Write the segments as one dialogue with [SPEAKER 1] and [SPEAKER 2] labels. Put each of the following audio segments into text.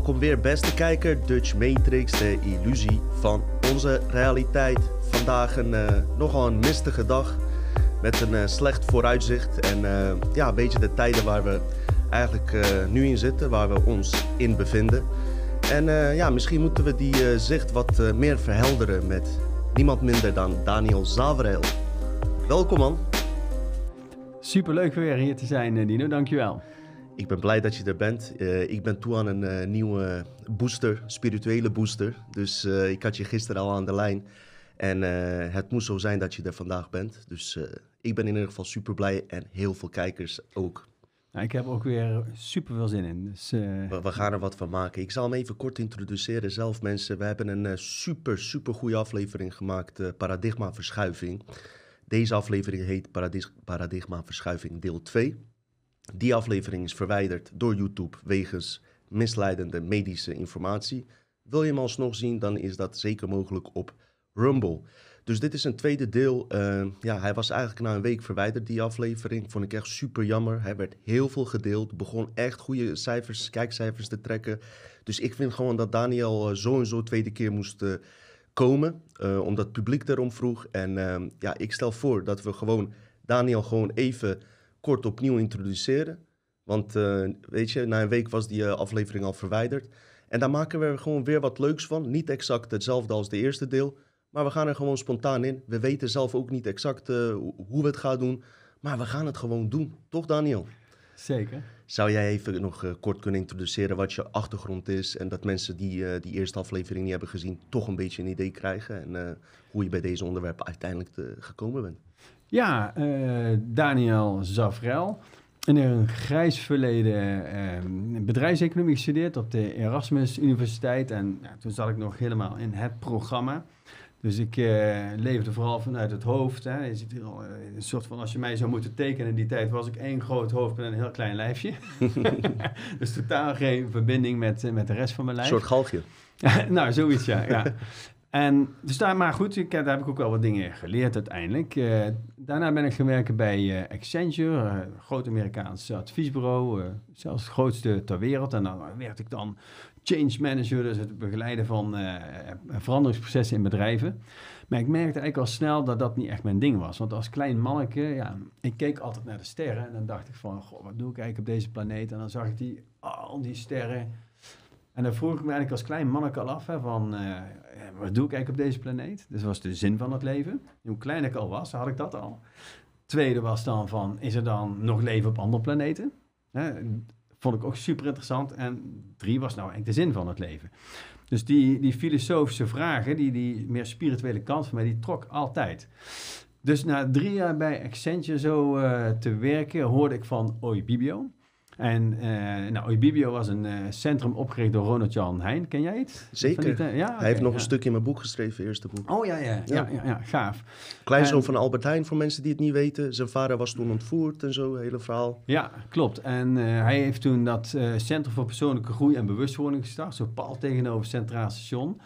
[SPEAKER 1] Welkom weer, beste kijker. Dutch Matrix, de illusie van onze realiteit. Vandaag een eh, nogal een mistige dag met een eh, slecht vooruitzicht. En eh, ja, een beetje de tijden waar we eigenlijk nu in zitten, waar we ons in bevinden. En ja, misschien moeten we die zicht wat meer verhelderen met niemand minder dan Daniel Zavreel. Welkom man.
[SPEAKER 2] Superleuk weer hier te zijn, Dino. Dankjewel.
[SPEAKER 1] Ik ben blij dat je er bent. Eh, ik ben toe aan een eh, nieuwe booster, spirituele booster. Dus eh, ik had je gisteren al aan de lijn. En het moest zo zijn dat je er vandaag bent. Dus ik ben in ieder geval super blij en heel veel kijkers ook.
[SPEAKER 2] Nou, ik heb ook weer super veel zin in. Dus,
[SPEAKER 1] We, we gaan er wat van maken. Ik zal hem even kort introduceren zelf, mensen. We hebben een super, super goede aflevering gemaakt, Paradigma Verschuiving. Deze aflevering heet Paradig Paradigma Verschuiving deel 2. Die aflevering is verwijderd door YouTube wegens misleidende medische informatie. Wil je hem alsnog zien, dan is dat zeker mogelijk op Rumble. Dus dit is een tweede deel. Eh, ja, hij was eigenlijk na een week verwijderd, die aflevering. Vond ik echt super jammer. Hij werd heel veel gedeeld. Begon echt goede cijfers, kijkcijfers te trekken. Dus ik vind gewoon dat Daniel eh, zo en zo tweede keer moest eh, komen. omdat het publiek erom vroeg. En eh, ja, ik stel voor dat we gewoon Daniel gewoon even kort opnieuw introduceren. Want eh, weet je, na een week was die eh, aflevering al verwijderd. En daar maken we gewoon weer wat leuks van. Niet exact hetzelfde als de eerste deel. Maar we gaan er gewoon spontaan in. We weten zelf ook niet exact eh, hoe- we het gaan doen. Maar we gaan het gewoon doen. Toch, Daniel?
[SPEAKER 2] zeker.
[SPEAKER 1] Zou jij even nog kort kunnen introduceren wat je achtergrond is? En dat mensen die die eerste aflevering niet hebben gezien, toch een beetje een idee krijgen. En hoe je bij deze onderwerpen uiteindelijk te- gekomen bent.
[SPEAKER 2] Ja, eh, Daniel Zavrel. In een grijs verleden eh, bedrijfseconomie gestudeerd op de Erasmus Universiteit. En ja, toen zat ik nog helemaal in het programma. Dus ik eh, leefde vooral vanuit het hoofd. Hè. Je ziet hier al, eh, een soort van, als je mij zou moeten tekenen in die tijd, was ik één groot hoofd met een heel klein lijfje. dus totaal geen verbinding met, met de rest van mijn
[SPEAKER 1] Een
[SPEAKER 2] lijf.
[SPEAKER 1] soort galgje.
[SPEAKER 2] nou, zoiets, ja. ja. En dus daar, maar goed, ik, daar heb ik ook wel wat dingen geleerd uiteindelijk. Eh, daarna ben ik gaan werken bij eh, Accenture, eh, een groot Amerikaans adviesbureau, eh, zelfs het grootste ter wereld. En dan werkte ik dan change manager, dus het begeleiden van eh, veranderingsprocessen in bedrijven. Maar ik merkte eigenlijk al snel dat dat niet echt mijn ding was. Want als klein manneke, ja, ik keek altijd naar de sterren en dan dacht ik van, goh, wat doe ik eigenlijk op deze planeet? En dan zag ik die, al die sterren. En dan vroeg ik me eigenlijk als klein manneke al af van, eh, wat doe ik eigenlijk op deze planeet? Dus was de zin van het leven. Hoe klein ik al was, had ik dat al. Tweede was dan van, is er dan nog leven op andere planeten? Hè, vond ik ook super interessant. En drie was nou eigenlijk de zin van het leven. Dus die, die filosofische vragen, die, die meer spirituele kant van mij, die trok altijd. Dus na drie jaar bij Accenture zo eh, te werken, hoorde ik van Oibibio. En eh nou, Oibibio was een eh, centrum opgericht door Ronald Jan Heijn. Ken jij het?
[SPEAKER 1] Zeker.
[SPEAKER 2] Die ja,
[SPEAKER 1] Hij heeft nog
[SPEAKER 2] ja.
[SPEAKER 1] een stuk in mijn boek geschreven, eerste boek.
[SPEAKER 2] Oh ja, ja, ja, ja, ja, gaaf.
[SPEAKER 1] Kleinzoon
[SPEAKER 2] En-
[SPEAKER 1] van Albert Heijn, voor mensen die het niet weten. Zijn vader was toen ontvoerd en zo, hele verhaal.
[SPEAKER 2] Ja, klopt. En eh, hij heeft toen dat Centrum voor Persoonlijke Groei en Bewustwording gestart. Zo pal tegenover Centraal Station.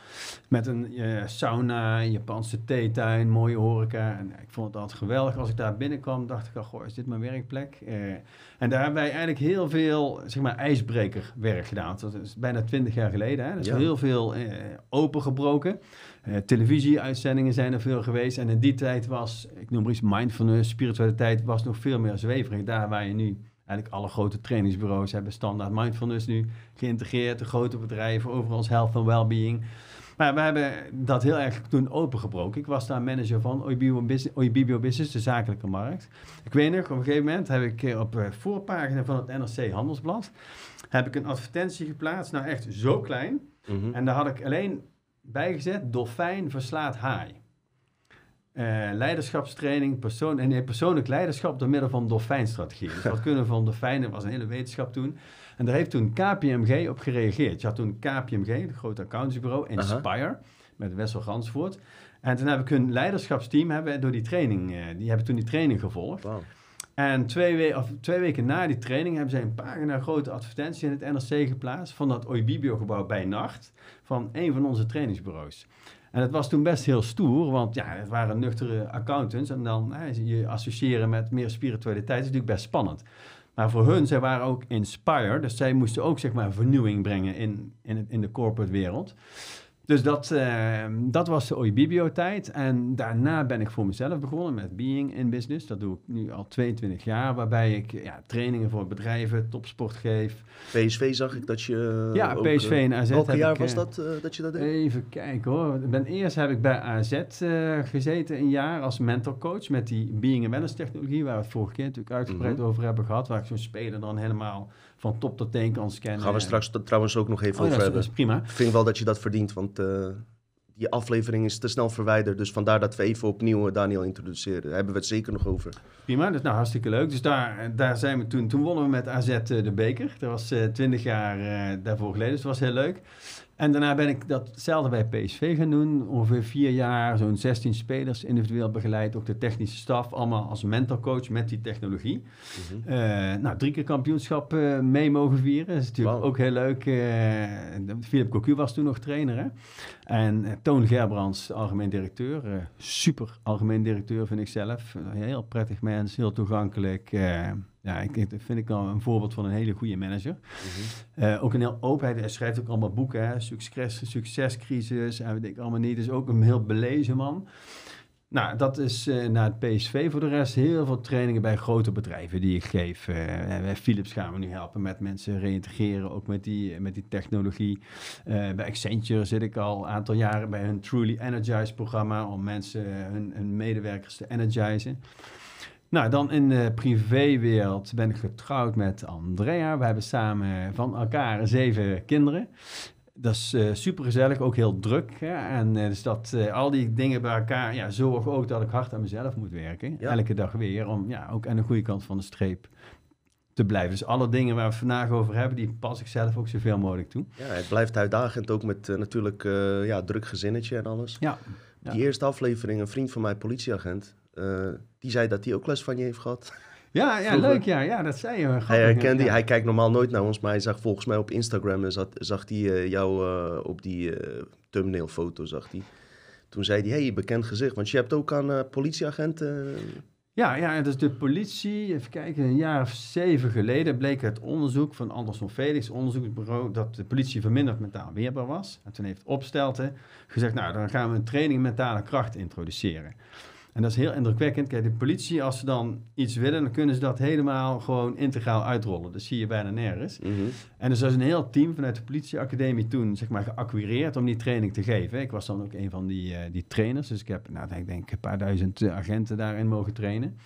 [SPEAKER 2] Met een sauna, een Japanse theetuin, mooie horeca. En ik vond het altijd geweldig. Als ik daar binnenkwam, dacht ik al, goh, is dit mijn werkplek? En daar hebben wij eigenlijk heel veel, zeg maar, ijsbrekerwerk gedaan. Dat is bijna twintig jaar geleden. Hè? Er is
[SPEAKER 1] Ja.
[SPEAKER 2] heel veel eh, opengebroken. Eh, televisieuitzendingen zijn er veel geweest. En in die tijd was, ik noem maar iets, mindfulness, spiritualiteit, was nog veel meer zweverig. Daar waar je nu, eigenlijk alle grote trainingsbureaus hebben standaard mindfulness nu geïntegreerd. De grote bedrijven, overal health and well-being. Maar we hebben dat heel erg toen opengebroken. Ik was daar manager van Oibibio Business, Oibibio Business, de zakelijke markt. Ik weet nog, op een gegeven moment heb ik eh, op de voorpagina van het NRC Handelsblad... heb ik een advertentie geplaatst, nou echt zo klein...
[SPEAKER 1] Mhm.
[SPEAKER 2] En daar had ik alleen bijgezet, dolfijn verslaat haai. eh, leiderschapstraining, persoon, en nee, persoonlijk leiderschap door middel van dolfijnstrategie. Dus wat kunnen we van dolfijnen, was een hele wetenschap toen. En daar heeft toen KPMG op gereageerd. Je had toen KPMG, het grote accountancybureau, Inspire, met Wessel Gansvoort. En toen heb ik hun leiderschapsteam hebben door die training, eh, die hebben toen die training gevolgd. En twee, we of twee weken na die training hebben zij een pagina grote advertentie in het NRC geplaatst van dat Oibibio-gebouw bij Nacht van een van onze trainingsbureaus. En het was toen best heel stoer, want ja, het waren nuchtere accountants en dan hè, je associëren met meer spiritualiteit is natuurlijk best spannend. Maar voor hun, zij waren ook inspired, dus zij moesten ook zeg maar vernieuwing brengen in, in, in de corporate wereld. Dus dat, eh, dat was de Oibibio-tijd. En daarna ben ik voor mezelf begonnen met Being in Business. Dat doe ik nu al 22 jaar, waarbij ik ja, trainingen voor bedrijven, topsport geef.
[SPEAKER 1] PSV zag ik dat je... eh,
[SPEAKER 2] ja,
[SPEAKER 1] ook,
[SPEAKER 2] PSV
[SPEAKER 1] eh,
[SPEAKER 2] en AZ.
[SPEAKER 1] Welk jaar
[SPEAKER 2] ik,
[SPEAKER 1] was
[SPEAKER 2] eh,
[SPEAKER 1] dat dat je dat deed?
[SPEAKER 2] Even kijken hoor. Ben, eerst heb ik bij AZ gezeten een jaar als mentorcoach met die Being Awareness technologie, waar we het vorige keer natuurlijk uitgebreid
[SPEAKER 1] Mhm.
[SPEAKER 2] over hebben gehad, waar ik zo'n speler dan helemaal van top tot teen kan scannen.
[SPEAKER 1] Gaan we straks trouwens ook nog even
[SPEAKER 2] Oh,
[SPEAKER 1] over
[SPEAKER 2] dat, is,
[SPEAKER 1] hebben.
[SPEAKER 2] dat is prima.
[SPEAKER 1] Ik vind wel dat je dat verdient, want eh, die aflevering is te snel verwijderd. Dus vandaar dat we even opnieuw eh, Daniel introduceren. Daar hebben we het zeker nog over.
[SPEAKER 2] Prima, dus nou hartstikke leuk. Dus daar, daar zijn we toen, toen wonnen we met AZ eh, de beker. Dat was eh 20 jaar eh, daarvoor geleden, dus dat was heel leuk. En daarna ben ik datzelfde bij PSV gaan doen. Ongeveer vier jaar, zo'n 16 spelers individueel begeleid. Ook de technische staf, allemaal als mentorcoach met die technologie.
[SPEAKER 1] Mhm.
[SPEAKER 2] Eh, nou, drie keer kampioenschap eh, mee mogen vieren. Dat is natuurlijk ook heel leuk. Eh Philip Cocu was toen nog trainer. Hè? En Toon Gerbrands, algemeen directeur. Super algemeen directeur vind ik zelf. Heel prettig mens, heel toegankelijk. Ja, ik, ik vind ik al een voorbeeld van een hele goede manager.
[SPEAKER 1] Mhm.
[SPEAKER 2] Eh, ook een heel openheid. Hij schrijft ook allemaal boeken. Hè? Succes, succescrisis en weet ik allemaal niet. Dus ook een heel belezen man. Nou, dat is eh, naar het PSV voor de rest. Heel veel trainingen bij grote bedrijven die ik geef. Bij Philips gaan we nu helpen met mensen reïntegreren, ook met die, met die technologie. Bij Accenture zit ik al een aantal jaren bij hun Truly Energize programma om mensen, hun, hun medewerkers te energizen. Nou, dan in de privéwereld ben ik getrouwd met Andrea. We hebben samen van elkaar zeven kinderen. Dat is eh super gezellig, ook heel druk. Hè? En eh, dus dat eh, al die dingen bij elkaar ja, zorgen ook dat ik hard aan mezelf moet werken.
[SPEAKER 1] Ja.
[SPEAKER 2] Elke dag weer, om ja, ook aan de goede kant van de streep te blijven. Dus alle dingen waar we vandaag over hebben, die pas ik zelf ook zoveel mogelijk toe.
[SPEAKER 1] Ja, het blijft uitdagend, ook met natuurlijk ja, druk gezinnetje en alles.
[SPEAKER 2] Ja.
[SPEAKER 1] Die eerste aflevering, een vriend van mij, politieagent, die zei dat hij ook les van je heeft gehad.
[SPEAKER 2] ja, ja
[SPEAKER 1] Vroeger-
[SPEAKER 2] leuk. Ja, ja, dat zei je.
[SPEAKER 1] Hij
[SPEAKER 2] grappig,
[SPEAKER 1] herkende,
[SPEAKER 2] ja.
[SPEAKER 1] hij kijkt normaal nooit naar ons, maar hij zag volgens mij op Instagram, en zat, zag hij eh, jou eh, op die eh thumbnail foto, zag hij. Toen zei hij, hey, bekend gezicht, want je hebt ook aan eh, politieagenten...
[SPEAKER 2] Ja, ja, dus de politie, even kijken, een jaar of zeven geleden bleek het onderzoek van Anderson Felix, onderzoeksbureau, dat de politie verminderd mentaal weerbaar was. En toen heeft Opstelten gezegd, nou, dan gaan we een training mentale kracht introduceren. En dat is heel indrukwekkend. Kijk, de politie, als ze dan iets willen, dan kunnen ze dat helemaal gewoon integraal uitrollen. Dat zie je bijna nergens.
[SPEAKER 1] mhm.
[SPEAKER 2] En dus er is een heel team vanuit de politieacademie toen zeg maar, geacquireerd om die training te geven. Ik was dan ook een van die, eh, die trainers. Dus ik heb, nou, ik denk een paar duizend eh, agenten daarin mogen trainen.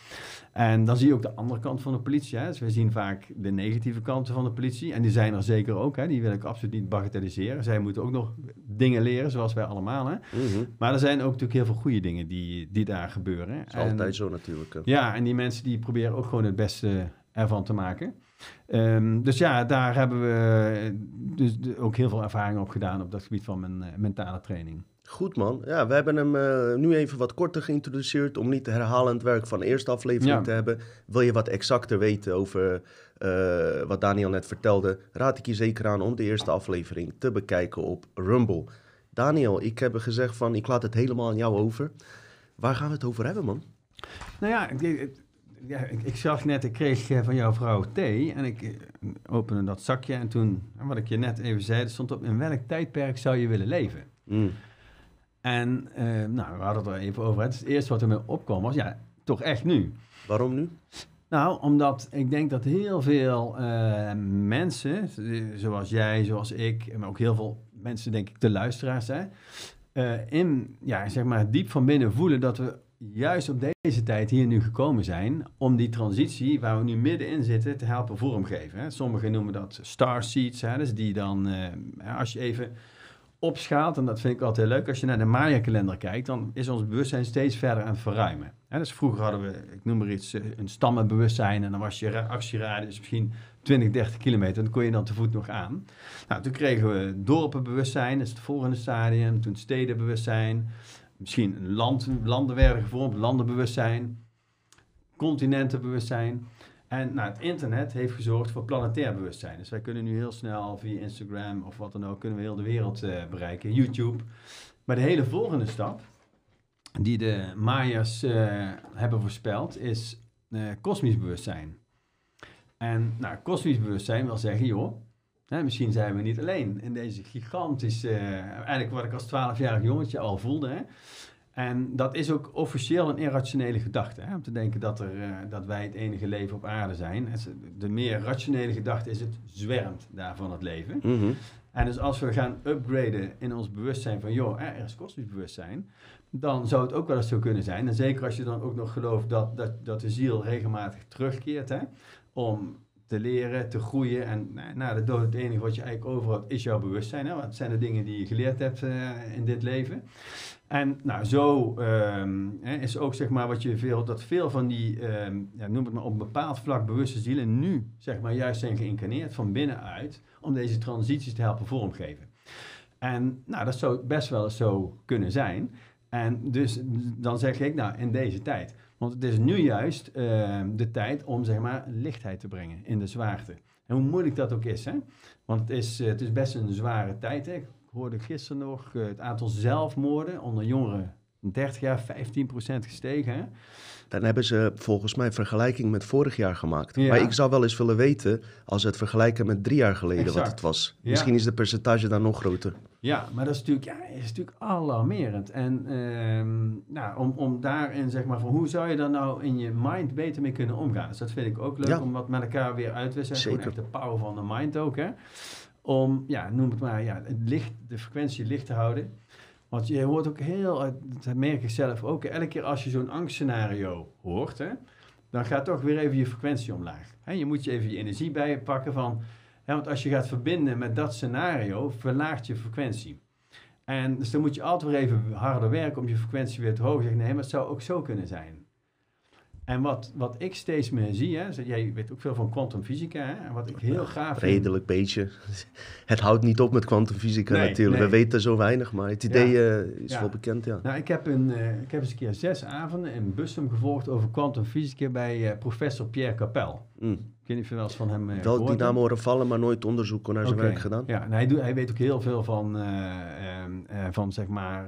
[SPEAKER 2] En dan zie je ook de andere kant van de politie. Hè. Dus we zien vaak de negatieve kanten van de politie. En die zijn er zeker ook. Hè. Die wil ik absoluut niet bagatelliseren. Zij moeten ook nog dingen leren, zoals wij allemaal. Hè.
[SPEAKER 1] Mhm.
[SPEAKER 2] Maar er zijn ook natuurlijk heel veel goede dingen die, die daar gebeuren.
[SPEAKER 1] Dat is
[SPEAKER 2] En-
[SPEAKER 1] altijd zo natuurlijk. eh.
[SPEAKER 2] ja, en die mensen die proberen ook gewoon het beste ervan te maken. Ehm, dus ja, daar hebben we dus de- ook heel veel ervaring op gedaan op dat gebied van mijn eh, mentale training.
[SPEAKER 1] Goed man. Ja, we hebben hem eh, nu even wat korter geïntroduceerd om niet herhalend werk van de eerste aflevering
[SPEAKER 2] Ja.
[SPEAKER 1] te hebben. Wil je wat exacter weten over eh, wat Daniel net vertelde, raad ik je zeker aan om de eerste aflevering te bekijken op Rumble. Daniel, ik heb gezegd van ik laat het helemaal aan jou over. Waar gaan we het over hebben man?
[SPEAKER 2] Nou ja, ik, ja, ik, ik zag net, ik kreeg eh, van jouw vrouw thee en ik eh, opende dat zakje en toen, wat ik je net even zei, er stond op in welk tijdperk zou je willen leven?
[SPEAKER 1] Mm.
[SPEAKER 2] En eh, nou, we hadden het er even over. Het, is het eerste wat er me opkwam was, ja, toch echt nu.
[SPEAKER 1] Waarom nu?
[SPEAKER 2] Nou, omdat ik denk dat heel veel mensen, zoals jij, zoals ik, maar ook heel veel mensen, denk ik, de luisteraars zijn, eh, in, ja, zeg maar, diep van binnen voelen dat we juist op deze tijd hier nu gekomen zijn om die transitie waar we nu middenin zitten te helpen vormgeven. Hè. Sommigen noemen dat star seeds, hè, dus die dan, eh, als je even opschaalt, en dat vind ik altijd leuk, als je naar de Maya-kalender kijkt, dan is ons bewustzijn steeds verder aan het verruimen. Hè, dus vroeger hadden we, ik noem maar iets, eh, een stammenbewustzijn en dan was je actieradius misschien 20, 30 kilometer, dan kon je dan te voet nog aan. Nou, toen kregen we dorpenbewustzijn, dat is het volgende stadium, toen stedenbewustzijn, misschien land, landen werden gevormd, landenbewustzijn, continentenbewustzijn. En nou, het internet heeft gezorgd voor planetair bewustzijn. Dus wij kunnen nu heel snel via Instagram of wat dan ook, kunnen we heel de wereld uh, bereiken, YouTube. Maar de hele volgende stap, die de Mayas uh, hebben voorspeld, is uh, kosmisch bewustzijn. En nou, kosmisch bewustzijn wil zeggen, joh, hè, misschien zijn we niet alleen in deze gigantische, eigenlijk wat ik als 12-jarig jongetje al voelde, hè, en dat is ook officieel een irrationele gedachte. Hè? Om te denken dat, er, uh, dat wij het enige leven op aarde zijn. De meer rationele gedachte is het zwermt daarvan het leven.
[SPEAKER 1] Mhm.
[SPEAKER 2] En dus als we gaan upgraden in ons bewustzijn van... joh, er is kosmisch bewustzijn... dan zou het ook wel eens zo kunnen zijn. En zeker als je dan ook nog gelooft dat, dat, dat de ziel regelmatig terugkeert... Hè, om te leren, te groeien. En nou, na de dood het enige wat je eigenlijk over had is jouw bewustzijn. Hè? Wat zijn de dingen die je geleerd hebt uh, in dit leven? En nou, zo um, is ook zeg maar wat je veel, dat veel van die, um, ja, noem het maar op een bepaald vlak bewuste zielen nu zeg maar juist zijn geïncarneerd van binnenuit om deze transities te helpen vormgeven. En nou, dat zou best wel eens zo kunnen zijn. En dus dan zeg ik, nou, in deze tijd. Want het is nu juist uh, de tijd om zeg maar lichtheid te brengen in de zwaarte. En hoe moeilijk dat ook is, hè? Want het is, het is best een zware tijd. Hè? hoorde gisteren nog uh, het aantal zelfmoorden onder jongeren 30 jaar 15% gestegen. Hè?
[SPEAKER 1] Dan hebben ze volgens mij vergelijking met vorig jaar gemaakt. Ja. Maar ik zou wel eens willen weten, als we het vergelijken met drie jaar geleden, exact. wat het was. Ja. Misschien is de percentage dan nog groter.
[SPEAKER 2] Ja, maar dat is natuurlijk, ja, is natuurlijk alarmerend. En uh, nou, om, om daarin, zeg maar, van hoe zou je daar nou in je mind beter mee kunnen omgaan? Dus dat vind ik ook leuk, ja. om wat met elkaar weer uit te wisselen. Echt de power van de mind ook, hè om, ja, noem het maar, ja, het licht, de frequentie licht te houden. Want je hoort ook heel, dat merk ik zelf ook, elke keer als je zo'n angstscenario hoort, hè, dan gaat toch weer even je frequentie omlaag. Hè, je moet je even je energie bijpakken van, want als je gaat verbinden met dat scenario, verlaagt je frequentie. En dus dan moet je altijd weer even harder werken om je frequentie weer te hoog te zeggen, nee, maar het zou ook zo kunnen zijn. En wat, wat ik steeds meer zie, hè, jij weet ook veel van kwantumfysica, en wat ik heel gaaf
[SPEAKER 1] vind... Redelijk beetje. Het houdt niet op met kwantumfysica nee, natuurlijk. Nee. We weten zo weinig, maar het idee ja. uh, is ja. wel bekend, ja.
[SPEAKER 2] Nou, ik heb, een, uh, ik heb eens een keer zes avonden in Bussum gevolgd over kwantumfysica bij uh, professor Pierre Capel.
[SPEAKER 1] Mm.
[SPEAKER 2] Ik weet niet of je wel eens van hem uh,
[SPEAKER 1] Wel die naam horen vallen, maar nooit onderzoek naar zijn
[SPEAKER 2] okay.
[SPEAKER 1] werk gedaan.
[SPEAKER 2] Ja, en hij, doet, hij weet ook heel veel van, uh, uh, van zeg maar,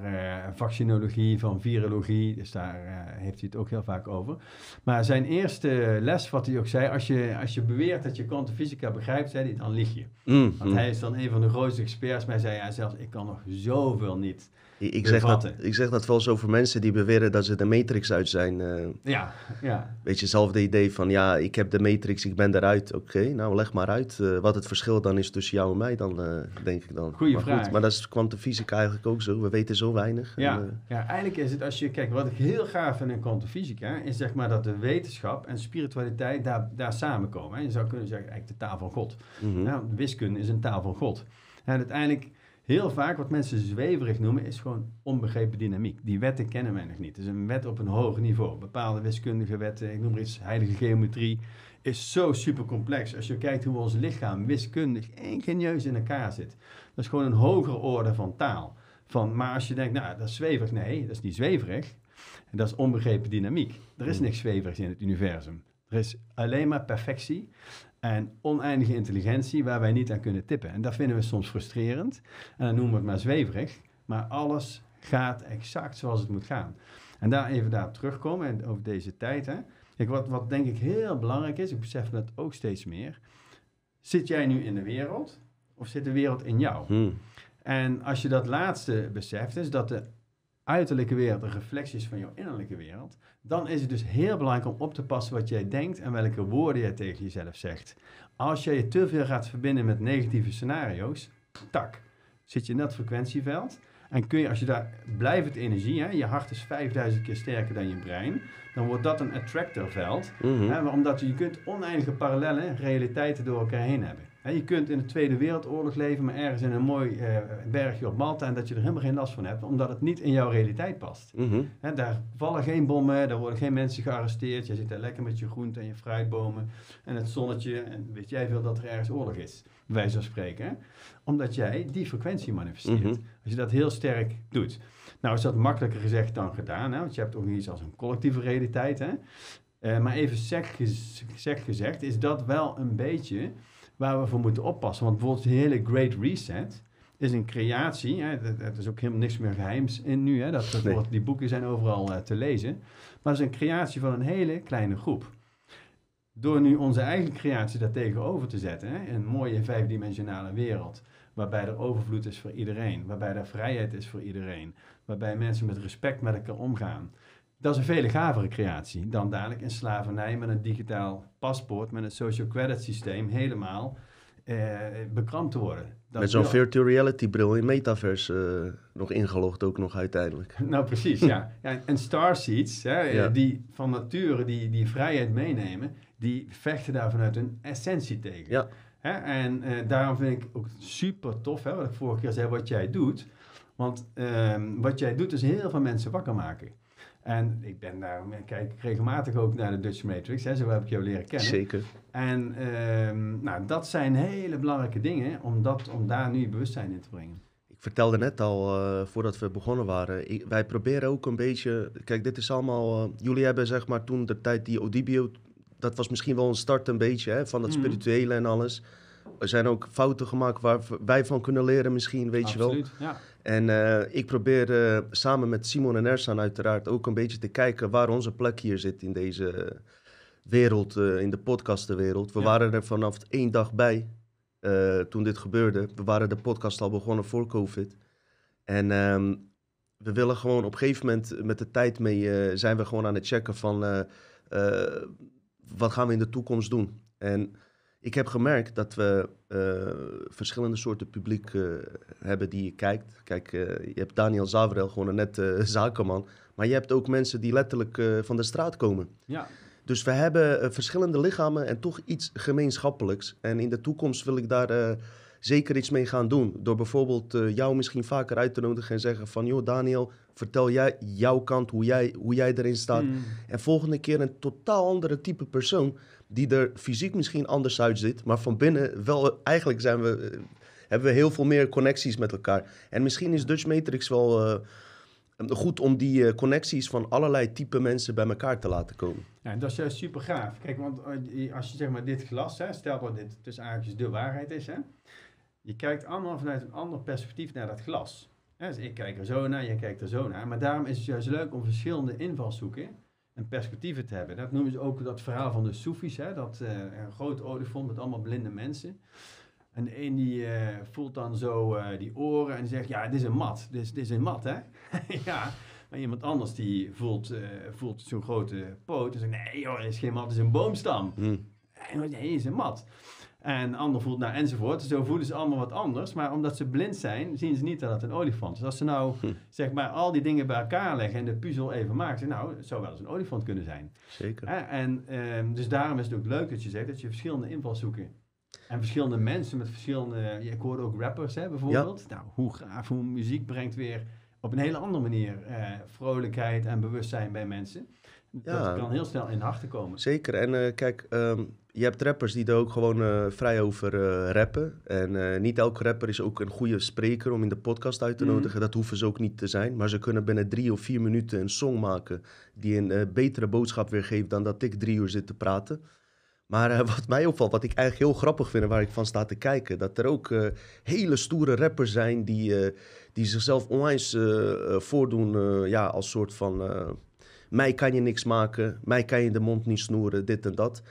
[SPEAKER 2] vaccinologie, van virologie. Dus daar heeft hij het ook heel vaak over. Maar zijn eerste les, wat hij ook zei, als je, als je beweert dat je kwantumfysica begrijpt, zei hij, dan lieg je.
[SPEAKER 1] Mm,
[SPEAKER 2] Want
[SPEAKER 1] mm.
[SPEAKER 2] hij is dan een van de grootste experts, maar hij zei hij zelfs, ik kan nog zoveel niet
[SPEAKER 1] ik zeg, dat, ik zeg dat wel zo voor mensen die beweren dat ze de Matrix uit zijn. Uh,
[SPEAKER 2] ja, ja.
[SPEAKER 1] Weet je, hetzelfde idee van ja, ik heb de Matrix, ik ben eruit. Oké, okay, nou leg maar uit. Uh, wat het verschil dan is tussen jou en mij, dan uh, denk ik dan.
[SPEAKER 2] Goeie
[SPEAKER 1] maar
[SPEAKER 2] vraag.
[SPEAKER 1] Goed, maar dat is kwantumfysica eigenlijk ook zo. We weten zo weinig.
[SPEAKER 2] Ja,
[SPEAKER 1] en,
[SPEAKER 2] ja, eigenlijk is het als je kijkt, wat ik heel gaaf vind in kwantumfysica, is zeg maar dat de wetenschap en spiritualiteit daar, daar samenkomen. Hè. Je zou kunnen zeggen, eigenlijk de taal van God.
[SPEAKER 1] mm -hmm.
[SPEAKER 2] nou, wiskunde is een taal van God. En uiteindelijk heel vaak wat mensen zweverig noemen, is gewoon onbegrepen dynamiek. Die wetten kennen wij nog niet. Het is een wet op een hoger niveau. Bepaalde wiskundige wetten, ik noem maar iets, heilige geometrie, is zo super complex. Als je kijkt hoe ons lichaam wiskundig ingenieus in elkaar zit. Dat is gewoon een hogere orde van taal. Van, maar als je denkt, nou, dat is zweverig. Nee, dat is niet zweverig. Dat is onbegrepen dynamiek. Er is niks zweverigs in het universum. Er is alleen maar perfectie en oneindige intelligentie waar wij niet aan kunnen tippen. En dat vinden we soms frustrerend. En dan noemen we het maar zweverig. Maar alles gaat exact zoals het moet gaan. En daar even daar terugkomen en over deze tijd. Hè. Kijk, wat, wat denk ik heel belangrijk is, ik besef dat ook steeds meer. Zit jij nu in de wereld of zit de wereld in jou?
[SPEAKER 1] Hmm.
[SPEAKER 2] En als je dat laatste beseft, is dat de uiterlijke wereld een reflectie is van jouw innerlijke wereld, dan is het dus heel belangrijk om op te passen wat jij denkt en welke woorden jij tegen jezelf zegt. Als jij je te veel gaat verbinden met negatieve scenario's, tak, zit je in dat frequentieveld. En kun je, als je daar blijvend energie, hè, je hart is 5000 keer sterker dan je brein, dan wordt dat een attractorveld.
[SPEAKER 1] Mm -hmm.
[SPEAKER 2] Hè, omdat je kunt oneindige parallellen, realiteiten door elkaar heen hebben. Je kunt in de Tweede Wereldoorlog leven, maar ergens in een mooi eh, bergje op Malta en dat je er helemaal geen last van hebt, omdat het niet in jouw realiteit past.
[SPEAKER 1] Mhm.
[SPEAKER 2] Daar vallen geen bommen, daar worden geen mensen gearresteerd. Je zit daar lekker met je groente en je fruitbomen en het zonnetje. En weet jij veel dat er ergens oorlog is, wijze van spreken. Hè? Omdat jij die frequentie manifesteert.
[SPEAKER 1] Mhm.
[SPEAKER 2] Als je dat heel sterk doet. Nou is dat makkelijker gezegd dan gedaan, hè? want je hebt ook iets als een collectieve realiteit. Hè? Eh, maar even sec, gez- sec gezegd, is dat wel een beetje waar we voor moeten oppassen. Want bijvoorbeeld de hele Great Reset is een creatie. Hè? Dat, is ook helemaal niks meer geheims in nu. Hè? Dat, dat
[SPEAKER 1] Nee.
[SPEAKER 2] wordt- die boeken zijn overal eh, te lezen. Maar het is een creatie van een hele kleine groep. Door nu onze eigen creatie daar tegenover te zetten, hè? een mooie vijfdimensionale wereld, waarbij er overvloed is voor iedereen, waarbij er vrijheid is voor iedereen, waarbij mensen met respect met elkaar omgaan. Dat is een veel gavere creatie dan dadelijk in slavernij met een digitaal paspoort, met een social credit systeem helemaal eh, bekrampt te worden. Dat
[SPEAKER 1] Met zo'n virtual reality bril in metaverse eh, nog ingelogd ook nog uiteindelijk.
[SPEAKER 2] Nou, precies, ja. ja en starseeds, hè,
[SPEAKER 1] Ja.
[SPEAKER 2] die van nature die, die vrijheid meenemen, die vechten daar vanuit hun essentie tegen.
[SPEAKER 1] Ja.
[SPEAKER 2] Hè, en eh, daarom vind ik ook super tof, hè, wat ik vorige keer zei, wat jij doet. Want ehm, wat jij doet is heel veel mensen wakker maken. En ik ben daar, ik kijk regelmatig ook naar de Dutch Matrix, hè, zo heb ik jou leren kennen.
[SPEAKER 1] Zeker.
[SPEAKER 2] En ehm, nou, dat zijn hele belangrijke dingen om, dat, om daar nu bewustzijn in te brengen.
[SPEAKER 1] Ik vertelde net al, eh, voordat we begonnen waren, ik- wij proberen ook een beetje... Kijk, dit is allemaal... eh, jullie hebben zeg maar toen de tijd die Odibio... Dat was misschien wel een start een beetje hè, van het
[SPEAKER 2] Mhm.
[SPEAKER 1] spirituele en alles. Er zijn ook fouten gemaakt waar wij van kunnen leren misschien, weet je wel.
[SPEAKER 2] Ja.
[SPEAKER 1] En eh, ik probeer eh, samen met Simon en Ersan uiteraard ook een beetje te kijken waar onze plek hier zit in deze wereld, eh, in de podcastenwereld. We
[SPEAKER 2] Ja.
[SPEAKER 1] waren er vanaf één dag bij toen dit gebeurde. We waren de podcast al begonnen voor COVID. En ehm, we willen gewoon op een gegeven moment met de tijd mee zijn we gewoon aan het checken van wat gaan we in de toekomst doen. En ik heb gemerkt dat we eh, verschillende soorten publiek eh, hebben die je kijkt. Kijk, eh, je hebt Daniel Zavrel, gewoon een nette zakenman. Maar je hebt ook mensen die letterlijk van de straat komen.
[SPEAKER 2] ja.
[SPEAKER 1] Dus we hebben verschillende lichamen en toch iets gemeenschappelijks. En in de toekomst wil ik daar zeker iets mee gaan doen. Door bijvoorbeeld jou misschien vaker uit te nodigen en zeggen van... joh Daniel, vertel jij jouw kant, hoe jij, hoe jij erin staat.
[SPEAKER 2] Mm.
[SPEAKER 1] En volgende keer een totaal andere type persoon... die er fysiek misschien anders uitziet... maar van binnen wel... Eigenlijk zijn we, eh, hebben we heel veel meer connecties met elkaar. En misschien is Dutch Matrix wel... eh, goed om die eh, connecties van allerlei type mensen bij elkaar te laten komen.
[SPEAKER 2] Ja, dat is juist super gaaf. Kijk, want als je zeg maar dit glas, hè, stel dat dit tussen aanhalingstekens de waarheid is, hè, je kijkt allemaal vanuit een ander perspectief naar dat glas. Dus ik kijk er zo naar, jij kijkt er zo naar. Maar daarom is het juist leuk om verschillende invalshoeken en perspectieven te hebben. Dat noemen ze ook dat verhaal van de Soefies, hè, dat eh, een groot olifant met allemaal blinde mensen. En de een die eh, voelt dan zo eh, die oren en die zegt, ja, dit is een mat. Dit is, dit is een mat, hè? ja, maar iemand anders die voelt, voelt zo'n grote poot en zegt, nee joh, dit is geen mat, dit is een boomstam.
[SPEAKER 1] Hm.
[SPEAKER 2] Nee, is een mat. En de ander voelt, nou, enzovoort. Zo voelen ze allemaal wat anders. Maar omdat ze blind zijn, zien ze niet dat het een olifant is. Als ze nou,
[SPEAKER 1] Hm.
[SPEAKER 2] zeg maar, al die dingen bij elkaar leggen en de puzzel even maken, nou, het zou wel eens een olifant kunnen zijn.
[SPEAKER 1] Zeker.
[SPEAKER 2] En ehm, dus daarom is het ook leuk dat je zegt dat je verschillende invalshoeken en verschillende mensen met verschillende. ja, Ik hoorde ook rappers hè, bijvoorbeeld. Nou, hoe gaaf, hoe muziek brengt weer op een hele andere manier eh, vrolijkheid en bewustzijn bij mensen.
[SPEAKER 1] Ja.
[SPEAKER 2] Dat kan heel snel in de harten komen.
[SPEAKER 1] Zeker. En eh, kijk, ehm, je hebt rappers die er ook gewoon eh, vrij over eh, rappen. En eh, niet elke rapper is ook een goede spreker om in de podcast uit te
[SPEAKER 2] Mhm.
[SPEAKER 1] nodigen. Dat hoeven ze ook niet te zijn. Maar ze kunnen binnen drie of vier minuten een song maken die een betere boodschap weergeeft dan dat ik drie uur zit te praten. Maar wat mij opvalt, wat ik eigenlijk heel grappig vind en waar ik van sta te kijken, dat er ook hele stoere rappers zijn die, die zichzelf eh, voordoen ja, als soort van... mij kan je niks maken, mij kan je de mond niet snoeren, dit en dat.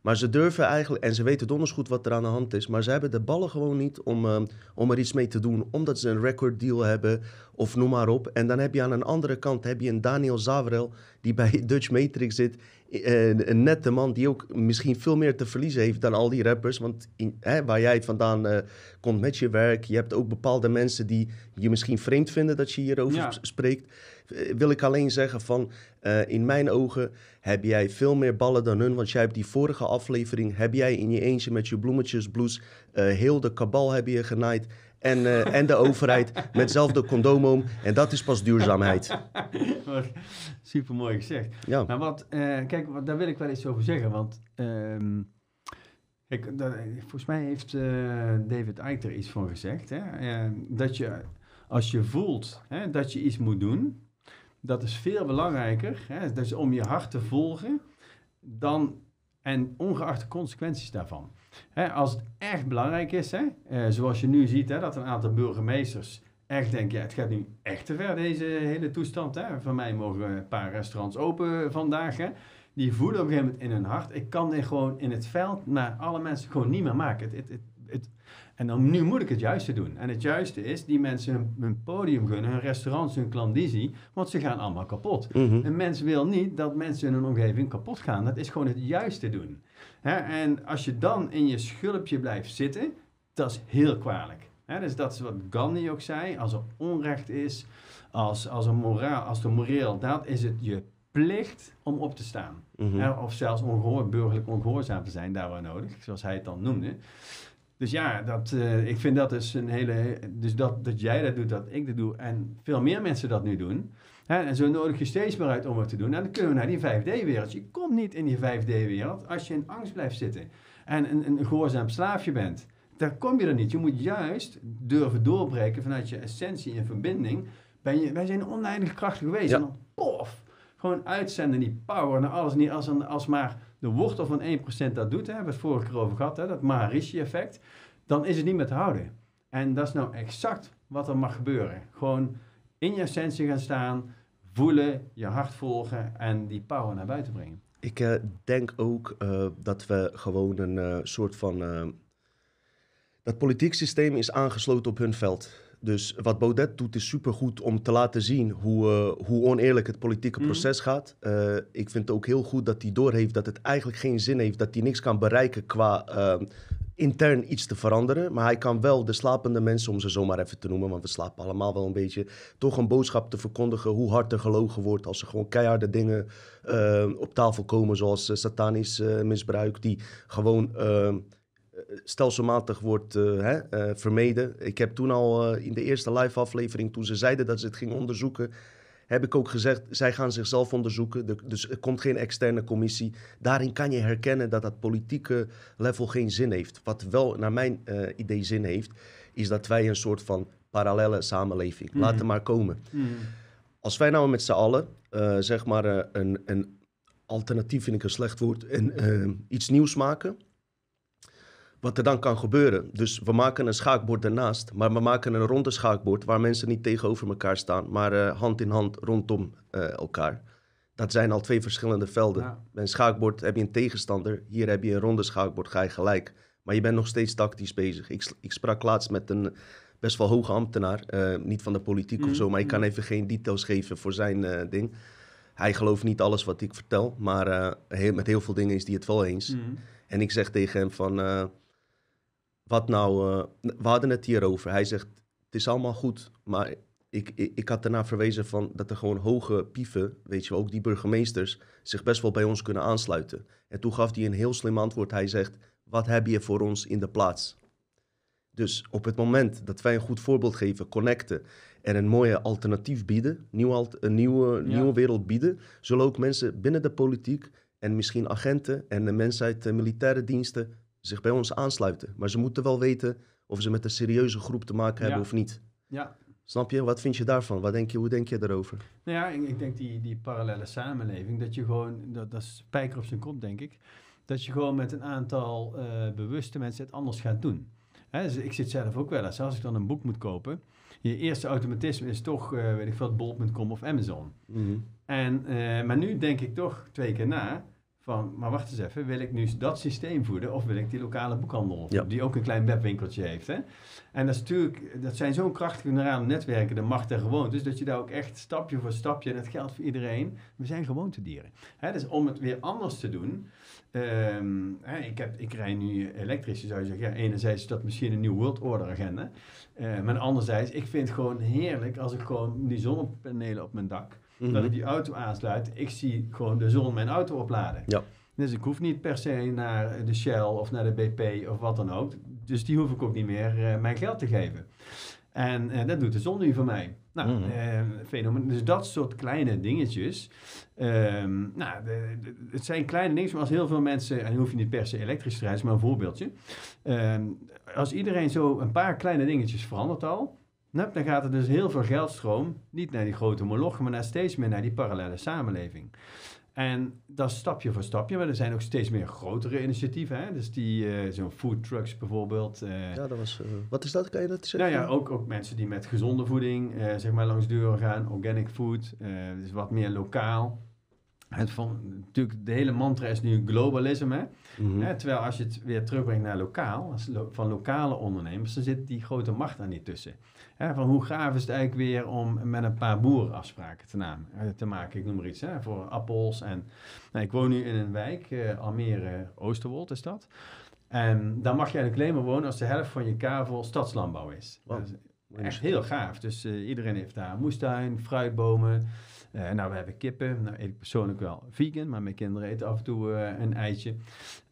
[SPEAKER 1] Maar ze durven eigenlijk, en ze weten donders goed wat er aan de hand is, maar ze hebben de ballen gewoon niet om, eh, om er iets mee te doen, omdat ze een record deal hebben of noem maar op. En dan heb je aan een andere kant heb je een Daniel Zavrel die bij Dutch Matrix zit, eh, een nette man die ook misschien veel meer te verliezen heeft dan al die rappers. Want in, hè, waar jij vandaan eh, komt met je werk, je hebt ook bepaalde mensen die je misschien vreemd vinden dat je hierover
[SPEAKER 2] Ja.
[SPEAKER 1] spreekt. Eh, wil ik alleen zeggen van, Eh, in mijn ogen heb jij veel meer ballen dan hun. Want jij hebt die vorige aflevering, heb jij in je eentje met je bloemetjesbloes uh, heel de kabal heb je genaaid. En, uh, en de overheid met zelfde condoom En dat is pas duurzaamheid.
[SPEAKER 2] Super mooi gezegd. Ja. Maar wat, kijk, wat, daar wil ik wel iets over zeggen. Want ehm, dat, volgens mij heeft David Icke er iets van gezegd. Hè? dat je, als je voelt hè, dat je iets moet doen dat is veel belangrijker. Hè, dus om je hart te volgen dan, en ongeacht de consequenties daarvan. Hè, als het echt belangrijk is, hè, eh, zoals je nu ziet, hè, dat een aantal burgemeesters echt denken, ja, het gaat nu echt te ver, deze hele toestand. Hè. Van mij mogen een paar restaurants open vandaag. Hè. Die voelen op een gegeven moment in hun hart, ik kan dit gewoon in het veld naar alle mensen gewoon niet meer maken. Het, het, en dan, nu moet ik het juiste doen. En het juiste is die mensen hun, podium gunnen, hun restaurants, hun klandizie, want ze gaan allemaal kapot. Mm Een mens wil niet dat mensen in hun omgeving kapot gaan. Dat is gewoon het juiste doen. En als je dan in je schulpje blijft zitten, dat is heel kwalijk. dus dat is wat Gandhi ook zei. Als er onrecht is, als, als, een moraal, als er moreel dat is het je plicht om op te staan. Mhm. of zelfs ongehoor, burgerlijk ongehoorzaam te zijn, daar waar nodig, zoals hij het dan noemde. Dus ja, dat, uh, ik vind dat dus een hele. Dus dat, dat jij dat doet, dat ik dat doe en veel meer mensen dat nu doen. Hè, en zo nodig je steeds meer uit om het te doen. En dan kunnen we naar die 5D-wereld. Je komt niet in die 5D-wereld als je in angst blijft zitten en een, een gehoorzaam slaafje bent. Daar kom je er niet. Je moet juist durven doorbreken vanuit je essentie en verbinding. Ben je, wij zijn oneindig krachtig geweest. En dan pof, gewoon uitzenden die power naar alles. Niet als, een, als maar de wortel van 1% dat doet, hè, hebben we het vorige keer over gehad, hè, dat Maharishi-effect, dan is het niet meer te houden. En dat is nou exact wat er mag gebeuren. Gewoon in je essentie gaan staan, voelen, je hart volgen en die power naar buiten brengen.
[SPEAKER 1] Ik uh, denk ook uh, dat we gewoon een uh, soort van. dat politiek systeem is aangesloten op hun veld. Dus wat Baudet doet is supergoed om te laten zien hoe, uh, hoe oneerlijk het politieke mhm. proces gaat. Uh, ik vind het ook heel goed dat hij doorheeft dat het eigenlijk geen zin heeft, dat hij niks kan bereiken qua uh, intern iets te veranderen. Maar hij kan wel de slapende mensen, om ze zomaar even te noemen, want we slapen allemaal wel een beetje, toch een boodschap te verkondigen hoe hard er gelogen wordt als er gewoon keiharde dingen op tafel komen, zoals satanisch misbruik, die gewoon stelselmatig wordt uh, hè, uh, vermeden. Ik heb toen al uh, in de eerste live aflevering, toen ze zeiden dat ze het gingen onderzoeken, heb ik ook gezegd, zij gaan zichzelf onderzoeken. De, dus er komt geen externe commissie. Daarin kan je herkennen dat dat politieke level geen zin heeft. Wat wel naar mijn idee zin heeft, is dat wij een soort van parallele samenleving mm. laten maar komen. Mm. Als wij nou met z'n allen, zeg maar, een, een alternatief vind ik een slecht woord, en, iets nieuws maken wat er dan kan gebeuren. Dus we maken een schaakbord ernaast, maar we maken een ronde schaakbord waar mensen niet tegenover elkaar staan, maar uh, hand in hand rondom uh, elkaar. Dat zijn al twee verschillende velden. Ja. Bij een schaakbord heb je een tegenstander, hier heb je een ronde schaakbord, ga je gelijk. Maar je bent nog steeds tactisch bezig. Ik, ik sprak laatst met een best wel hoge ambtenaar, uh, niet van de politiek mm. of zo, maar ik kan even geen details geven voor zijn ding. Hij gelooft niet alles wat ik vertel, maar heel, met heel veel dingen is hij het wel eens. Mm. En ik zeg tegen hem van wat nou, uh, we hadden het hierover. Hij zegt, het is allemaal goed, maar ik, ik, ik had daarna verwezen van dat er gewoon hoge pieven, weet je ook die burgemeesters, zich best wel bij ons kunnen aansluiten. En toen gaf hij een heel slim antwoord. Hij zegt, wat heb je voor ons in de plaats? Dus op het moment dat wij een goed voorbeeld geven, connecten en een mooie alternatief bieden, nieuw, een nieuwe, nieuwe wereld bieden, zullen ook mensen binnen de politiek en misschien agenten en de mensen uit de militaire diensten zich bij ons aansluiten. Maar ze moeten wel weten of ze met een serieuze groep te maken hebben of niet. Ja. Snap je? Wat vind je daarvan? Wat denk je, hoe denk je daarover?
[SPEAKER 2] Nou ja, ik, ik denk die, die parallele samenleving, dat je gewoon, dat, dat is spijker op zijn kop, denk ik. Dat je gewoon met een aantal uh, bewuste mensen het anders gaat doen. Hè, dus ik zit zelf ook wel eens, als ik dan een boek moet kopen, je eerste automatisme is toch, uh, weet ik veel, bol.com of Amazon. Mm en, uh, maar nu denk ik toch twee keer na, van, maar wacht eens even, wil ik nu dat systeem voeden of wil ik die lokale boekhandel, die ook een klein webwinkeltje heeft. Hè? En dat, is natuurlijk, dat zijn zo'n krachtige neurale netwerken, de macht der gewoontes, dat je daar ook echt stapje voor stapje, en dat geldt voor iedereen, we zijn gewoontedieren. Hè? Dus om het weer anders te doen, um, hè, ik, heb, ik rij nu elektrisch, zou je zeggen, ja, enerzijds is dat misschien een nieuw world order agenda, uh, maar anderzijds, ik vind het gewoon heerlijk als ik gewoon die zonnepanelen op mijn dak
[SPEAKER 1] Mhm.
[SPEAKER 2] dat ik die auto aansluit. Ik zie gewoon de zon mijn auto opladen.
[SPEAKER 1] Ja.
[SPEAKER 2] Dus ik hoef niet per se naar de Shell of naar de BP of wat dan ook. Dus die hoef ik ook niet meer eh, mijn geld te geven. En eh, dat doet de zon nu voor mij. Nou,
[SPEAKER 1] Mhm.
[SPEAKER 2] eh, fenomeen. Dus dat soort kleine dingetjes. ehm, nou, de- de- het zijn kleine dingen, zoals heel veel mensen, en hoef je niet per se elektrisch te rijden, maar een voorbeeldje. Ehm, als iedereen zo een paar kleine dingetjes verandert al, nou, dan gaat er dus heel veel geldstroom, niet naar die grote molochen, maar naar steeds meer naar die parallele samenleving. En dat is stapje voor stapje, maar er zijn ook steeds meer grotere initiatieven. Hè? Dus die, eh, zo'n food trucks bijvoorbeeld. eh,
[SPEAKER 1] Ja, dat was... eh, wat is dat? Kan je dat
[SPEAKER 2] nou
[SPEAKER 1] zeggen?
[SPEAKER 2] ja, ook, ook mensen die met gezonde voeding zeg maar langs deuren gaan, organic food, dus wat meer lokaal. Het van, natuurlijk, de hele mantra is nu globalisme. Hè?
[SPEAKER 1] Mhm.
[SPEAKER 2] Hè, terwijl als je het weer terugbrengt naar lokaal, lo- van lokale ondernemers, dan zit die grote macht daar niet tussen. Hè, van hoe gaaf is het eigenlijk weer om met een paar boeren afspraken te, naam, eh, te maken, ik noem maar iets, hè, voor appels. En, nou, ik woon nu in een wijk, eh, Almere Oosterwold is dat. En daar mag je eigenlijk alleen maar wonen als de helft van je kavel stadslandbouw is.
[SPEAKER 1] Wow.
[SPEAKER 2] Dat is echt heel gaaf. Dus eh, iedereen heeft daar moestuin, fruitbomen. Nou, we hebben kippen. Nou, eet ik persoonlijk wel vegan, maar mijn kinderen eten af en toe een eitje.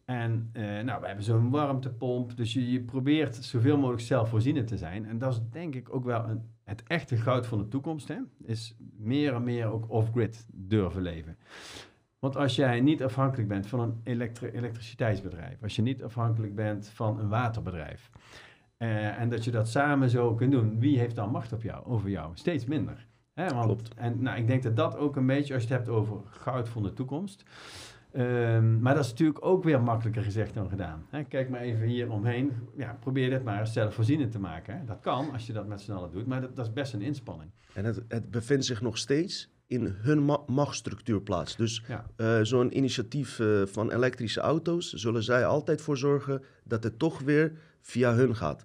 [SPEAKER 2] En eh, nou, we hebben zo'n warmtepomp. Dus je, je probeert zoveel mogelijk zelfvoorzienend te zijn. En dat is denk ik ook wel een, het echte goud van de toekomst. Hè? Is meer en meer ook off-grid durven leven. Want als jij niet afhankelijk bent van een elektri- elektriciteitsbedrijf, als je niet afhankelijk bent van een waterbedrijf, eh, en dat je dat samen zo kunt doen, wie heeft dan macht op jou, over jou? Steeds minder. Hè, want,
[SPEAKER 1] Klopt.
[SPEAKER 2] En nou, ik denk dat dat ook een beetje, als je het hebt over goud van de toekomst. Ehm, maar dat is natuurlijk ook weer makkelijker gezegd dan gedaan. Kijk maar even hier omheen. Ja, probeer dit maar zelfvoorzienend te maken. Dat kan als je dat met z'n allen doet, maar dat, dat is best een inspanning.
[SPEAKER 1] En het, het bevindt zich nog steeds in hun ma- machtsstructuur plaats. Dus
[SPEAKER 2] Ja.
[SPEAKER 1] eh, zo'n initiatief eh, van elektrische auto's, zullen zij altijd voor zorgen dat het toch weer via hun gaat.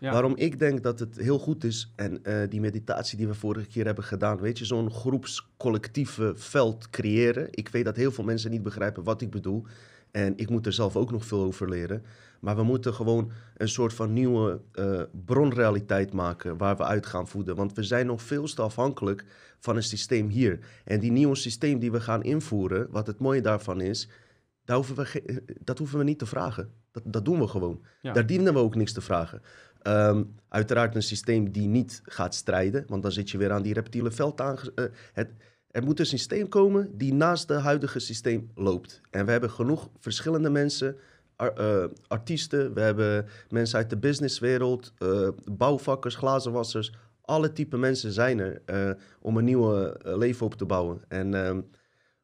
[SPEAKER 2] Ja.
[SPEAKER 1] Waarom ik denk dat het heel goed is, en eh, die meditatie die we vorige keer hebben gedaan, weet je, zo'n groepscollectieve veld creëren. Ik weet dat heel veel mensen niet begrijpen wat ik bedoel. En ik moet er zelf ook nog veel over leren. Maar we moeten gewoon een soort van nieuwe eh, bronrealiteit maken waar we uit gaan voeden. Want we zijn nog veel te afhankelijk van een systeem hier. En die nieuwe systeem die we gaan invoeren, wat het mooie daarvan is, daar hoeven we eh, dat hoeven we niet te vragen. Dat, dat doen we gewoon.
[SPEAKER 2] Ja.
[SPEAKER 1] Daar dienen we ook niks te vragen. Ehm, uiteraard een systeem die niet gaat strijden, want dan zit je weer aan die reptiele veld aan. het, er moet een systeem komen die naast het huidige systeem loopt. En we hebben genoeg verschillende mensen, ar- eh, artiesten, we hebben mensen uit de businesswereld, eh, bouwvakkers, glazenwassers. Alle type mensen zijn er eh, om een nieuwe eh, leven op te bouwen. En, ehm,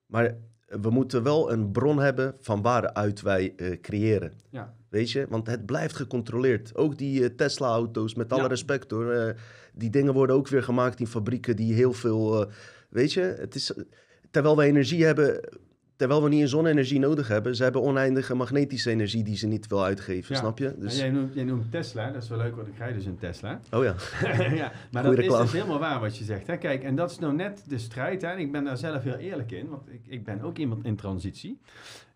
[SPEAKER 1] maar we moeten wel een bron hebben van waaruit wij eh, creëren.
[SPEAKER 2] Ja.
[SPEAKER 1] Weet je, want het blijft gecontroleerd. Ook die eh, Tesla-auto's, met alle
[SPEAKER 2] Ja.
[SPEAKER 1] respect hoor. eh, die dingen worden ook weer gemaakt in fabrieken die heel veel. weet je, het is. Terwijl we energie hebben. Terwijl we niet een zonne-energie nodig hebben, ze hebben oneindige magnetische energie die ze niet wil uitgeven,
[SPEAKER 2] Ja.
[SPEAKER 1] snap je? Dus,
[SPEAKER 2] jij, noemt, jij noemt Tesla, dat is wel leuk, want ik rij dus een Tesla.
[SPEAKER 1] oh ja,
[SPEAKER 2] ja, maar
[SPEAKER 1] Goeie
[SPEAKER 2] dat
[SPEAKER 1] reclame.
[SPEAKER 2] is dus helemaal waar wat je zegt. Hè? Kijk, en dat is nou net de strijd. Hè? En ik ben daar zelf heel eerlijk in, want ik, ik ben ook iemand in transitie.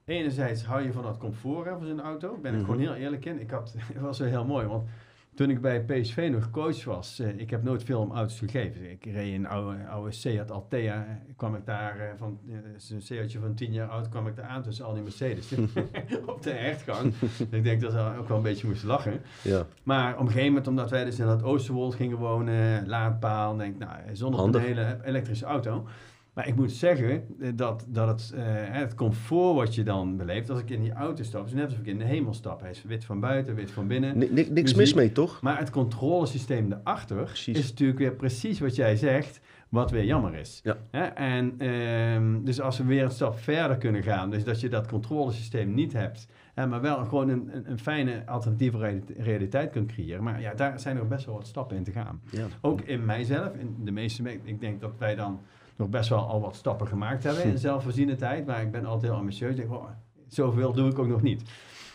[SPEAKER 2] Enerzijds hou je van dat comfort hè, van zo'n auto. Ben ik
[SPEAKER 1] Mhm.
[SPEAKER 2] gewoon heel eerlijk in. Ik had, het was wel heel mooi, want toen ik bij PSV nog coach was, eh, ik heb nooit veel om auto's gegeven. Ik reed een oude, oude Seat Altea, eh, kwam ik daar eh, van, eh, zo'n Seatje van 10 jaar oud, kwam ik daar aan tussen al die Mercedes op de hertgang. ik denk dat ze ook wel een beetje moesten lachen.
[SPEAKER 1] ja.
[SPEAKER 2] Maar op een gegeven moment, omdat wij dus in dat Oosterwold gingen wonen, laadpaal, denk ik, nou, zonder een
[SPEAKER 1] Handig.
[SPEAKER 2] hele elektrische auto. Maar ik moet zeggen eh, dat, dat het, eh, het comfort wat je dan beleeft, als ik in die auto stap, is net alsof ik in de hemel stap. Hij is wit van buiten, wit van binnen.
[SPEAKER 1] Ni- ni- niks
[SPEAKER 2] Muziek.
[SPEAKER 1] mis mee, toch?
[SPEAKER 2] Maar het controlesysteem erachter
[SPEAKER 1] Precies.
[SPEAKER 2] is natuurlijk weer precies wat jij zegt, wat weer jammer is.
[SPEAKER 1] Ja.
[SPEAKER 2] Hè? En ehm, dus als we weer een stap verder kunnen gaan, dus dat je dat controlesysteem niet hebt, hè, maar wel gewoon een, een, een fijne alternatieve reali- realiteit kunt creëren. Maar ja, daar zijn er best wel wat stappen in te gaan.
[SPEAKER 1] Ja.
[SPEAKER 2] Ook in mijzelf, in de meeste, me- ik denk dat wij dan nog best wel al wat stappen gemaakt hebben in zelfvoorzienendheid, maar ik ben altijd heel ambitieus. Ik denk, oh, zoveel doe ik ook nog niet.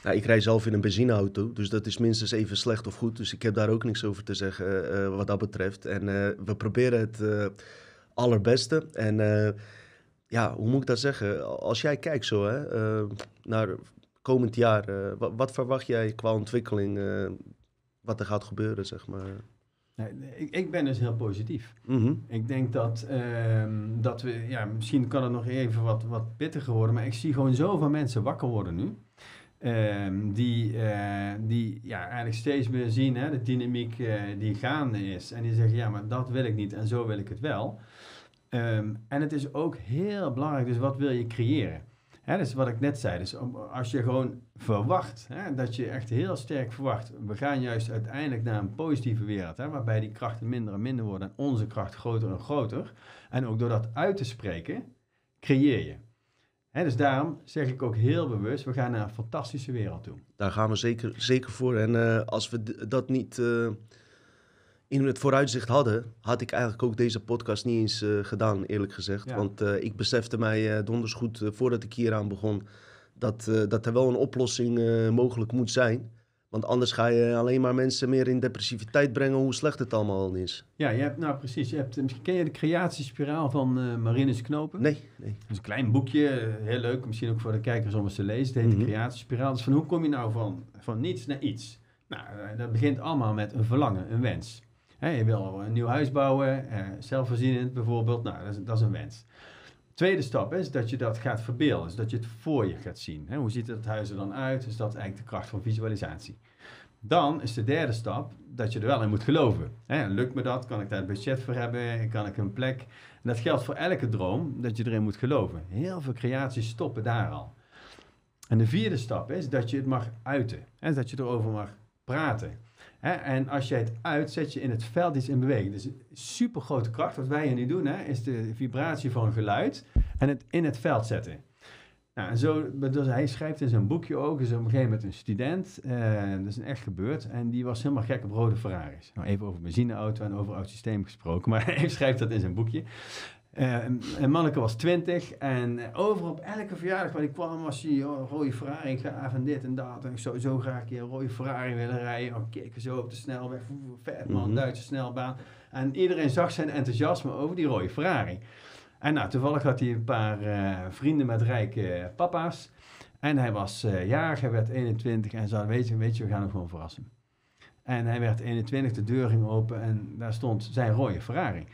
[SPEAKER 1] Nou, ik rij zelf in een benzineauto, dus dat is minstens even slecht of goed. Dus ik heb daar ook niks over te zeggen eh, wat dat betreft. En eh, we proberen het eh, allerbeste. En eh, ja, hoe moet ik dat zeggen? Als jij kijkt zo hè, eh, naar komend jaar, eh, wat, wat verwacht jij qua ontwikkeling, eh, wat er gaat gebeuren, zeg maar?
[SPEAKER 2] Nee, ik, ik ben dus heel positief.
[SPEAKER 1] Mhm.
[SPEAKER 2] Ik denk dat, ehm, dat we, ja, misschien kan het nog even wat, wat pittiger worden, maar ik zie gewoon zoveel mensen wakker worden nu. Ehm, die, eh, die ja, eigenlijk steeds meer zien, hè, de dynamiek eh, die gaande is. En die zeggen, ja, maar dat wil ik niet en zo wil ik het wel. Ehm, en het is ook heel belangrijk, dus wat wil je creëren? Hè, dus wat ik net zei, dus als je gewoon verwacht, hè, dat je echt heel sterk verwacht, we gaan juist uiteindelijk naar een positieve wereld, hè, waarbij die krachten minder en minder worden en onze kracht groter en groter. En ook door dat uit te spreken, creëer je. Dus daarom zeg ik ook heel bewust, we gaan naar een fantastische wereld toe.
[SPEAKER 1] Daar gaan we zeker, zeker voor. En eh, als we dat niet eh, in het vooruitzicht hadden, had ik eigenlijk ook deze podcast niet eens eh, gedaan, eerlijk gezegd.
[SPEAKER 2] Ja.
[SPEAKER 1] Want eh, ik besefte mij eh, donders goed voordat ik hier aan begon dat, dat er wel een oplossing mogelijk moet zijn. Want anders ga je alleen maar mensen meer in depressiviteit brengen hoe slecht het allemaal al is.
[SPEAKER 2] Ja, je hebt, nou precies, je hebt, misschien ken je de creatiespiraal van Marinus Knopen?
[SPEAKER 1] Nee, nee.
[SPEAKER 2] Dat is een klein boekje, heel leuk, misschien ook voor de kijkers om eens te lezen. Het heet
[SPEAKER 1] Mhm.
[SPEAKER 2] de creatiespiraal. Dus van hoe kom je nou van, van niets naar iets? Nou, dat begint allemaal met een verlangen, een wens. Je wil een nieuw huis bouwen, eh, zelfvoorzienend bijvoorbeeld. Nou, dat is, dat is een wens. Tweede stap is dat je dat gaat verbeelden, dus dat je het voor je gaat zien. Hoe ziet het huis er dan uit? Dus dat is eigenlijk de kracht van visualisatie. Dan is de derde stap dat je er wel in moet geloven. Lukt me dat? Kan ik daar het budget voor hebben? Kan ik een plek? En dat geldt voor elke droom, dat je erin moet geloven. Heel veel creaties stoppen daar al. En de vierde stap is dat je het mag uiten. Hè, dat je erover mag praten. Hè, en als je het uit, zet je in het veld iets in beweging. Dus super grote kracht. Wat wij hier nu doen, hè, is de vibratie van geluid en het in het veld zetten. Nou, en zo, dus hij schrijft in zijn boekje ook, is op een gegeven moment een student, eh, dat is een echt gebeurd, en die was helemaal gek op rode Ferraris. Nou, even over benzineauto en over oud systeem gesproken, maar hij schrijft dat in zijn boekje. Eh, en en Manneke was 20 en eh, overal op elke verjaardag waar ik kwam was hij, oh, rode Ferrari, gaaf en dit en dat. En ik zou zo graag een keer een rode Ferrari willen rijden. Oh, keken zo op de snelweg, vet man,
[SPEAKER 1] Mhm.
[SPEAKER 2] Duitse snelbaan. En iedereen zag zijn enthousiasme over die rode Ferrari. En nou, toevallig had hij een paar eh, vrienden met rijke papa's. En hij was eh jarig, hij werd 21 en ze hadden, weet je, weet je, we gaan hem gewoon verrassen. En hij werd 21, de deur ging open en daar stond zijn rode Ferrari.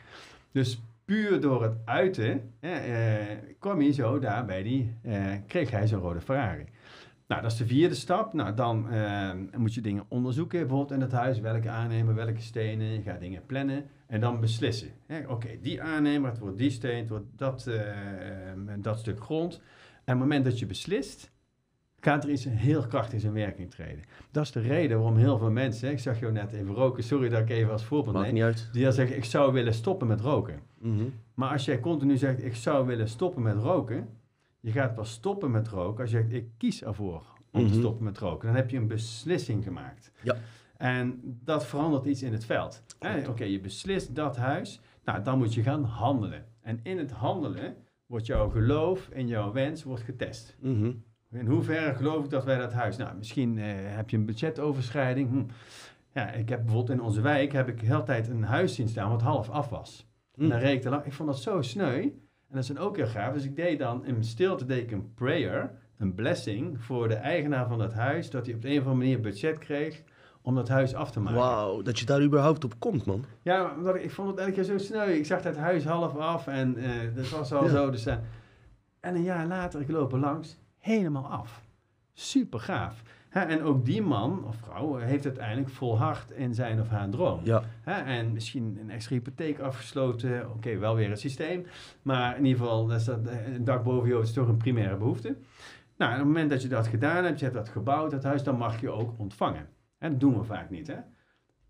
[SPEAKER 2] Dus puur door het uiten eh, eh, kwam hij zo daar bij die, eh, kreeg hij zijn rode Ferrari. Nou, dat is de vierde stap. Nou, dan eh, moet je dingen onderzoeken, bijvoorbeeld in het huis. Welke aannemer, welke stenen. Je gaat dingen plannen en dan beslissen. Oké, die aannemer, het wordt die steen, het wordt dat, eh, eh, dat stuk grond. En op het moment dat je beslist, gaat er iets heel krachtigs in werking treden. Dat is de reden waarom heel veel mensen, ik zag jou net even roken, sorry dat ik even als voorbeeld
[SPEAKER 1] Maakt
[SPEAKER 2] neem,
[SPEAKER 1] niet uit.
[SPEAKER 2] die dan zeggen, ik zou willen stoppen met roken.
[SPEAKER 1] Mhm.
[SPEAKER 2] Maar als jij continu zegt, ik zou willen stoppen met roken, je gaat pas stoppen met roken als je zegt, ik kies ervoor om te
[SPEAKER 1] Mhm.
[SPEAKER 2] stoppen met roken. Dan heb je een beslissing gemaakt.
[SPEAKER 1] Ja.
[SPEAKER 2] En dat verandert iets in het veld. Oké, je beslist dat huis, nou dan moet je gaan handelen. En in het handelen wordt jouw geloof in jouw wens wordt getest.
[SPEAKER 1] Mhm.
[SPEAKER 2] In hoeverre geloof ik dat wij dat huis... Nou, misschien eh, heb je een budgetoverschrijding. Hm. Ja, ik heb bijvoorbeeld in onze wijk heb ik de hele tijd een huis zien staan wat half af was. En dan
[SPEAKER 1] Mhm.
[SPEAKER 2] reed ik te lang. Ik vond dat zo sneu. En dat is dan ook heel gaaf. Dus ik deed dan in stilte deed ik een prayer, een blessing voor de eigenaar van dat huis, dat hij op de een of andere manier budget kreeg om dat huis af te maken.
[SPEAKER 1] Wauw, dat je daar überhaupt op komt, man.
[SPEAKER 2] Ja, omdat ik, ik vond het elke keer zo sneu. Ik zag dat huis half af en eh dat was al
[SPEAKER 1] Ja.
[SPEAKER 2] zo. Dus, eh, en een jaar later, ik loop er langs, helemaal af. Super gaaf. En ook die man of vrouw eh, heeft uiteindelijk volhard in zijn of haar droom.
[SPEAKER 1] Ja.
[SPEAKER 2] En misschien een extra hypotheek afgesloten. Oké, wel weer een systeem. Maar in ieder geval, dat is dat, eh, een dak boven je hoofd is toch een primaire behoefte. Nou, en op het moment dat je dat gedaan hebt, je hebt dat gebouwd, dat huis, dan mag je ook ontvangen. En dat doen we vaak niet, hè.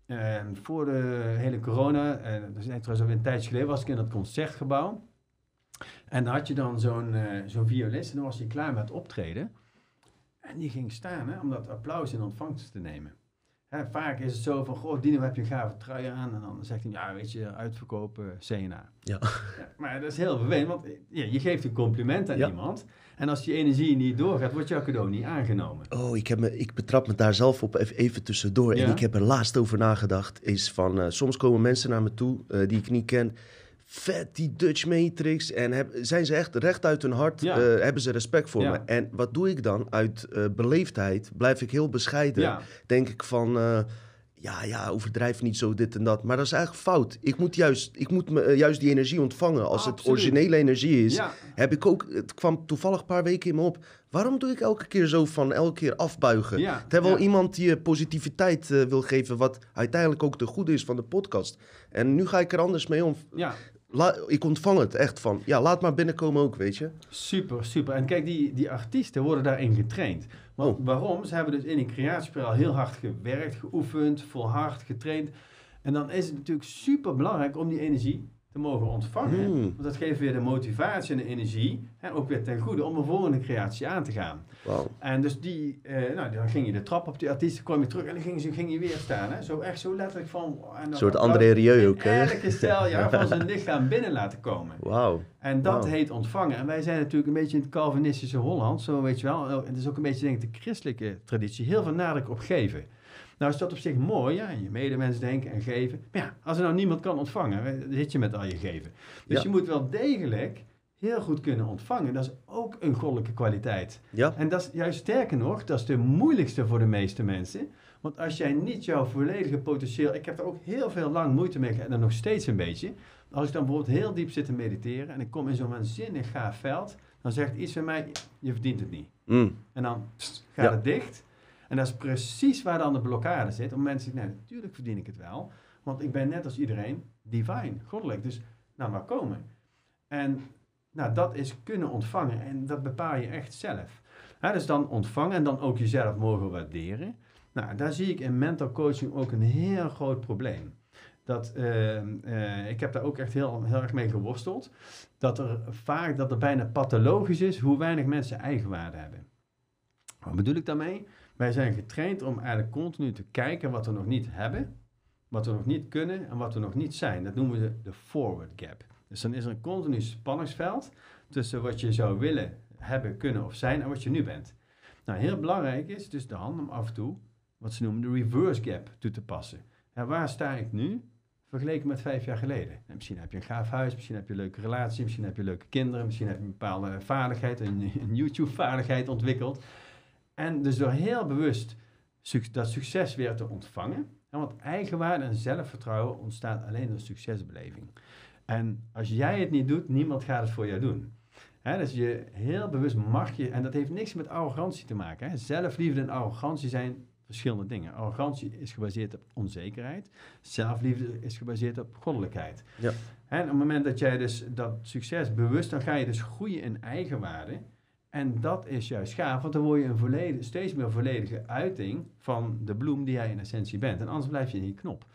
[SPEAKER 2] Ehm, voor de hele corona, en dat is net trouwens alweer een tijdje geleden, was ik in dat concertgebouw. En dan had je dan zo'n eh, zo'n violist en dan was hij klaar met optreden. En die ging staan hè, om dat applaus in ontvangst te nemen. Hè, vaak is het zo van, goh Dino, heb je een gave trui aan? En dan zegt hij, ja weet je, uitverkopen CNA.
[SPEAKER 1] Ja.
[SPEAKER 2] maar dat is heel vervelend, want ja, je geeft een compliment aan
[SPEAKER 1] Ja.
[SPEAKER 2] iemand. En als die energie niet doorgaat, wordt jouw cadeau niet aangenomen.
[SPEAKER 1] Oh, ik, heb me, ik betrap me daar zelf op even, tussendoor. En ik heb er laatst over nagedacht. Is van, eh, soms komen mensen naar me toe eh, die ik niet ken. Vet, die Dutch Matrix. En heb, zijn ze echt recht uit hun hart,
[SPEAKER 2] Ja.
[SPEAKER 1] eh, hebben ze respect voor
[SPEAKER 2] Ja.
[SPEAKER 1] me. En wat doe ik dan? Uit eh, beleefdheid blijf ik heel bescheiden.
[SPEAKER 2] Ja,
[SPEAKER 1] Denk ik van, eh, ja, ja, overdrijf niet zo dit en dat. Maar dat is eigenlijk fout. Ik moet juist, ik moet me, juist die energie ontvangen. Als het originele energie is, heb ik ook, het kwam toevallig een paar weken in me op. Waarom doe ik elke keer zo van elke keer afbuigen?
[SPEAKER 2] ja,
[SPEAKER 1] Terwijl
[SPEAKER 2] ja.
[SPEAKER 1] iemand die positiviteit wil geven, wat uiteindelijk ook de goede is van de podcast. En nu ga ik er anders mee om.
[SPEAKER 2] Ja,
[SPEAKER 1] La- ik ontvang het echt van, ja, laat maar binnenkomen ook, weet je.
[SPEAKER 2] super, super. En kijk, die, die artiesten worden daarin getraind. Want
[SPEAKER 1] Oh.
[SPEAKER 2] waarom? Ze hebben dus in die creatiespiraal heel hard gewerkt, geoefend, volhard, getraind. En dan is het natuurlijk super belangrijk om die energie te mogen ontvangen.
[SPEAKER 1] Hmm.
[SPEAKER 2] Want dat geeft weer de motivatie en de energie, hè, ook weer ten goede, om een volgende creatie aan te gaan. En dus die, eh, nou, dan ging je de trap op die artiesten, kwam je terug en dan ging, ze, ging je weer staan. Hè? Zo echt zo letterlijk van... En
[SPEAKER 1] Een soort
[SPEAKER 2] applaus
[SPEAKER 1] André Rieu ook, hè?
[SPEAKER 2] elke cel ja, van zijn lichaam binnen laten komen.
[SPEAKER 1] Wauw.
[SPEAKER 2] En dat heet ontvangen. En wij zijn natuurlijk een beetje in het Calvinistische Holland, zo weet je wel. En het is ook een beetje, denk ik, de christelijke traditie. Heel veel nadruk op geven. Nou is dat op zich mooi, ja, en je medemens denken en geven. Maar ja, als er nou niemand kan ontvangen, dan zit je met al je geven. Dus
[SPEAKER 1] Ja.
[SPEAKER 2] je moet wel degelijk heel goed kunnen ontvangen. Dat is ook een goddelijke kwaliteit.
[SPEAKER 1] Ja,
[SPEAKER 2] En dat is juist sterker nog, dat is de moeilijkste voor de meeste mensen. Want als jij niet jouw volledige potentieel... Ik heb er ook heel veel lang moeite mee gehad en nog steeds een beetje. Als ik dan bijvoorbeeld heel diep zit te mediteren en ik kom in zo'n waanzinnig gaaf veld, dan zegt iets van mij, je verdient het niet.
[SPEAKER 1] Mm.
[SPEAKER 2] En dan pst, gaat
[SPEAKER 1] Ja.
[SPEAKER 2] het dicht. En dat is precies waar dan de blokkade zit. Om mensen zeggen, nee, natuurlijk verdien ik het wel. Want ik ben net als iedereen divine, goddelijk. Dus nou maar komen. En nou, dat is kunnen ontvangen. En dat bepaal je echt zelf. Dus dan ontvangen en dan ook jezelf mogen waarderen. Nou, daar zie ik in mental coaching ook een heel groot probleem. Dat, eh, eh, ik heb daar ook echt heel, heel erg mee geworsteld. Dat er vaak, dat er bijna pathologisch is hoe weinig mensen eigenwaarde hebben. Wat bedoel ik daarmee? Wij zijn getraind om eigenlijk continu te kijken wat we nog niet hebben, wat we nog niet kunnen en wat we nog niet zijn. Dat noemen we de forward gap. Dus dan is er een continu spanningsveld tussen wat je zou willen hebben, kunnen of zijn en wat je nu bent. Nou, heel belangrijk is dus dan om af en toe wat ze noemen de reverse gap toe te passen. Ja, waar sta ik nu vergeleken met vijf jaar geleden? Nou, misschien heb je een gaaf huis, misschien heb je een leuke relatie, misschien heb je leuke kinderen, misschien heb je een bepaalde vaardigheid, een, een YouTube-vaardigheid ontwikkeld. En dus door heel bewust dat succes weer te ontvangen. En want eigenwaarde en zelfvertrouwen ontstaat alleen door succesbeleving. En als jij het niet doet, niemand gaat het voor jou doen. Hè, dus je heel bewust mag je, en dat heeft niks met arrogantie te maken. Hè. Zelfliefde en arrogantie zijn verschillende dingen. Arrogantie is gebaseerd op onzekerheid. Zelfliefde is gebaseerd op goddelijkheid.
[SPEAKER 1] Ja.
[SPEAKER 2] En op het moment dat jij dus dat succes bewust, dan ga je dus groeien in eigenwaarde. En dat is juist gaaf, want dan word je een volledig, steeds meer volledige uiting van de bloem die jij in essentie bent. En anders blijf je in die knop.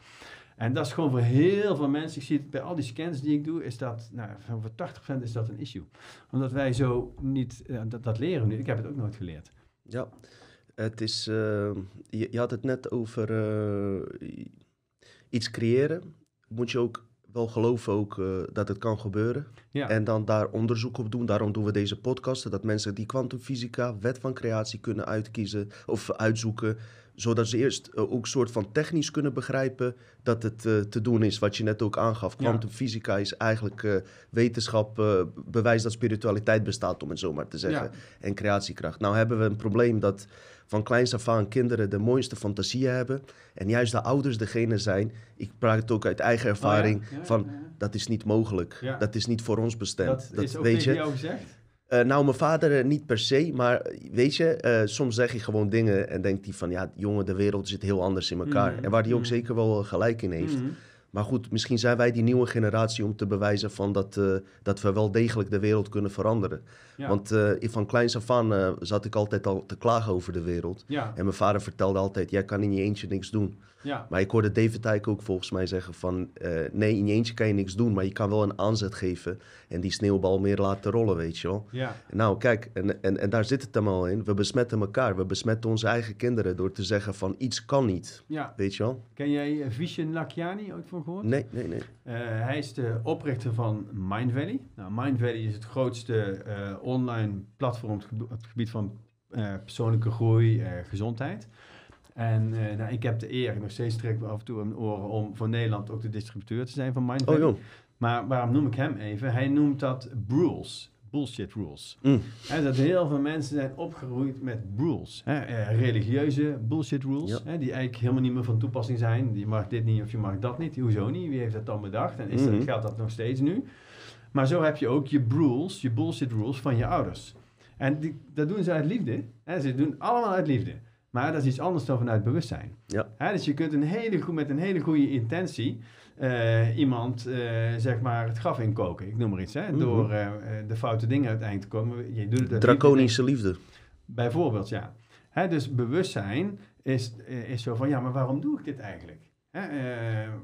[SPEAKER 2] En dat is gewoon voor heel veel mensen, ik zie het bij al die scans die ik doe, is dat, nou, voor 80% is dat een issue. Omdat wij zo niet, eh, dat, dat leren nu, ik heb het ook nooit geleerd.
[SPEAKER 1] Ja, het is. eh, je, je had het net over eh, iets creëren. Moet je ook wel geloven ook, eh, dat het kan gebeuren.
[SPEAKER 2] Ja,
[SPEAKER 1] En dan daar onderzoek op doen. Daarom doen we deze podcasten. Dat mensen die kwantumfysica, wet van creatie kunnen uitkiezen of uitzoeken. Zodat ze eerst eh, ook soort van technisch kunnen begrijpen dat het eh, te doen is. Wat je net ook aangaf.
[SPEAKER 2] Ja.
[SPEAKER 1] Kwantumfysica is eigenlijk wetenschap, bewijs dat spiritualiteit bestaat, om het zo maar te zeggen.
[SPEAKER 2] Ja.
[SPEAKER 1] En creatiekracht. Nou hebben we een probleem dat van kleins af aan kinderen de mooiste fantasieën hebben. En juist de ouders degene zijn. Ik praat het ook uit eigen ervaring.
[SPEAKER 2] Oh ja, ja,
[SPEAKER 1] van
[SPEAKER 2] ja,
[SPEAKER 1] dat is niet mogelijk. Dat is niet voor ons bestemd.
[SPEAKER 2] Dat, is ook
[SPEAKER 1] weet je.
[SPEAKER 2] jou gezegd?
[SPEAKER 1] Eh, nou, mijn vader eh, niet per se, maar eh, weet je, soms zeg je gewoon dingen en denkt hij van, ja, jongen, de wereld zit heel anders in elkaar.
[SPEAKER 2] Mhm,
[SPEAKER 1] En waar hij ook
[SPEAKER 2] mhm.
[SPEAKER 1] zeker wel gelijk in heeft.
[SPEAKER 2] Mhm.
[SPEAKER 1] Maar goed, misschien zijn wij die nieuwe generatie om te bewijzen van dat, eh, dat we wel degelijk de wereld kunnen veranderen.
[SPEAKER 2] Ja.
[SPEAKER 1] Want eh, van kleins af aan eh, zat ik altijd al te klagen over de wereld.
[SPEAKER 2] ja,
[SPEAKER 1] En mijn vader vertelde altijd, jij kan in je eentje niks doen.
[SPEAKER 2] Ja,
[SPEAKER 1] Maar ik hoorde David Dijk ook volgens mij zeggen van... eh, nee, in je eentje kan je niks doen, maar je kan wel een aanzet geven... en die sneeuwbal meer laten rollen, weet je wel.
[SPEAKER 2] ja.
[SPEAKER 1] Nou, kijk, en, en, en daar zit het hem al in. We besmetten elkaar. We besmetten onze eigen kinderen door te zeggen van iets kan niet.
[SPEAKER 2] ja.
[SPEAKER 1] Weet je wel?
[SPEAKER 2] Ken jij eh, Vishen Lakiani ooit van gehoord?
[SPEAKER 1] Nee, nee, nee.
[SPEAKER 2] Eh, hij is de oprichter van Mind Valley. Nou, Mind Valley is het grootste online platform op het gebied van persoonlijke groei, eh, gezondheid. En eh, nou, ik heb de eer, nog steeds trek af en toe aan mijn oren om voor Nederland ook de distributeur te zijn van Mind
[SPEAKER 1] Oh.
[SPEAKER 2] Maar waarom noem ik hem even? Hij noemt dat BRULES. bullshit rules.
[SPEAKER 1] Mm.
[SPEAKER 2] Dat heel veel mensen zijn opgegroeid met rules. Hè, eh, religieuze bullshit rules,
[SPEAKER 1] Ja.
[SPEAKER 2] die eigenlijk helemaal niet meer van toepassing zijn. Je mag dit niet of je mag dat niet. Hoezo niet? Wie heeft dat dan bedacht? En is dat, geldt dat nog steeds nu? Maar zo heb je ook je rules, je bullshit rules van je ouders. En die, dat doen ze uit liefde. Hè, ze doen allemaal uit liefde. Maar dat is iets anders dan vanuit bewustzijn.
[SPEAKER 1] Ja.
[SPEAKER 2] Hè, dus je kunt een hele, goe- met een hele goede intentie eh, iemand eh, zeg maar het graf inkoken. Ik noem maar iets. Hè,
[SPEAKER 1] Mhm.
[SPEAKER 2] Door eh, de foute dingen uiteindelijk te komen. Je doet het
[SPEAKER 1] Draconische liefde.
[SPEAKER 2] liefde, Bijvoorbeeld, ja. Hè, dus bewustzijn is, is zo van, ja, maar waarom doe ik dit eigenlijk? Hè,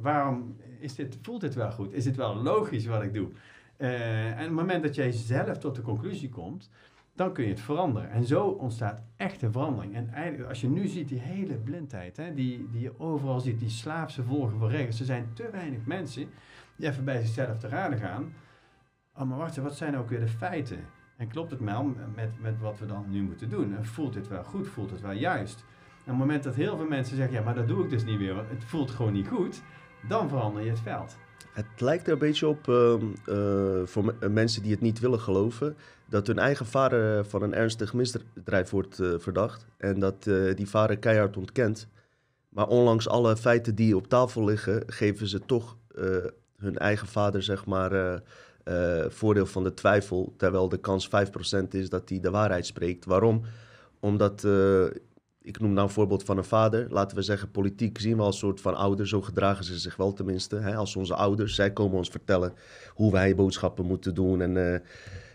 [SPEAKER 2] waarom is dit, voelt dit wel goed? Is dit wel logisch wat ik doe? En op het moment dat jij zelf tot de conclusie komt, dan kun je het veranderen. En zo ontstaat echte verandering. En eigenlijk, als je nu ziet die hele blindheid, hè, die, die je overal ziet, die slaafse volgen van regels. Er zijn te weinig mensen die even bij zichzelf te raden gaan. Oh, maar wacht wat zijn ook weer de feiten? En klopt het wel met, met wat we dan nu moeten doen? En voelt dit wel goed? Voelt het wel juist? En op het moment dat heel veel mensen zeggen, ja, maar dat doe ik dus niet meer, want het voelt gewoon niet goed, dan verander je het veld.
[SPEAKER 1] Het lijkt er een beetje op, ehm, eh, voor eh, mensen die het niet willen geloven, dat hun eigen vader eh, van een ernstig misdrijf wordt verdacht. En dat die vader keihard ontkent. Maar ondanks alle feiten die op tafel liggen, geven ze toch hun eigen vader, zeg maar, voordeel van de twijfel. Terwijl de kans 5% is dat hij de waarheid spreekt. Waarom? Omdat, ik noem nou een voorbeeld van een vader. Laten we zeggen, politiek zien we als soort van ouder. Zo gedragen ze zich wel tenminste. Hè, als onze ouders. Zij komen ons vertellen hoe wij boodschappen moeten doen. En, eh,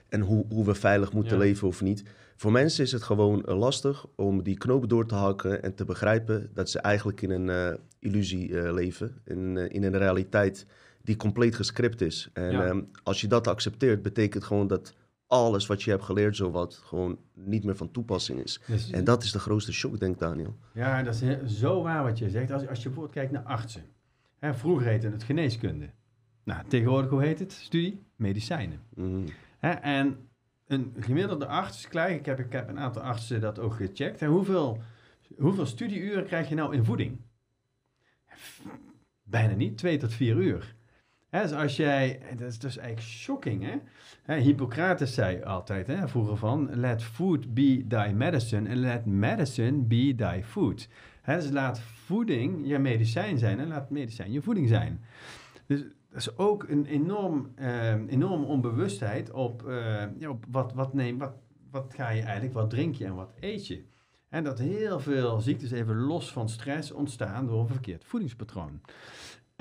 [SPEAKER 1] en hoe, hoe we veilig moeten
[SPEAKER 2] Ja.
[SPEAKER 1] leven of niet. Voor mensen is het gewoon eh, lastig om die knoop door te hakken. En te begrijpen dat ze eigenlijk in een eh, illusie leven. In, in een realiteit die compleet gescript is. En
[SPEAKER 2] Ja.
[SPEAKER 1] ehm, als je dat accepteert, betekent gewoon dat alles wat je hebt geleerd, zowat, gewoon niet meer van toepassing is.
[SPEAKER 2] Dus,
[SPEAKER 1] En dat is de grootste shock, denkt Daniel.
[SPEAKER 2] Ja, dat is zo waar wat je zegt. Als, als je bijvoorbeeld kijkt naar artsen. Hè, vroeger heette het geneeskunde. Nou, tegenwoordig, hoe heet het? Studie? Medicijnen.
[SPEAKER 1] Mm.
[SPEAKER 2] Hè, en een gemiddelde arts krijgt, ik heb, ik heb een aantal artsen dat ook gecheckt. Hè, hoeveel, hoeveel studieuren krijg je nou in voeding? Bijna niet, twee tot vier uur. Hè, dus als jij, dat is dus eigenlijk shocking, hè? Hippocrates zei altijd, hè, vroeger van, let food be thy medicine and let medicine be thy food. Hè, dus laat voeding je medicijn zijn en laat medicijn je voeding zijn. Dus dat is ook een enorm, eh, enorme onbewustheid op, eh, ja, op wat, wat, neem, wat, wat ga je eigenlijk, wat drink je en wat eet je. En dat heel veel ziektes even los van stress ontstaan door een verkeerd voedingspatroon.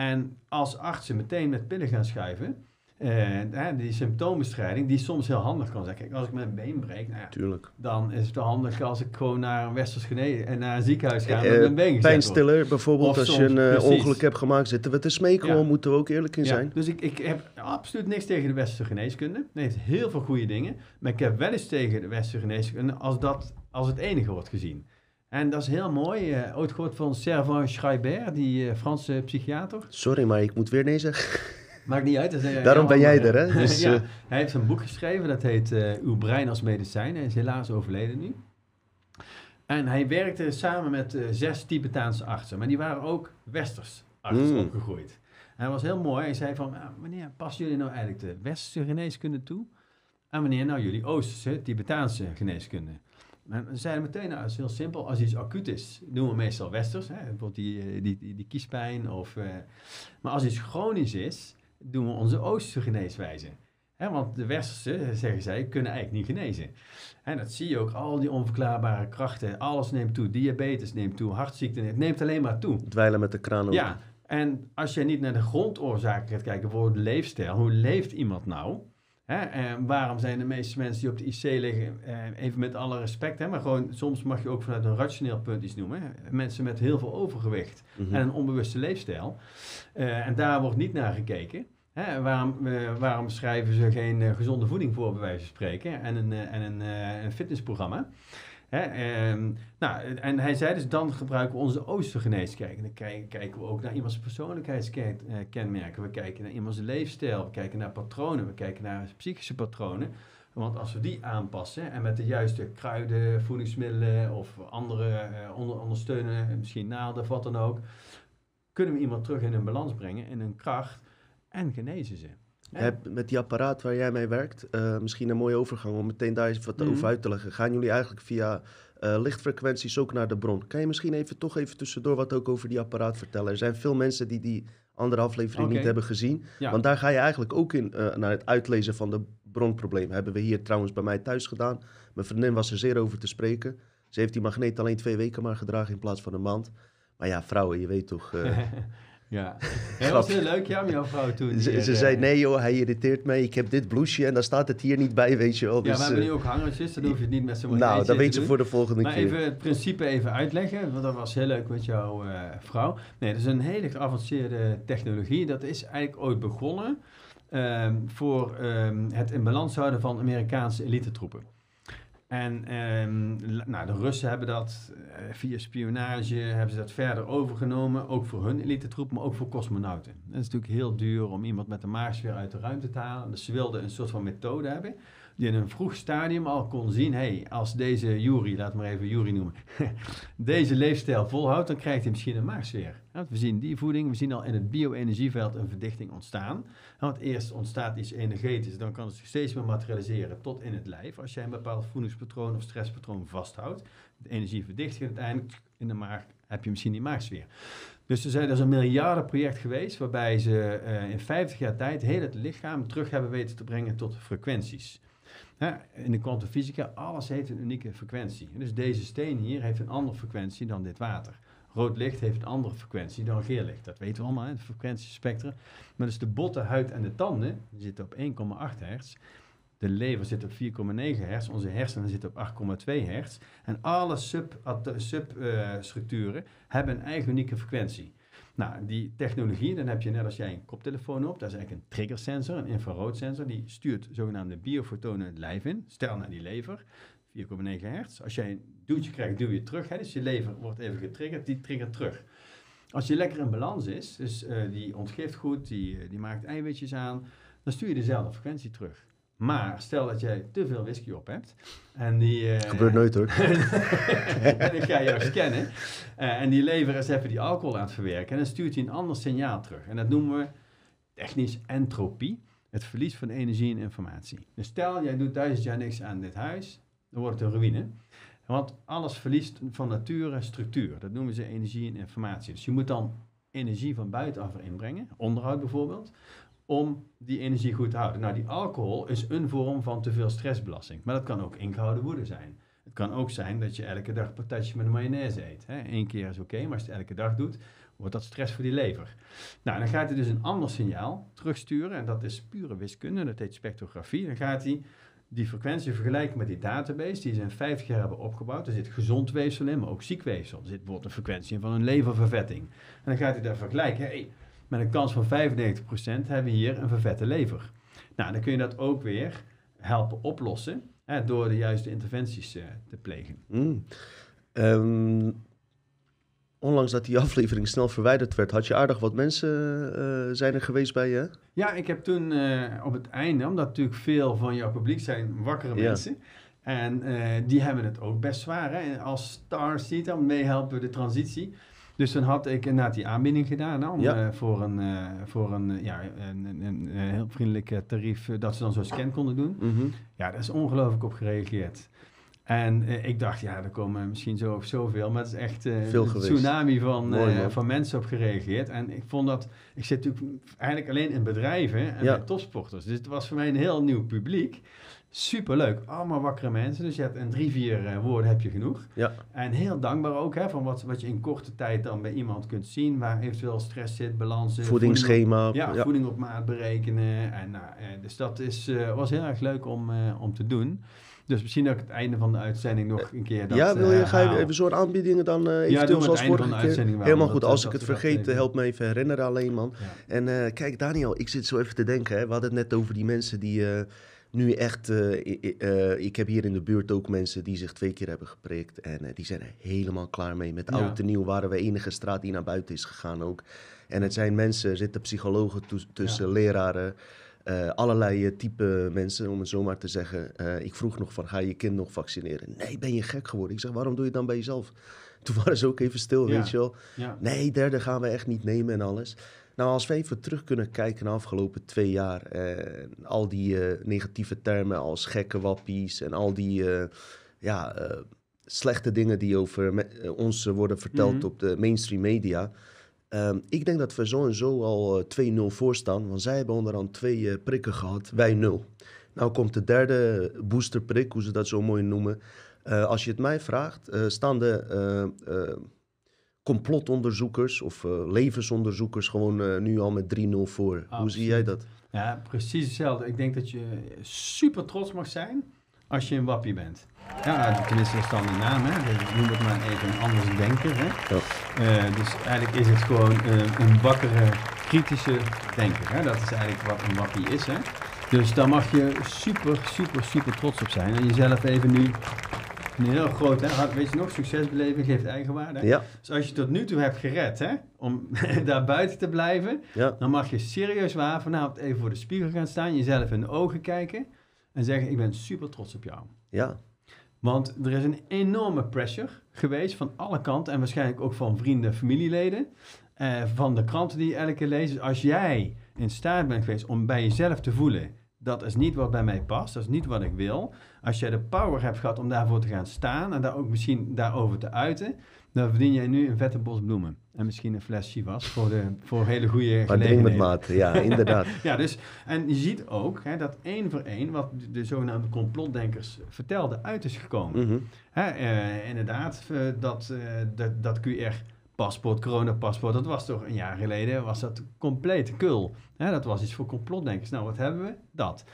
[SPEAKER 2] En als artsen meteen met pillen gaan schuiven, eh, die symptoombestrijding, die soms heel handig kan zijn. Kijk, als ik mijn been breek, nou ja,
[SPEAKER 1] Tuurlijk.
[SPEAKER 2] dan is het wel handig als ik gewoon naar een westers en naar een ziekenhuis ga en
[SPEAKER 1] Eh,
[SPEAKER 2] met mijn been.
[SPEAKER 1] Pijnstiller, bijvoorbeeld,
[SPEAKER 2] Of
[SPEAKER 1] als je een eh,
[SPEAKER 2] precies.
[SPEAKER 1] ongeluk hebt gemaakt, zitten we te smeken,
[SPEAKER 2] Ja.
[SPEAKER 1] moeten we ook eerlijk in
[SPEAKER 2] Ja,
[SPEAKER 1] zijn.
[SPEAKER 2] dus ik, ik heb absoluut niks tegen de westerse geneeskunde. Het heeft heel veel goede dingen. Maar ik heb wel eens tegen de westerse geneeskunde als dat als het enige wordt gezien. En dat is heel mooi. eh ooit gehoord van Servan Schreiber, die eh, Franse psychiater.
[SPEAKER 1] Sorry, maar ik moet weer nee zeggen.
[SPEAKER 2] Maakt niet uit. dat eh,
[SPEAKER 1] Daarom ben jij er, hè? Dus,
[SPEAKER 2] ja, hij heeft een boek geschreven, dat heet Uw brein als medicijn. Hij is helaas overleden nu. En hij werkte samen met zes Tibetaanse artsen. Maar die waren ook westers artsen
[SPEAKER 1] Mm.
[SPEAKER 2] opgegroeid. En hij was heel mooi. Hij zei van, ah, wanneer passen jullie nou eigenlijk de westerse geneeskunde toe? En wanneer nou jullie oosterse, Tibetaanse geneeskunde? En ze zeiden meteen, nou, dat is heel simpel. Als iets acuut is, doen we meestal westers. Hè? Bijvoorbeeld die, eh, die, die, die kiespijn. Of, eh, maar als iets chronisch is, doen we onze oosterse geneeswijze. Want de westerse, zeggen zij, kunnen eigenlijk niet genezen. En dat zie je ook, al die onverklaarbare krachten. Alles neemt toe, diabetes neemt toe, hartziekten, het neemt alleen maar toe.
[SPEAKER 1] dweilen met de kraan open.
[SPEAKER 2] Ja, en als je niet naar de grondoorzaken gaat kijken, bijvoorbeeld de leefstijl. Hoe leeft iemand nou? Hè? En waarom zijn de meeste mensen die op de IC liggen, eh, even met alle respect, hè, maar gewoon soms mag je ook vanuit een rationeel punt iets noemen. Hè? Mensen met heel veel overgewicht
[SPEAKER 1] Mhm.
[SPEAKER 2] en een onbewuste leefstijl. Eh, en daar wordt niet naar gekeken. Hè? Waarom, eh, waarom schrijven ze geen eh, gezonde voeding voor, bij wijze van spreken, en een, en een, een fitnessprogramma? Hè, ehm, nou, en hij zei dus, dan gebruiken we onze oostergeneeskerk. En dan kijken, we ook naar iemands persoonlijkheidskenmerken. We kijken naar iemands leefstijl. We kijken naar patronen. We kijken naar psychische patronen. Want als we die aanpassen en met de juiste kruiden, voedingsmiddelen of andere eh, onder, ondersteunen, misschien naalden of wat dan ook, kunnen we iemand terug in een balans brengen, in een kracht en genezen ze.
[SPEAKER 1] Je hebt met die apparaat waar jij mee werkt, eh, misschien een mooie overgang om meteen daar eens wat
[SPEAKER 2] Mhm.
[SPEAKER 1] over uit te leggen. Gaan jullie eigenlijk via eh, lichtfrequenties ook naar de bron? Kan je misschien even toch even tussendoor wat ook over die apparaat vertellen? Er zijn veel mensen die die andere aflevering niet hebben gezien.
[SPEAKER 2] Ja.
[SPEAKER 1] Want daar ga je eigenlijk ook in eh, naar het uitlezen van de bronprobleem. Hebben we hier trouwens bij mij thuis gedaan. Mijn vriendin was er zeer over te spreken. Ze heeft die magneet alleen twee weken maar gedragen in plaats van een maand. Maar ja, vrouwen, je weet toch.
[SPEAKER 2] ja. Het was heel leuk, ja, met jouw vrouw toen.
[SPEAKER 1] ze ze
[SPEAKER 2] eh,
[SPEAKER 1] zei, nee joh, hij irriteert mij. Ik heb dit blouseje en daar staat het hier niet bij, weet je wel.
[SPEAKER 2] Ja,
[SPEAKER 1] Dus,
[SPEAKER 2] we hebben
[SPEAKER 1] eh,
[SPEAKER 2] nu ook hangertjes, dan hoef je het niet met zo'n
[SPEAKER 1] nou, dat weet
[SPEAKER 2] doen.
[SPEAKER 1] voor de volgende
[SPEAKER 2] Maar
[SPEAKER 1] keer.
[SPEAKER 2] even het principe even uitleggen, want dat was heel leuk met jouw eh, vrouw. Nee, dat is een hele geavanceerde technologie. Dat is eigenlijk ooit begonnen ehm, voor ehm, het in balans houden van Amerikaanse elitetroepen. En ehm, nou, de Russen hebben dat eh, via spionage, hebben ze dat verder overgenomen. Ook voor hun elitetroepen, maar ook voor cosmonauten. Het is natuurlijk heel duur om iemand met een maagsfeer uit de ruimte te halen. Dus ze wilden een soort van methode hebben die in een vroeg stadium al kon zien, hey, als deze Yuri, laat maar even Yuri noemen, deze leefstijl volhoudt, dan krijgt hij misschien een maagsfeer. Want we zien die voeding, we zien al in het bio-energieveld een verdichting ontstaan. Want eerst ontstaat iets energetisch, dan kan het zich steeds meer materialiseren tot in het lijf. Als jij een bepaald voedingspatroon of stresspatroon vasthoudt, de energie verdicht je uiteindelijk in de maag, heb je misschien die maagsfeer. Dus er zijn er is een miljardenproject geweest waarbij ze eh, in 50 jaar tijd heel het lichaam terug hebben weten te brengen tot frequenties. In de kwantumfysica, alles heeft een unieke frequentie. Dus deze steen hier heeft een andere frequentie dan dit water. Rood licht heeft een andere frequentie dan geel licht. Dat weten we allemaal, hè, het frequentiespectrum. Maar dus de botten, huid en de tanden die zitten op 1,8 hertz. De lever zit op 4,9 hertz. Onze hersenen zitten op 8,2 hertz. En alle substructuren sub, eh, hebben een eigen unieke frequentie. Nou, die technologie, dan heb je net als jij een koptelefoon op, dat is eigenlijk een triggersensor, een infraroodsensor, die stuurt zogenaamde biofotonen het lijf in. Stel naar die lever, 4,9 hertz. Als jij een duwtje krijgt, duw je terug. Hè? Dus je lever wordt even getriggerd, die triggert terug. Als je lekker in balans is, dus eh, die ontgift goed, die, eh, die maakt eiwitjes aan, dan stuur je dezelfde frequentie terug. Maar stel dat jij te veel whisky op hebt en die... eh,
[SPEAKER 1] Gebeurt nooit hoor.
[SPEAKER 2] en dan ga jou scannen. Eh, en die lever is even die alcohol aan het verwerken. En dan stuurt hij een ander signaal terug. En dat noemen we technisch entropie. Het verlies van energie en informatie. Dus stel, jij doet duizend jaar niks aan dit huis. Dan wordt het een ruïne. Want alles verliest van nature structuur. Dat noemen ze energie en informatie. Dus je moet dan energie van buitenaf erin brengen. Onderhoud bijvoorbeeld om die energie goed te houden. Nou, die alcohol is een vorm van te veel stressbelasting. Maar dat kan ook ingehouden woede zijn. Het kan ook zijn dat je elke dag patatje met mayonaise eet. Hè. Eén keer is oké, maar als je het elke dag doet, wordt dat stress voor die lever. Nou, dan gaat hij dus een ander signaal terugsturen. En dat is pure wiskunde, dat heet spectrografie. Dan gaat hij die frequentie vergelijken met die database die ze in 50 jaar hebben opgebouwd. Er zit gezond weefsel in, maar ook ziek weefsel. Er zit bijvoorbeeld een frequentie van een leververvetting. En dan gaat hij daar vergelijken. Met een kans van 95% hebben we hier een vervette lever. Nou, dan kun je dat ook weer helpen oplossen hè, door de juiste interventies eh, te plegen.
[SPEAKER 1] Mm. Onlangs dat die aflevering snel verwijderd werd, had je aardig wat mensen eh, zijn er geweest bij je?
[SPEAKER 2] Ja, ik heb toen eh, op het einde, omdat natuurlijk veel van jouw publiek zijn wakkere
[SPEAKER 1] Ja.
[SPEAKER 2] mensen. En die hebben het ook best zwaar. Hè? En als stars die dan meehelpen bij de transitie. Dus dan had ik inderdaad die aanbieding gedaan om,
[SPEAKER 1] Ja.
[SPEAKER 2] eh, voor, een, eh, voor een, eh, ja, een, een, heel vriendelijk tarief dat ze dan zo'n scan konden doen.
[SPEAKER 1] Mhm.
[SPEAKER 2] Ja, daar is ongelooflijk op gereageerd. En ik dacht, ja, er komen misschien zo of zoveel, maar het is echt
[SPEAKER 1] Veel
[SPEAKER 2] een tsunami van,
[SPEAKER 1] Mooi,
[SPEAKER 2] van mensen op gereageerd. En ik vond dat, ik zit natuurlijk eigenlijk alleen in bedrijven en
[SPEAKER 1] Ja.
[SPEAKER 2] bij topsporters. Dus het was voor mij een heel nieuw publiek. Superleuk, allemaal wakkere mensen. Dus je hebt in drie, vier eh, woorden heb je genoeg.
[SPEAKER 1] Ja.
[SPEAKER 2] En heel dankbaar ook hè, van wat, wat je in korte tijd dan bij iemand kunt zien, waar eventueel stress zit, balans zit.
[SPEAKER 1] Voedingsschema.
[SPEAKER 2] voeding op- ja,
[SPEAKER 1] ja.
[SPEAKER 2] voeding op maat berekenen. En, nou, eh, dus dat is, eh, was heel erg leuk om, om te doen. Dus misschien dat ik het einde van de uitzending nog een keer dat
[SPEAKER 1] ja, wil je, ga je even zo'n aanbiedingen dan
[SPEAKER 2] we
[SPEAKER 1] eventueel
[SPEAKER 2] het
[SPEAKER 1] zoals vorige keer? Helemaal goed, als
[SPEAKER 2] dat-
[SPEAKER 1] ik het vergeet, help me even herinneren alleen man.
[SPEAKER 2] Ja.
[SPEAKER 1] En kijk Daniel, ik zit zo even te denken, hè. we hadden het net over die mensen die nu echt... eh, eh, ik heb hier in de buurt ook mensen die zich twee keer hebben geprikt en eh, die zijn er helemaal klaar mee. Met oud en nieuw waren we enige straat die naar buiten is gegaan ook. En het zijn mensen, er zitten psychologen tussen, leraren... allerlei type mensen, om het zo maar te zeggen. Ik vroeg nog van, ga je je kind nog vaccineren? Nee, ben je gek geworden? Ik zeg, waarom doe je het dan bij jezelf? Toen waren ze ook even stil,
[SPEAKER 2] Ja.
[SPEAKER 1] weet je wel.
[SPEAKER 2] Ja.
[SPEAKER 1] Nee, derde gaan we echt niet nemen en alles. Nou, als we even terug kunnen kijken naar de afgelopen twee jaar. En al die eh, negatieve termen als gekke wappies en al die eh, ja, eh, slechte dingen die over me- eh, ons worden verteld
[SPEAKER 2] Mhm.
[SPEAKER 1] op de mainstream media. Ehm, ik denk dat we zo en zo al eh, 2-0 voor staan. Want zij hebben onderhand twee eh, prikken gehad, wij nul. Nou komt de derde boosterprik, hoe ze dat zo mooi noemen. Eh, als je het mij vraagt, eh, staan de eh, eh, complotonderzoekers of eh, levensonderzoekers gewoon eh, nu al met 3-0 voor. Hoe zie jij dat?
[SPEAKER 2] Ja, precies hetzelfde. Ik denk dat je super trots mag zijn als je een wappie bent. Ja, tenminste, dat is dan de naam, hè. Dus noem het maar even een anders denker, hè.
[SPEAKER 1] Ja.
[SPEAKER 2] Eh, dus eigenlijk is het gewoon een wakkere, kritische denker, hè. Dat is eigenlijk wat een wappie is, hè. Dus daar mag je super, super, super trots op zijn. En jezelf even nu een heel groot, hè. Weet je nog, succesbeleving geeft eigenwaarde.
[SPEAKER 1] Ja,
[SPEAKER 2] Dus als je tot nu toe hebt gered, hè, om daar buiten te blijven,
[SPEAKER 1] ja,
[SPEAKER 2] dan mag je serieus waar vanavond even voor de spiegel gaan staan, jezelf in de ogen kijken en zeggen: Ik ben super trots op jou.
[SPEAKER 1] ja.
[SPEAKER 2] Want er is een enorme pressure geweest van alle kanten en waarschijnlijk ook van vrienden, familieleden, eh, van de kranten die je elke keer leest. Dus als jij in staat bent geweest om bij jezelf te voelen: dat is niet wat bij mij past, dat is niet wat ik wil. Als jij de power hebt gehad om daarvoor te gaan staan en daar ook misschien daarover te uiten, dan verdien jij nu een vette bos bloemen. En misschien een fles Chivas voor, de, voor hele goede
[SPEAKER 1] Maar met maat. Ja, inderdaad.
[SPEAKER 2] Ja, dus, en je ziet ook hè, dat één voor één, wat de, de zogenaamde complotdenkers vertelden, uit is gekomen.
[SPEAKER 1] Mhm.
[SPEAKER 2] Hè, eh, inderdaad, eh, dat, eh, dat, dat QR-paspoort, coronapaspoort, dat was toch een jaar geleden, was dat compleet kul. Hè, dat was iets voor complotdenkers. Nou, wat hebben we? Dat.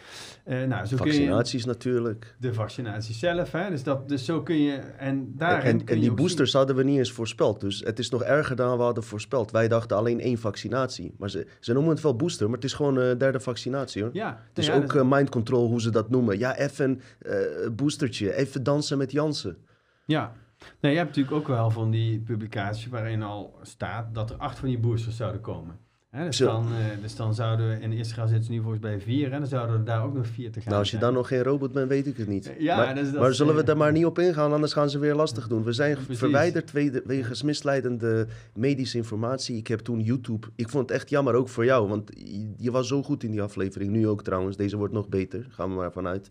[SPEAKER 2] Eh, nou, zo kun je
[SPEAKER 1] Vaccinaties natuurlijk.
[SPEAKER 2] de vaccinatie zelf, hè, dus, dat, dus zo kun je, en daarin
[SPEAKER 1] En,
[SPEAKER 2] kun
[SPEAKER 1] en die boosters hadden we niet eens voorspeld. Dus het is nog erger dan we hadden voorspeld. Wij dachten alleen één vaccinatie. Maar ze, ze noemen het wel booster, maar het is gewoon een derde vaccinatie hoor.
[SPEAKER 2] Ja,
[SPEAKER 1] Het is
[SPEAKER 2] ja,
[SPEAKER 1] ook eh, mind control, hoe ze dat noemen. Ja, even een eh, boostertje. Even dansen met Jansen.
[SPEAKER 2] Ja. Nee, je hebt natuurlijk ook wel van die publicaties waarin al staat dat er acht van die boosters zouden komen. Hè, dus,
[SPEAKER 1] Zo.
[SPEAKER 2] dan, eh, dus dan zouden we, in Israël zitten ze nu volgens bij vier, en dan zouden er daar ook nog vier te gaan
[SPEAKER 1] Nou, als je
[SPEAKER 2] zijn.
[SPEAKER 1] dan nog geen robot bent, weet ik het niet.
[SPEAKER 2] Ja,
[SPEAKER 1] maar,
[SPEAKER 2] dus dat
[SPEAKER 1] maar
[SPEAKER 2] is,
[SPEAKER 1] zullen we
[SPEAKER 2] eh,
[SPEAKER 1] daar maar niet op ingaan, anders gaan ze weer lastig doen. We zijn
[SPEAKER 2] Precies.
[SPEAKER 1] verwijderd we- wegens misleidende medische informatie. Ik heb toen YouTube... Ik vond het echt jammer, ook voor jou. Want je, je was zo goed in die aflevering. Nu ook trouwens. Deze wordt nog beter. Gaan we maar vanuit.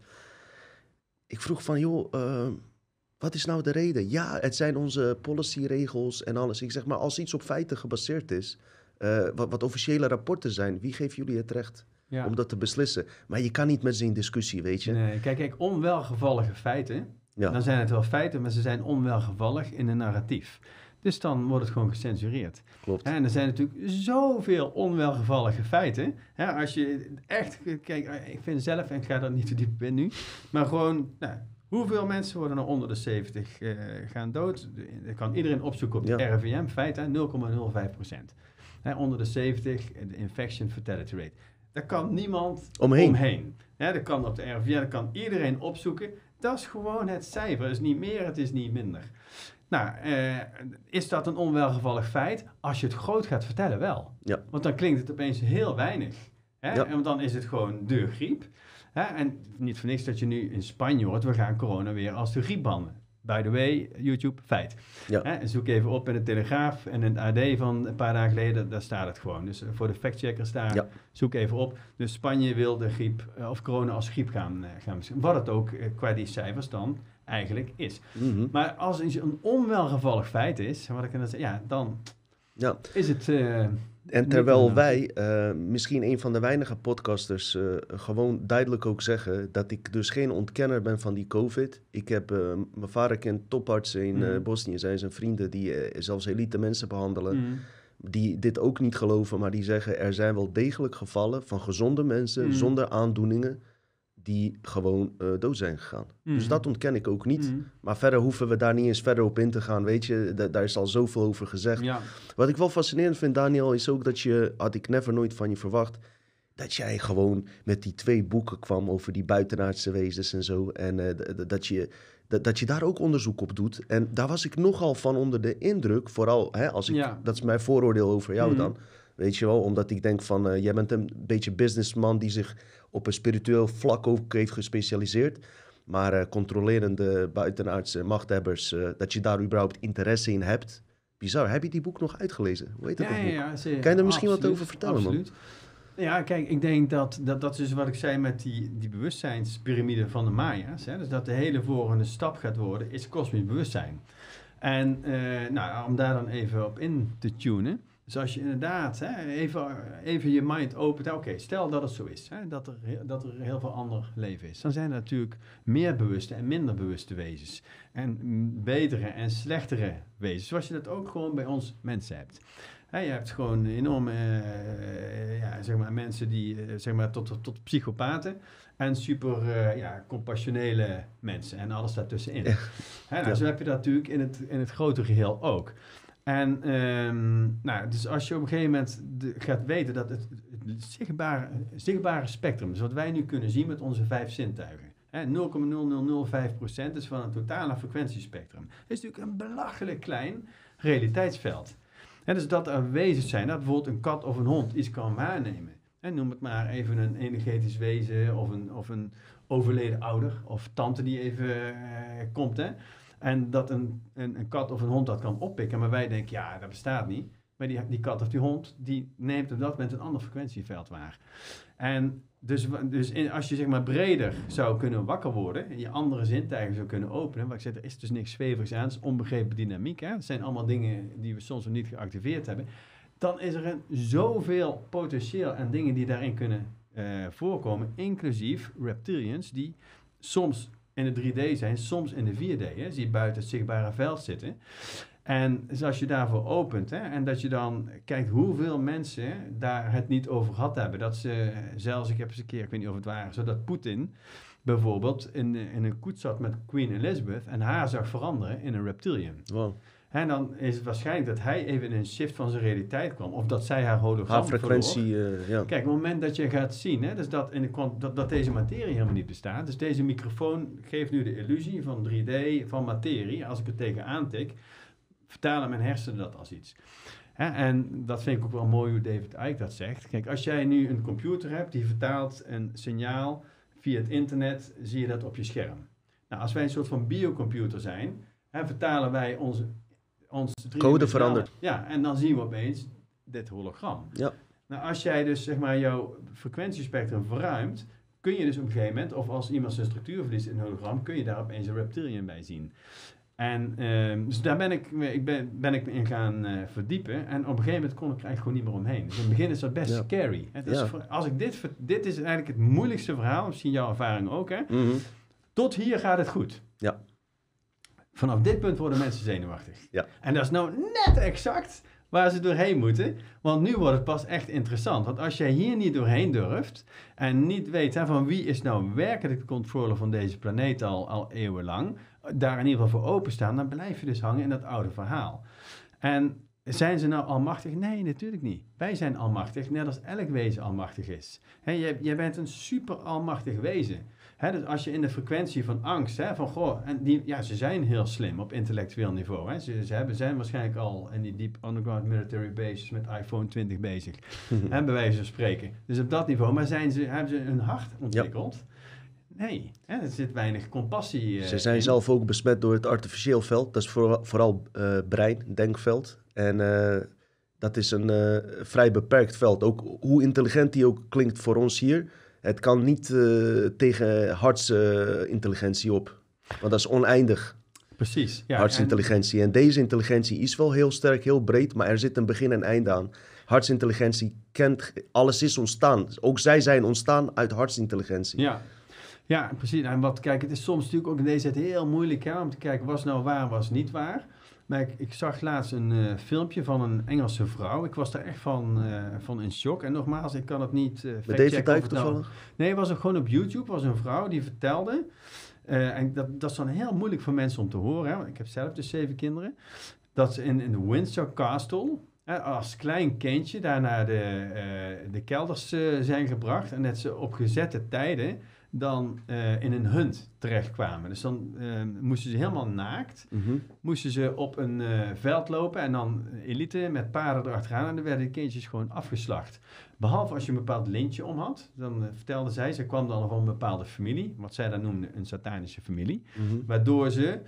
[SPEAKER 1] Ik vroeg van, joh... eh, wat is nou de reden? Ja, het zijn onze policyregels en alles. Ik zeg maar, als iets op feiten gebaseerd is... eh, wat, wat officiële rapporten zijn... wie geeft jullie het recht
[SPEAKER 2] ja.
[SPEAKER 1] om dat te beslissen? Maar je kan niet met ze in discussie, weet je.
[SPEAKER 2] Nee, kijk, kijk, onwelgevallige feiten,
[SPEAKER 1] Ja.
[SPEAKER 2] dan zijn het wel feiten, maar ze zijn onwelgevallig in een narratief. Dus dan wordt het gewoon gecensureerd.
[SPEAKER 1] Klopt.
[SPEAKER 2] En er zijn natuurlijk zoveel onwelgevallige feiten. Als je echt, kijk, ik vind zelf, en ik ga daar niet te diep in nu, maar gewoon, nou, hoeveel mensen worden er onder de 70 eh, gaan dood? Dat kan iedereen opzoeken op de
[SPEAKER 1] Ja.
[SPEAKER 2] RIVM, feit, hè, 0,05 procent. onder de 70, de infection fatality rate. Daar kan niemand
[SPEAKER 1] Omheen.
[SPEAKER 2] omheen. Hè, dat kan op de RIVM, dat kan iedereen opzoeken. Dat is gewoon het cijfer. Het is niet meer, het is niet minder. Nou, eh, is dat een onwelgevallig feit? Als je het groot gaat vertellen, wel.
[SPEAKER 1] Ja.
[SPEAKER 2] Want dan klinkt het opeens heel weinig. Hè?
[SPEAKER 1] Ja.
[SPEAKER 2] En want dan is het gewoon de griep. Hè? En niet voor niks dat je nu in Spanje hoort, we gaan corona weer als de griep behandelen. By the way, YouTube, feit.
[SPEAKER 1] Ja.
[SPEAKER 2] Hè? Zoek even op in de Telegraaf en in het AD van een paar dagen geleden, daar staat het gewoon. Dus eh, voor de factcheckers daar,
[SPEAKER 1] Ja.
[SPEAKER 2] zoek even op. Dus Spanje wil de griep, eh, of corona als griep gaan, eh, gaan. Wat het ook qua die cijfers dan eigenlijk is.
[SPEAKER 1] Mhm.
[SPEAKER 2] Maar als iets een onwelgevallig feit is, wat ik dan zeg, ja, dan
[SPEAKER 1] Ja,
[SPEAKER 2] is het.
[SPEAKER 1] En terwijl wij, eh, misschien een van de weinige podcasters, eh, gewoon duidelijk ook zeggen dat ik dus geen ontkenner ben van die COVID. Ik heb, eh, mijn vader kent topartsen in
[SPEAKER 2] Mhm.
[SPEAKER 1] Bosnië, zijn zijn vrienden die zelfs elite mensen behandelen.
[SPEAKER 2] mm,
[SPEAKER 1] Die dit ook niet geloven, maar die zeggen er zijn wel degelijk gevallen van gezonde mensen
[SPEAKER 2] Mhm.
[SPEAKER 1] zonder aandoeningen die gewoon eh, dood zijn gegaan. Dus
[SPEAKER 2] Mhm.
[SPEAKER 1] dat ontken ik ook niet.
[SPEAKER 2] mm,
[SPEAKER 1] Maar verder hoeven we daar niet eens verder op in te gaan, weet je. Da- daar is al zoveel over gezegd.
[SPEAKER 2] ja,
[SPEAKER 1] Wat ik wel fascinerend vind, Daniel, is ook dat je, had ik never nooit van je verwacht, dat jij gewoon met die twee boeken kwam over die buitenaardse wezens en zo. En eh, dat, je, dat, dat je daar ook onderzoek op doet. En daar was ik nogal van onder de indruk, vooral hè, als ik,
[SPEAKER 2] Ja.
[SPEAKER 1] dat is mijn vooroordeel over jou
[SPEAKER 2] Mhm.
[SPEAKER 1] dan. Weet je wel, omdat ik denk van, eh, jij bent een beetje businessman die zich op een spiritueel vlak ook heeft gespecialiseerd. Maar eh, controlerende buitenaardse machthebbers, eh, dat je daar überhaupt interesse in hebt, bizar. Heb je die boek nog uitgelezen? Hoe heet dat
[SPEAKER 2] Ja,
[SPEAKER 1] boek?
[SPEAKER 2] ja, ja, zeker.
[SPEAKER 1] Kan je er misschien wat over vertellen, man?
[SPEAKER 2] absoluut. Ja, kijk, ik denk dat, dat dat is dus wat ik zei met die, die bewustzijnspyramide van de Maya's. Hè? Dus dat de hele volgende stap gaat worden, is kosmisch bewustzijn. En nou, om daar dan even op in te tunen. Dus als je inderdaad hè, even, even je mind opent. Oké, stel dat het zo is. Hè, dat, er, dat er heel veel ander leven is. Dan zijn er natuurlijk meer bewuste en minder bewuste wezens. En betere en slechtere wezens. Zoals je dat ook gewoon bij ons mensen hebt. Hè, je hebt gewoon enorme eh, ja, zeg maar, mensen die eh, zeg maar, tot, tot psychopaten. En super eh, ja, compassionele mensen. En alles daartussenin. Hè, nou,
[SPEAKER 1] Ja.
[SPEAKER 2] Zo heb je dat natuurlijk in het, in het grote geheel ook. En ehm, nou, dus als je op een gegeven moment gaat weten dat het, zichtbare, zichtbare spectrum, dus wat wij nu kunnen zien met onze vijf zintuigen, hè, 0,0005% is van het totale frequentiespectrum. Is natuurlijk een belachelijk klein realiteitsveld. Hè, dus dat er wezens zijn, dat bijvoorbeeld een kat of een hond iets kan waarnemen. Noem het maar even een energetisch wezen of een, of een overleden ouder of tante die even eh, komt. Hè. En dat een, een, een kat of een hond dat kan oppikken. Maar wij denken, ja, dat bestaat niet. Maar die, die kat of die hond, die neemt op dat moment een ander frequentieveld waar. En dus, dus in, als je zeg maar breder zou kunnen wakker worden... en je andere zintuigen zou kunnen openen... wat ik zeg, er is dus niks zweverigs aan, het is onbegrepen dynamiek. Hè? Het zijn allemaal dingen die we soms nog niet geactiveerd hebben. Dan is er een, zoveel potentieel en dingen die daarin kunnen eh, voorkomen... inclusief reptilians die soms in de 3D zijn, soms in de 4D, hè, die buiten het zichtbare veld zitten. En dus als je daarvoor opent hè, en dat je dan kijkt hoeveel mensen daar het niet over gehad hebben. Dat ze zelfs, ik heb eens een keer, ik weet niet of het waar is, zodat Poetin bijvoorbeeld in, in een koets zat met Queen Elizabeth en haar zag veranderen in een reptilian.
[SPEAKER 1] Wow.
[SPEAKER 2] En dan is het waarschijnlijk dat hij even in een shift van zijn realiteit kwam. Of dat zij haar hologram
[SPEAKER 1] Haar frequentie, eh, ja.
[SPEAKER 2] Kijk, op het moment dat je gaat zien hè, dus dat, in de, dat, dat deze materie helemaal niet bestaat. Dus deze microfoon geeft nu de illusie van 3D, van materie. Als ik er tegenaan tik, vertalen mijn hersenen dat als iets. Hè, en dat vind ik ook wel mooi hoe David Icke dat zegt. Kijk, als jij nu een computer hebt die vertaalt een signaal via het internet, zie je dat op je scherm. Nou, als wij een soort van biocomputer zijn, hè, vertalen wij onze, ons driedimensionale-
[SPEAKER 1] verandert.
[SPEAKER 2] Ja, en dan zien we opeens dit hologram.
[SPEAKER 1] Ja.
[SPEAKER 2] Nou, als jij dus zeg maar jouw frequentiespectrum verruimt, kun je dus op een gegeven moment, of als iemand zijn structuur verliest in een hologram, kun je daar opeens een reptilian bij zien. En ehm, dus daar ben ik, ik ben, ben ik me in gaan eh, verdiepen. En op een gegeven moment kon ik er eigenlijk gewoon niet meer omheen. Dus in het begin is dat best
[SPEAKER 1] Ja.
[SPEAKER 2] scary. Het is
[SPEAKER 1] Ja.
[SPEAKER 2] voor- als ik dit, dit is eigenlijk het moeilijkste verhaal, misschien jouw ervaring ook, hè?
[SPEAKER 1] Mhm.
[SPEAKER 2] Tot hier gaat het goed.
[SPEAKER 1] Ja.
[SPEAKER 2] Vanaf dit punt worden mensen zenuwachtig.
[SPEAKER 1] Ja.
[SPEAKER 2] En dat is nou net exact waar ze doorheen moeten. Want nu wordt het pas echt interessant. Want als jij hier niet doorheen durft en niet weet hè, van wie is nou werkelijk de controller van deze planeet al, al eeuwenlang, daar in ieder geval voor openstaan, dan blijf je dus hangen in dat oude verhaal. En zijn ze nou almachtig? Nee, natuurlijk niet. Wij zijn almachtig, net als elk wezen almachtig is. Jij, jij bent een super almachtig wezen. Hè, dus als je in de frequentie van angst, hè, van goh, en die, ja, ze zijn heel slim op intellectueel niveau. Hè. Ze, ze hebben, zijn waarschijnlijk al in die deep underground military bases met iPhone 20 bezig. hè, bij wijze van spreken. Dus op dat niveau, maar zijn ze, hebben ze een hart ontwikkeld? Nee, hè, er zit weinig compassie. eh,
[SPEAKER 1] Ze zijn
[SPEAKER 2] in.
[SPEAKER 1] zelf ook besmet door het artificieel veld. Dat is vooral, vooral eh, brein, denkveld. En eh, dat is een vrij beperkt veld. Ook hoe intelligent die ook klinkt voor ons hier. Het kan niet eh, tegen hartsintelligentie op. Want dat is oneindig,
[SPEAKER 2] Precies. Ja, en-
[SPEAKER 1] hartsintelligentie. En deze intelligentie is wel heel sterk, heel breed, maar er zit een begin en einde aan. Hartsintelligentie kent, alles is ontstaan. Ook zij zijn ontstaan uit hartsintelligentie.
[SPEAKER 2] Ja. ja, precies. En wat, kijk, het is soms natuurlijk ook in deze tijd heel moeilijk hè, om te kijken, was nou waar, was niet waar. Maar ik, ik zag laatst een eh, filmpje van een Engelse vrouw. Ik was daar echt van, eh, van in shock. En nogmaals, ik kan het niet uh,
[SPEAKER 1] Met David Dijk
[SPEAKER 2] nou,
[SPEAKER 1] toevallig?
[SPEAKER 2] Nee, het was ook gewoon op YouTube. was een vrouw die vertelde. en dat, dat is dan heel moeilijk voor mensen om te horen. Hè, want ik heb zelf dus zeven kinderen. Dat ze in, in de Windsor Castle als klein kindje daar naar de, de kelders zijn gebracht. En dat ze op gezette tijden dan eh, in een hunt terechtkwamen. Dus dan eh, moesten ze helemaal naakt
[SPEAKER 1] Mhm.
[SPEAKER 2] moesten ze op een eh, veld lopen en dan elite met paarden erachteraan en dan werden de kindjes gewoon afgeslacht. Behalve als je een bepaald lintje om had, dan vertelde zij, ze kwam dan van een bepaalde familie, wat zij dan noemde een satanische familie,
[SPEAKER 1] Mhm.
[SPEAKER 2] waardoor ze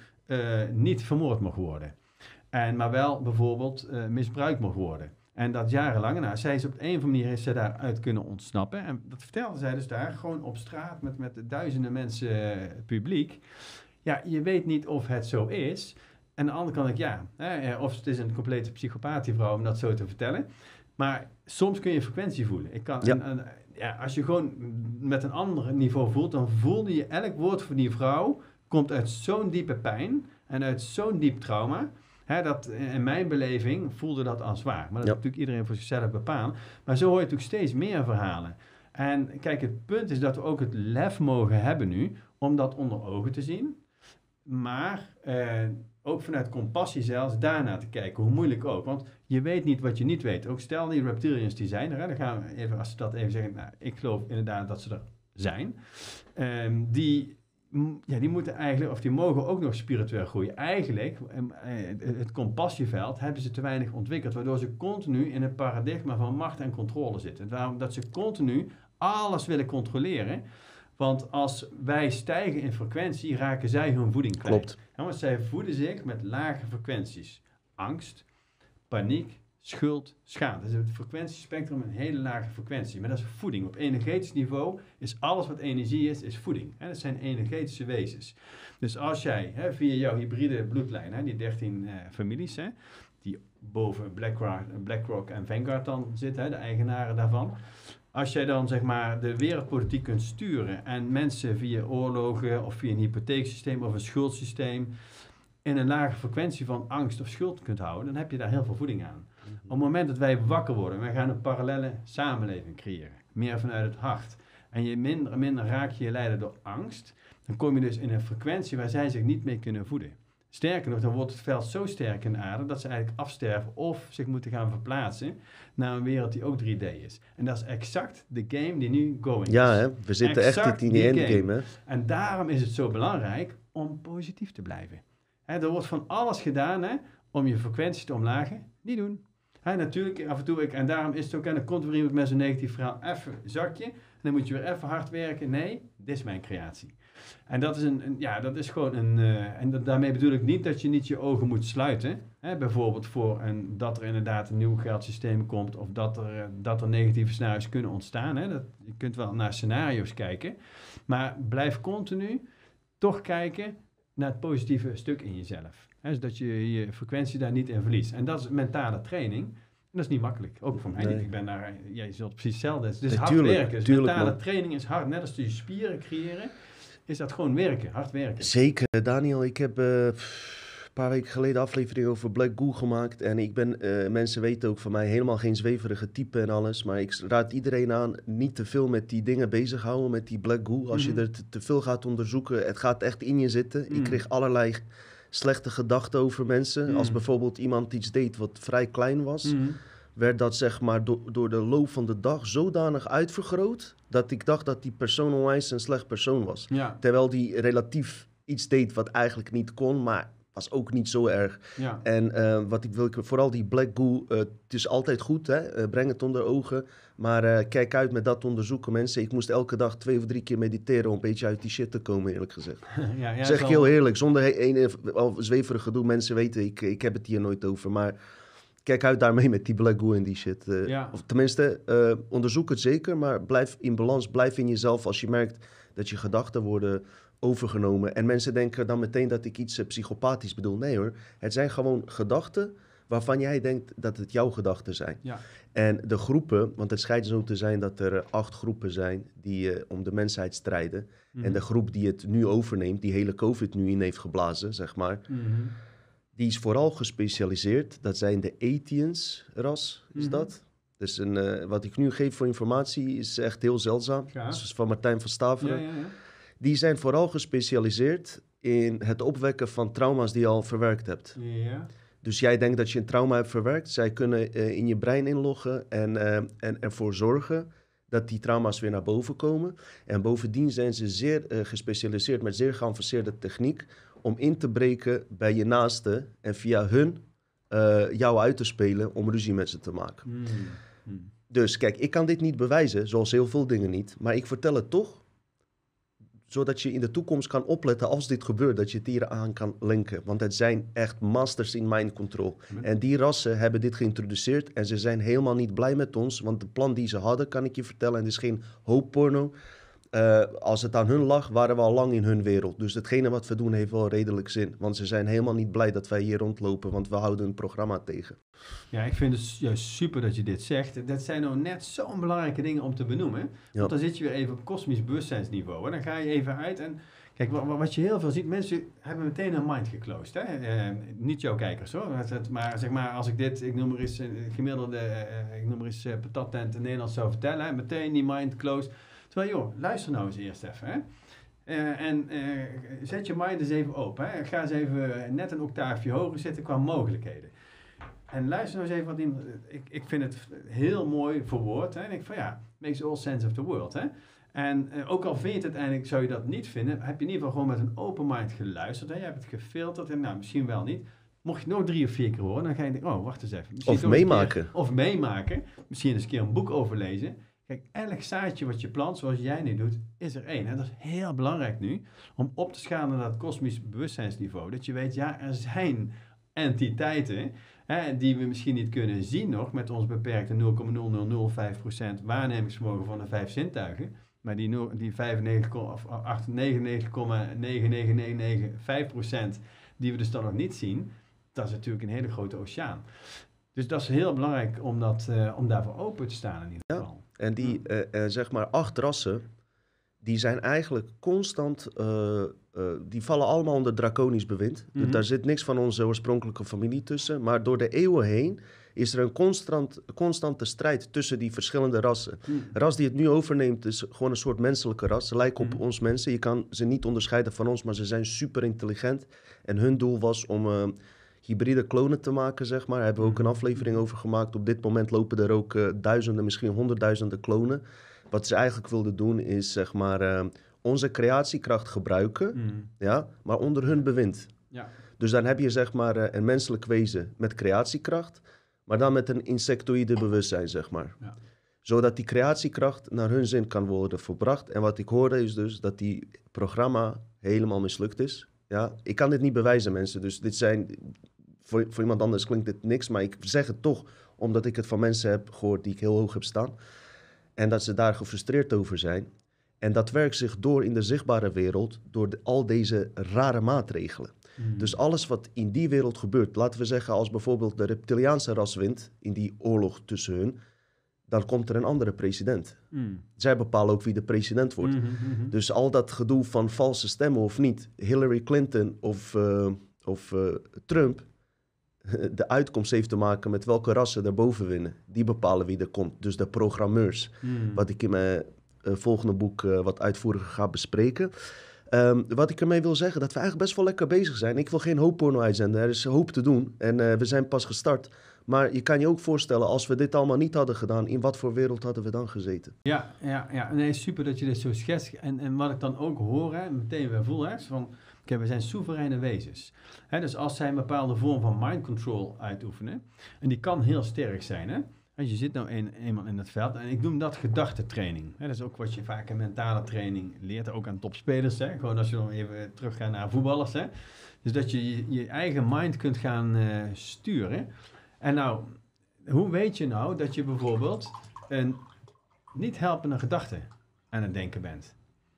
[SPEAKER 2] niet vermoord mocht worden. En, maar wel bijvoorbeeld misbruikt mag worden. En dat jarenlang. Nou, zij is op een of andere manier is zij daaruit kunnen ontsnappen. En dat vertelde zij dus daar, gewoon op straat met, met duizenden mensen eh, publiek. Ja, je weet niet of het zo is. En aan de andere kant, ja, hè, eh, of het is een complete psychopaat die vrouw om dat zo te vertellen. Maar soms kun je frequentie voelen. Ik kan,
[SPEAKER 1] Ja.
[SPEAKER 2] en- en, ja, als je gewoon met een ander niveau voelt, dan voelde je elk woord van die vrouw komt uit zo'n diepe pijn en uit zo'n diep trauma. Hè, dat in mijn beleving voelde dat als waar. Maar dat
[SPEAKER 1] Ja.
[SPEAKER 2] moet natuurlijk iedereen voor zichzelf bepalen. Maar zo hoor je natuurlijk steeds meer verhalen. En kijk, het punt is dat we ook het lef mogen hebben nu om dat onder ogen te zien. Maar eh, ook vanuit compassie zelfs daarna te kijken, hoe moeilijk ook. Want je weet niet wat je niet weet. Ook stel die reptilians die zijn er, hè, dan gaan we even, als ze dat even zeggen, nou, ik geloof inderdaad dat ze er zijn. Ehm, die, ja, die moeten eigenlijk, of die mogen ook nog spiritueel groeien. Eigenlijk, eh, het- compassieveld hebben ze te weinig ontwikkeld, waardoor ze continu in het paradigma van macht en controle zitten. Waarom dat ze continu alles willen controleren. Want als wij stijgen in frequentie, raken zij hun voeding kwijt.
[SPEAKER 1] Klopt.
[SPEAKER 2] Ja, want zij voeden zich met lage frequenties. Angst, paniek, schuld, schaamte. Dus het frequentiespectrum een hele lage frequentie. Maar dat is voeding. Op energetisch niveau is alles wat energie is, is voeding. Dat zijn energetische wezens. Dus als jij via jouw hybride bloedlijn, die 13 eh, families, die boven BlackRock, BlackRock en Vanguard dan zitten, de eigenaren daarvan. Als jij dan zeg maar de wereldpolitiek kunt sturen en mensen via oorlogen of via een hypotheeksysteem of een schuldsysteem in een lage frequentie van angst of schuld kunt houden, dan heb je daar heel veel voeding aan. Op het moment dat wij wakker worden, wij gaan een parallele samenleving creëren, meer vanuit het hart, en je minder en minder raak je je leiden door angst, dan kom je dus in een frequentie waar zij zich niet mee kunnen voeden. Sterker nog, dan wordt het veld zo sterk in de aarde dat ze eigenlijk afsterven of zich moeten gaan verplaatsen naar een wereld die ook 3D is. En dat is exact de game die nu going
[SPEAKER 1] Ja,
[SPEAKER 2] is.
[SPEAKER 1] hè? we zitten echt in die. Hè?
[SPEAKER 2] En daarom is het zo belangrijk om positief te blijven. Hè, er wordt van alles gedaan hè, om je frequentie te omlagen. Niet doen. Hè, natuurlijk, af en toe, ik, en daarom is het ook, en dan komt iemand met zo'n negatief verhaal, even zakje, en dan moet je weer even hard werken. Nee, dit is mijn creatie. En dat is, een, ja, dat is gewoon een, eh, en daarmee bedoel ik niet dat je niet je ogen moet sluiten. Hè, bijvoorbeeld voor een, dat er inderdaad een nieuw geldsysteem komt, of dat er, eh, dat er negatieve scenario's kunnen ontstaan. Hè. Dat, je kunt wel naar scenario's kijken, maar blijf continu toch kijken naar het positieve stuk in jezelf. Hè, zodat je je frequentie daar niet in verliest. En dat is mentale training. En dat is niet makkelijk. Ook voor mij
[SPEAKER 1] Nee.
[SPEAKER 2] niet. Ik ben daar, jij zult precies hetzelfde. Het is
[SPEAKER 1] Nee,
[SPEAKER 2] hard
[SPEAKER 1] tuurlijk,
[SPEAKER 2] werken. Dus
[SPEAKER 1] tuurlijk,
[SPEAKER 2] mentale
[SPEAKER 1] man.
[SPEAKER 2] training is hard. Net als je spieren creëren, is dat gewoon werken. Hard werken.
[SPEAKER 1] Zeker, Daniel. Ik heb eh, een paar weken geleden aflevering over Black Goo gemaakt. En ik ben, eh, mensen weten ook van mij, helemaal geen zweverige type en alles. Maar ik raad iedereen aan niet te veel met die dingen bezighouden, met die Black Goo. Als
[SPEAKER 2] Mhm.
[SPEAKER 1] je er te, te veel gaat onderzoeken, het gaat echt in je zitten.
[SPEAKER 2] Mhm.
[SPEAKER 1] Ik kreeg allerlei slechte gedachten over mensen. Als
[SPEAKER 2] Mhm.
[SPEAKER 1] bijvoorbeeld iemand iets deed wat vrij klein was,
[SPEAKER 2] Mhm.
[SPEAKER 1] werd dat zeg maar do- door de loop van de dag zodanig uitvergroot... dat ik dacht dat die persoon onwijs een slecht persoon was.
[SPEAKER 2] Ja,
[SPEAKER 1] Terwijl die relatief iets deed wat eigenlijk niet kon, maar was ook niet zo erg.
[SPEAKER 2] ja.
[SPEAKER 1] En eh, wat ik wil, vooral die black goo, eh, het is altijd goed, hè? eh, breng het onder ogen. Maar kijk uit met dat onderzoeken, mensen. Ik moest elke dag twee of drie keer mediteren om een beetje uit die shit te komen, eerlijk gezegd.
[SPEAKER 2] ja, ja
[SPEAKER 1] zeg ik heel eerlijk, zonder een zweverig gedoe. Mensen weten, ik, ik heb het hier nooit over, maar... Kijk uit daarmee met die black goo en die shit. Of tenminste, onderzoek het zeker, maar blijf in balans. Blijf in jezelf als je merkt dat je gedachten worden overgenomen. En mensen denken dan meteen dat ik iets eh, psychopathisch bedoel. Nee hoor, het zijn gewoon gedachten waarvan jij denkt dat het jouw gedachten zijn.
[SPEAKER 2] Ja.
[SPEAKER 1] En de groepen, want het schijnt zo te zijn dat er eh, acht groepen zijn die eh, om de mensheid strijden.
[SPEAKER 2] Mhm.
[SPEAKER 1] En de groep die het nu overneemt, die hele COVID nu in heeft geblazen, zeg maar,
[SPEAKER 2] Mhm.
[SPEAKER 1] die is vooral gespecialiseerd. Dat zijn de Etiens-ras, is
[SPEAKER 2] Mhm.
[SPEAKER 1] dat? Dus een, wat ik nu geef voor informatie is echt heel zeldzaam.
[SPEAKER 2] Ja.
[SPEAKER 1] Dat is van Martijn van Staveren.
[SPEAKER 2] ja, ja.
[SPEAKER 1] Die zijn vooral gespecialiseerd in het opwekken van trauma's die je al verwerkt hebt.
[SPEAKER 2] Ja.
[SPEAKER 1] Dus jij denkt dat je een trauma hebt verwerkt. Zij kunnen eh, in je brein inloggen en, eh, en ervoor zorgen dat die trauma's weer naar boven komen. En bovendien zijn ze zeer eh, gespecialiseerd met zeer geavanceerde techniek om in te breken bij je naasten en via hun jou uit te spelen om ruzie met ze te maken.
[SPEAKER 2] Mhm. Mhm.
[SPEAKER 1] Dus kijk, ik kan dit niet bewijzen, zoals heel veel dingen niet, maar ik vertel het toch zodat je in de toekomst kan opletten als dit gebeurt, dat je het hier aan kan linken. Want het zijn echt masters in mind control. En die rassen hebben dit geïntroduceerd en ze zijn helemaal niet blij met ons, want de plan die ze hadden, kan ik je vertellen, en het is geen hoopporno. Uh, als het aan hun lag, waren we al lang in hun wereld. Dus hetgene wat we doen heeft wel redelijk zin. Want ze zijn helemaal niet blij dat wij hier rondlopen, want we houden een programma tegen.
[SPEAKER 2] Ja, ik vind het juist super dat je dit zegt. Dat zijn nou net zo'n belangrijke dingen om te benoemen. Want dan zit je weer even op kosmisch bewustzijnsniveau. En dan ga je even uit en... Kijk, wat je heel veel ziet, mensen hebben meteen een mind geclosed. Hè? Uh, niet jouw kijkers hoor. Maar zeg maar, als ik dit, ik noem maar eens een gemiddelde, uh, ik noem maar eens patattent in Nederland zou vertellen. Hè? Meteen die mind closed. Terwijl joh, luister nou eens eerst even. Hè? en zet je mind eens even open. Hè? Ga eens even net een octaafje hoger zitten qua mogelijkheden. En luister nou eens even wat iemand... Ik, ik vind het heel mooi verwoord. Hè? En ik van ja, makes all sense of the world. Hè? En uh, ook al vind je het uiteindelijk, zou je dat niet vinden, heb je in ieder geval gewoon met een open mind geluisterd. Hè? Je hebt het gefilterd en nou, misschien wel niet. Mocht je het nog drie of vier keer horen, dan ga je denken, oh, wacht eens even.
[SPEAKER 1] Misschien of meemaken.
[SPEAKER 2] Keer, of meemaken. Misschien eens een keer een boek overlezen. Kijk, elk zaadje wat je plant, zoals jij nu doet, is er één. En dat is heel belangrijk nu, om op te schalen naar dat kosmisch bewustzijnsniveau. Dat je weet, ja, er zijn entiteiten hè, die we misschien niet kunnen zien nog met ons beperkte 0,0005% waarnemingsvermogen van de vijf zintuigen. Maar die, die 95, of 99,99995% die we dus dan nog niet zien, dat is natuurlijk een hele grote oceaan. Dus dat is heel belangrijk om, dat, uh, om daarvoor open te staan in ieder geval.
[SPEAKER 1] Ja, en die uh, uh, zeg maar acht rassen, die zijn eigenlijk constant, die vallen allemaal onder draconisch bewind. Mm -hmm. Daar zit niks van onze oorspronkelijke familie tussen. Maar door de eeuwen heen is er een constant, constante strijd tussen die verschillende rassen. Mm. ras die het nu overneemt is gewoon een soort menselijke ras. Ze lijken op mm. ons mensen. Je kan ze niet onderscheiden van ons, maar ze zijn super intelligent. En hun doel was om hybride klonen te maken, zeg maar. Daar hebben we ook een aflevering over gemaakt. Op dit moment lopen er ook uh, duizenden, misschien honderdduizenden klonen. Wat ze eigenlijk wilden doen is, zeg maar, uh, onze creatiekracht gebruiken, mm. ja, maar onder hun bewind. Ja. Dus dan heb je, zeg maar, een menselijk wezen met creatiekracht maar dan met een insectoïde bewustzijn, zeg maar. Ja. Zodat die creatiekracht naar hun zin kan worden verbracht. En wat ik hoorde is dus dat die programma helemaal mislukt is. Ja, ik kan dit niet bewijzen, mensen. Dus dit zijn, voor, voor iemand anders klinkt dit niks, maar ik zeg het toch omdat ik het van mensen heb gehoord die ik heel hoog heb staan. En dat ze daar gefrustreerd over zijn. En dat werkt zich door in de zichtbare wereld door al deze rare maatregelen. Hmm. Dus alles wat in die wereld gebeurt, laten we zeggen als bijvoorbeeld de reptiliaanse ras wint in die oorlog tussen hun, dan komt er een andere president. Mm. Zij bepalen ook wie de president wordt. Mhm. Dus al dat gedoe van valse stemmen of niet, Hillary Clinton of, uh, of uh, Trump, de uitkomst heeft te maken met welke rassen daarboven winnen. Die bepalen wie er komt. Dus de programmeurs, mm. wat ik in mijn uh, volgende boek wat uitvoeriger ga bespreken. Um, wat ik ermee wil zeggen, dat we eigenlijk best wel lekker bezig zijn. Ik wil geen hoopporno uitzenden, er is hoop te doen. En uh, we zijn pas gestart. Maar je kan je ook voorstellen, als we dit allemaal niet hadden gedaan, in wat voor wereld hadden we dan gezeten?
[SPEAKER 2] Ja, ja, ja. Nee, super dat je dit zo schetst. En, en wat ik dan ook hoor, hè, meteen weer voel, hè, van, we zijn soevereine wezens. Dus als zij een bepaalde vorm van mind control uitoefenen, en die kan heel sterk zijn, hè, je zit nou een, eenmaal in het veld en ik noem dat gedachtentraining. dat is ook wat je vaak in mentale training leert, ook aan topspelers. Hè? Gewoon als je dan even teruggaat naar voetballers. Hè? Dus dat je je, eigen mind kunt gaan uh, sturen. En nou, hoe weet je nou dat je bijvoorbeeld een niet helpende gedachte aan het denken bent?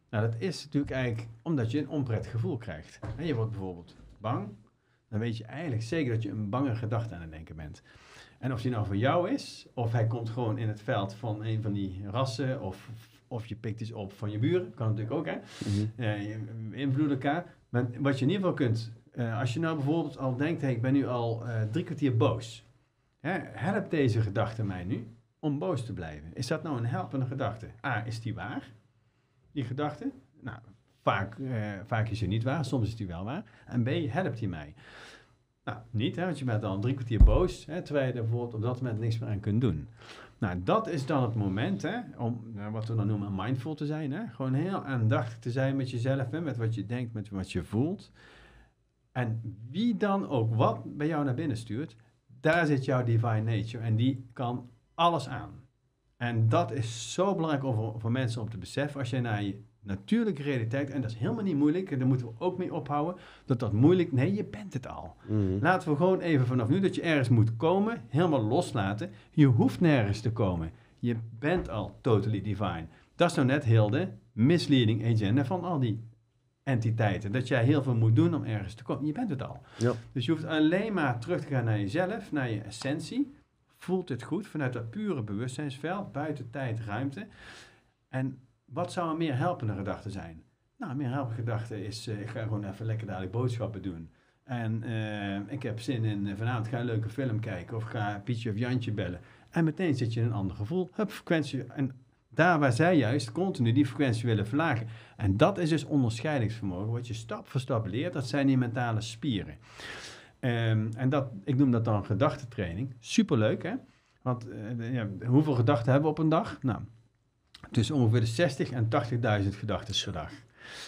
[SPEAKER 2] Nou, dat is natuurlijk eigenlijk omdat je een onprettig gevoel krijgt. En je wordt bijvoorbeeld bang, dan weet je eigenlijk zeker dat je een bange gedachte aan het denken bent. En of die nou voor jou is, of hij komt gewoon in het veld van een van die rassen, of, of je pikt iets op van je buren, kan natuurlijk ook, hè. Mm -hmm. elkaar. Maar wat je in ieder geval kunt, uh, als je nou bijvoorbeeld al denkt, hey, ik ben nu al uh, drie kwartier boos. Hè, helpt deze gedachte mij nu om boos te blijven? Is dat nou een helpende gedachte? A, is die waar? Die gedachte? Nou, vaak, uh, vaak is die niet waar, soms is die wel waar. En B, helpt die mij? Nou, niet, hè, want je bent al drie kwartier boos, hè, terwijl je er bijvoorbeeld op dat moment niks meer aan kunt doen. Nou, dat is dan het moment hè, om nou, wat we dan noemen mindful te zijn. Hè? Gewoon heel aandachtig te zijn met jezelf, hè, met wat je denkt, met wat je voelt. En wie dan ook wat bij jou naar binnen stuurt, daar zit jouw divine nature en die kan alles aan. En dat is zo belangrijk voor, voor mensen om te beseffen. Als je naar je natuurlijke realiteit. En dat is helemaal niet moeilijk. En daar moeten we ook mee ophouden. Dat dat moeilijk... Nee, je bent het al.
[SPEAKER 1] Mhm.
[SPEAKER 2] Laten we gewoon even vanaf nu dat je ergens moet komen, helemaal loslaten. Je hoeft nergens te komen. Je bent al totally divine. Dat is nou net heel de misleading agenda van al die entiteiten. Dat jij heel veel moet doen om ergens te komen. Je bent het al.
[SPEAKER 1] Ja.
[SPEAKER 2] Dus je hoeft alleen maar terug te gaan naar jezelf, naar je essentie. Voelt het goed vanuit dat pure bewustzijnsveld, buiten tijd, ruimte. En wat zou een meer helpende gedachte zijn? Nou, een meer helpende gedachte is, eh, ik ga gewoon even lekker dadelijk boodschappen doen. En eh, ik heb zin in, eh, vanavond ga een leuke film kijken of ga Pietje of Jantje bellen. En meteen zit je in een ander gevoel. Hup, frequentie. En daar waar zij juist continu die frequentie willen verlagen. En dat is dus onderscheidingsvermogen. Wat je stap voor stap leert, dat zijn die mentale spieren. Ehm, en dat, ik noem dat dan gedachtentraining. Superleuk, hè? Want eh, ja, hoeveel gedachten hebben we op een dag? Nou, tussen ongeveer de 60 en 80.000 gedachten per dag.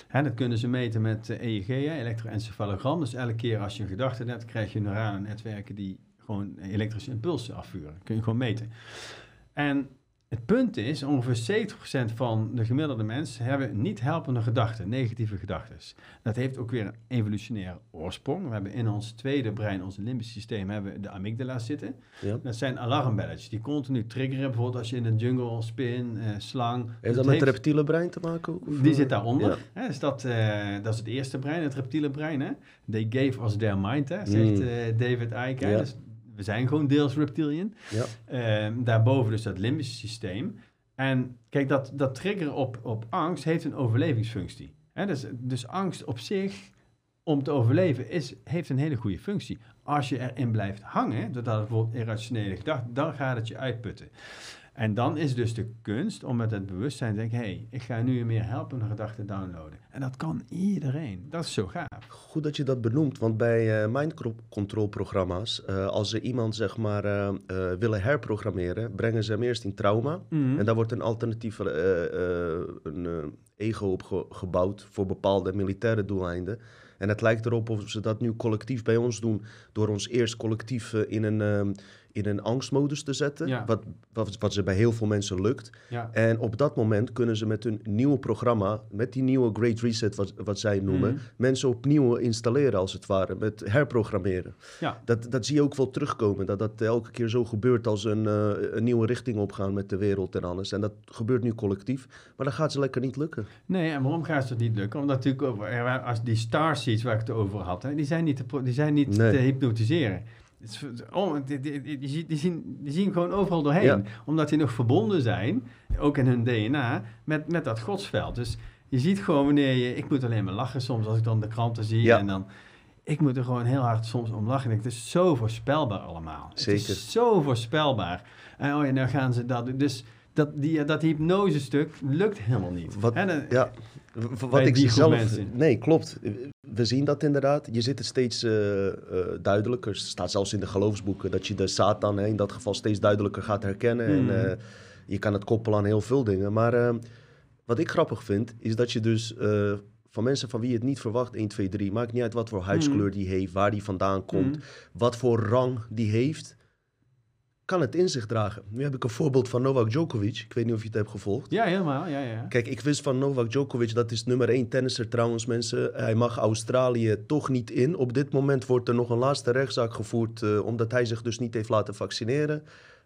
[SPEAKER 2] Hè, dat kunnen ze meten met eh, EEG, hè, elektroencefalogram. Dus elke keer als je een gedachte hebt, krijg je neurale netwerken die gewoon elektrische impulsen afvuren. kun je gewoon meten. En het punt is, ongeveer 70% van de gemiddelde mensen hebben niet helpende gedachten, negatieve gedachten. Dat heeft ook weer een evolutionaire oorsprong. We hebben in ons tweede brein, ons limbisch systeem, hebben we de amygdala zitten.
[SPEAKER 1] Ja.
[SPEAKER 2] Dat zijn alarmbelletjes die continu triggeren. Bijvoorbeeld als je in een jungle, spin, eh, slang...
[SPEAKER 1] Heeft dat met het reptiele brein te maken? Ook, of,
[SPEAKER 2] die
[SPEAKER 1] eh?
[SPEAKER 2] zit daaronder.
[SPEAKER 1] Ja.
[SPEAKER 2] Hè, dus dat, eh, dat is het eerste brein, het reptiele brein. Hè? They gave us their mind, hè, zegt
[SPEAKER 1] Mm.
[SPEAKER 2] eh, David Icke.
[SPEAKER 1] Ja.
[SPEAKER 2] Dus we zijn gewoon deels reptilian.
[SPEAKER 1] Ja.
[SPEAKER 2] Ehm, daarboven dus dat limbische systeem. En kijk, dat, dat triggeren op, op angst heeft een overlevingsfunctie. Dus, dus angst op zich, om te overleven, is, heeft een hele goede functie. Als je erin blijft hangen, doordat het bijvoorbeeld irrationele gedachten, dan gaat het je uitputten. En dan is dus de kunst om met het bewustzijn te denken, hé, hey, ik ga nu een meer helpende gedachte downloaden. En dat kan iedereen. Dat is zo gaaf.
[SPEAKER 1] Goed dat je dat benoemt, want bij eh mind control programma's, eh, als ze iemand zeg maar eh, willen herprogrammeren, brengen ze hem eerst in trauma.
[SPEAKER 2] Mhm.
[SPEAKER 1] En daar wordt een alternatieve een, ego op ge- gebouwd voor bepaalde militaire doeleinden. En het lijkt erop of ze dat nu collectief bij ons doen, door ons eerst collectief in, een, ehm, in een angstmodus te zetten,
[SPEAKER 2] Ja.
[SPEAKER 1] wat, wat, wat ze bij heel veel mensen lukt.
[SPEAKER 2] Ja.
[SPEAKER 1] En op dat moment kunnen ze met hun nieuwe programma, met die nieuwe Great Reset, wat, wat zij noemen,
[SPEAKER 2] Mhm.
[SPEAKER 1] mensen opnieuw installeren als het ware, met herprogrammeren.
[SPEAKER 2] Ja.
[SPEAKER 1] Dat, dat zie je ook wel terugkomen, dat dat elke keer zo gebeurt als een, eh, een nieuwe richting opgaan met de wereld en alles. En dat gebeurt nu collectief, maar dat gaat ze lekker niet lukken.
[SPEAKER 2] Nee, en waarom gaat het niet lukken? Omdat natuurlijk waren- als die starseeds waar ik het over had, hè, die zijn niet te, die zijn niet
[SPEAKER 1] Nee.
[SPEAKER 2] te hypnotiseren. Het oh, die, die, die, die, zien- die, zien, gewoon overal doorheen.
[SPEAKER 1] Ja.
[SPEAKER 2] Omdat die nog verbonden zijn, ook in hun DNA, met, met dat godsveld. Dus je ziet gewoon wanneer je... Ik moet alleen maar lachen soms als ik dan de kranten zie.
[SPEAKER 1] Ja.
[SPEAKER 2] En dan... Ik moet er gewoon heel hard soms om lachen. Het is zo voorspelbaar allemaal. Het
[SPEAKER 1] Zeker.
[SPEAKER 2] is zo voorspelbaar. En oh ja, nou gaan ze dat doen. Dus dat, die, dat hypnosestuk lukt helemaal niet.
[SPEAKER 1] Wat-
[SPEAKER 2] dan-
[SPEAKER 1] Ja, wat ik zelf...
[SPEAKER 2] mensen.
[SPEAKER 1] Nee, klopt. We zien dat inderdaad. Je ziet het steeds eh, eh, duidelijker. Het staat zelfs in de geloofsboeken dat je de Satan hè, in dat geval steeds duidelijker gaat herkennen.
[SPEAKER 2] Hmm.
[SPEAKER 1] En eh, je kan het koppelen aan heel veel dingen. Maar wat ik grappig vind, is dat je dus van mensen van wie je het niet verwacht, 1, 2, 3, maakt niet uit wat voor huidskleur
[SPEAKER 2] Hmm.
[SPEAKER 1] die heeft, waar die vandaan komt,
[SPEAKER 2] Mm.
[SPEAKER 1] wat voor rang die heeft, kan het in zich dragen. Nu heb ik een voorbeeld van Novak Djokovic. Ik weet niet of je het hebt gevolgd.
[SPEAKER 2] Ja, helemaal. Ja, ja.
[SPEAKER 1] Kijk, ik wist van Novak Djokovic, dat is nummer één tennisser trouwens, mensen. Hij mag Australië toch niet in. Op dit moment wordt er nog een laatste rechtszaak gevoerd, eh, omdat hij zich dus niet heeft laten vaccineren.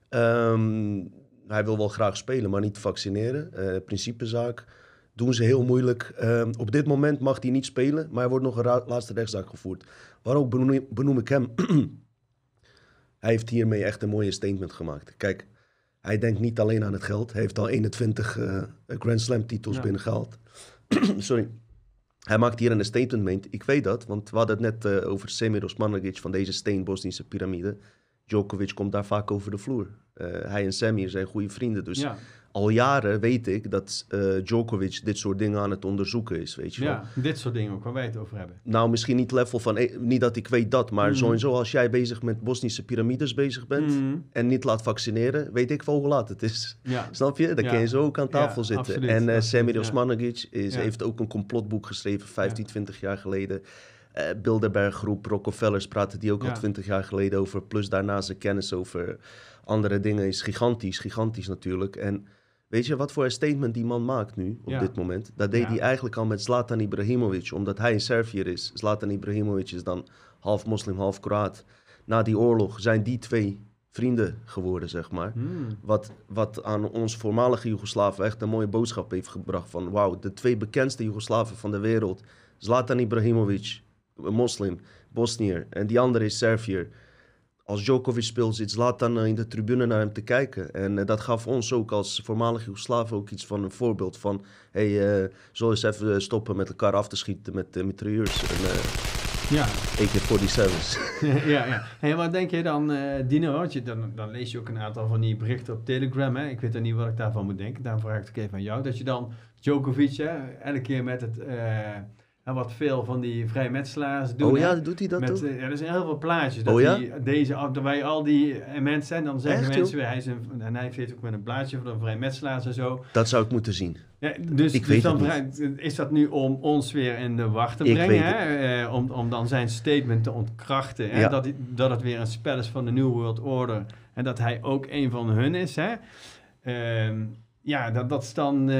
[SPEAKER 1] Ehm, hij wil wel graag spelen, maar niet vaccineren. Eh, principezaak. Doen ze heel moeilijk. Ehm, op dit moment mag hij niet spelen, maar er wordt nog een laatste rechtszaak gevoerd. Waarom benoem, benoem ik hem? hij heeft hiermee echt een mooie statement gemaakt. Kijk, hij denkt niet alleen aan het geld. Hij heeft al 21 eh, Grand Slam titels
[SPEAKER 2] Ja.
[SPEAKER 1] binnengehaald. Sorry. Hij maakt hier een statement mee. Ik weet dat, want we hadden het net eh, over Semir Osmanagic van deze steen Bosnische piramide. Djokovic komt daar vaak over de vloer. Eh, hij en Semir zijn goede vrienden. Dus
[SPEAKER 2] ja,
[SPEAKER 1] al jaren weet ik dat eh, Djokovic dit soort dingen aan het onderzoeken is. Weet je wel.
[SPEAKER 2] ja, dit soort dingen ook waar wij het over hebben.
[SPEAKER 1] Nou, misschien niet level van, eh, niet dat ik weet dat, maar
[SPEAKER 2] Mhm.
[SPEAKER 1] sowieso als jij bezig met Bosnische piramides bezig bent
[SPEAKER 2] Mhm.
[SPEAKER 1] en niet laat vaccineren, weet ik wel hoe laat het is.
[SPEAKER 2] Ja,
[SPEAKER 1] Snap je? Dan
[SPEAKER 2] Ja.
[SPEAKER 1] kun je zo ook aan tafel
[SPEAKER 2] Ja,
[SPEAKER 1] zitten.
[SPEAKER 2] absoluut,
[SPEAKER 1] en eh
[SPEAKER 2] absoluut,
[SPEAKER 1] Semir
[SPEAKER 2] ja.
[SPEAKER 1] Osmanagic is, heeft ook een complotboek geschreven, 15, 20 jaar geleden. Eh Bilderberg groep, Rockefellers praten die ook al 20 jaar geleden over. Plus daarna zijn kennis over andere dingen is gigantisch, gigantisch natuurlijk. En Weet je wat voor een statement die man maakt nu, op
[SPEAKER 2] Ja.
[SPEAKER 1] dit moment? Dat deed
[SPEAKER 2] Ja.
[SPEAKER 1] hij eigenlijk al met Zlatan Ibrahimovic, omdat hij een Serviër is. Zlatan Ibrahimovic is dan half moslim, half Kroaat. Na die oorlog zijn die twee vrienden geworden, zeg maar.
[SPEAKER 2] Hmm.
[SPEAKER 1] Wat, wat aan ons voormalige Joegoslaven echt een mooie boodschap heeft gebracht. Van wauw, de twee bekendste Joegoslaven van de wereld. Zlatan Ibrahimovic, een moslim, Bosnier. En die andere is Serviër. Als Djokovic speelt, zit Zlatan eh, in de tribune naar hem te kijken. En eh, dat gaf ons ook als voormalige Joegoslaven ook iets van een voorbeeld van... hé, hey, eh, we eens even stoppen met elkaar af te schieten met uh, mitrailleurs en uh,
[SPEAKER 2] Ja.
[SPEAKER 1] AK-47's.
[SPEAKER 2] ja, ja. Hey, wat denk je dan, uh, Dino? Want je, dan, dan lees je ook een aantal van die berichten op Telegram. Hè? Ik weet dan niet wat ik daarvan moet denken. Daarom vraag ik het ook even aan jou. Dat je dan Djokovic, hè, elke keer met het... Uh, wat veel van die vrijmetselaars doen.
[SPEAKER 1] Oh ja, doet hij dat
[SPEAKER 2] met,
[SPEAKER 1] ook?
[SPEAKER 2] uh, ja, er zijn heel veel plaatjes. Dat
[SPEAKER 1] Oh ja?
[SPEAKER 2] die, deze, terwijl al die mensen zijn, dan zeggen
[SPEAKER 1] Echt,
[SPEAKER 2] mensen weer, hij is een, en hij heeft ook met een plaatje van een vrijmetselaars en zo.
[SPEAKER 1] Dat zou ik moeten zien.
[SPEAKER 2] Ja, dus,
[SPEAKER 1] Ik
[SPEAKER 2] dus dan is dat nu om ons weer in de wacht te brengen, hè? Eh, om, om dan zijn statement te ontkrachten, hè?
[SPEAKER 1] Ja.
[SPEAKER 2] Dat, dat het weer een spel is van de New World Order en dat hij ook een van hun is. Hè? Ehm, ja, dat, dat is dan. eh,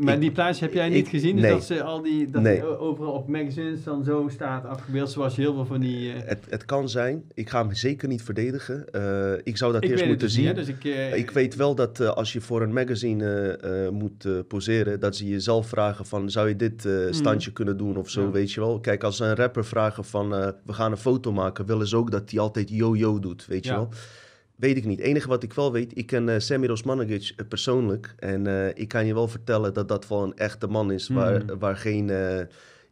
[SPEAKER 2] maar
[SPEAKER 1] Ik-
[SPEAKER 2] die plaatjes heb jij niet
[SPEAKER 1] ik-
[SPEAKER 2] gezien, dus
[SPEAKER 1] nee.
[SPEAKER 2] dat ze al die dat
[SPEAKER 1] Nee.
[SPEAKER 2] overal op magazines dan zo staat afgebeeld, zoals heel veel van die. eh,
[SPEAKER 1] Het, het kan zijn. Ik ga hem zeker niet verdedigen. Eh, ik zou dat
[SPEAKER 2] ik
[SPEAKER 1] eerst moeten
[SPEAKER 2] dus
[SPEAKER 1] zien.
[SPEAKER 2] niet, dus ik.
[SPEAKER 1] Ik weet wel dat als je voor een magazine moet poseren, dat ze jezelf vragen van, zou je dit eh, standje kunnen doen of zo.
[SPEAKER 2] Ja.
[SPEAKER 1] weet je wel. Kijk, als ze een rapper vragen van, we gaan een foto maken, willen ze ook dat hij altijd yo-yo doet, weet je wel. Weet ik niet. Het enige wat ik wel weet, ik ken eh Samir Osmanagic eh, persoonlijk. En eh, ik kan je wel vertellen dat dat wel een echte man is, waar,
[SPEAKER 2] Mhm.
[SPEAKER 1] waar geen...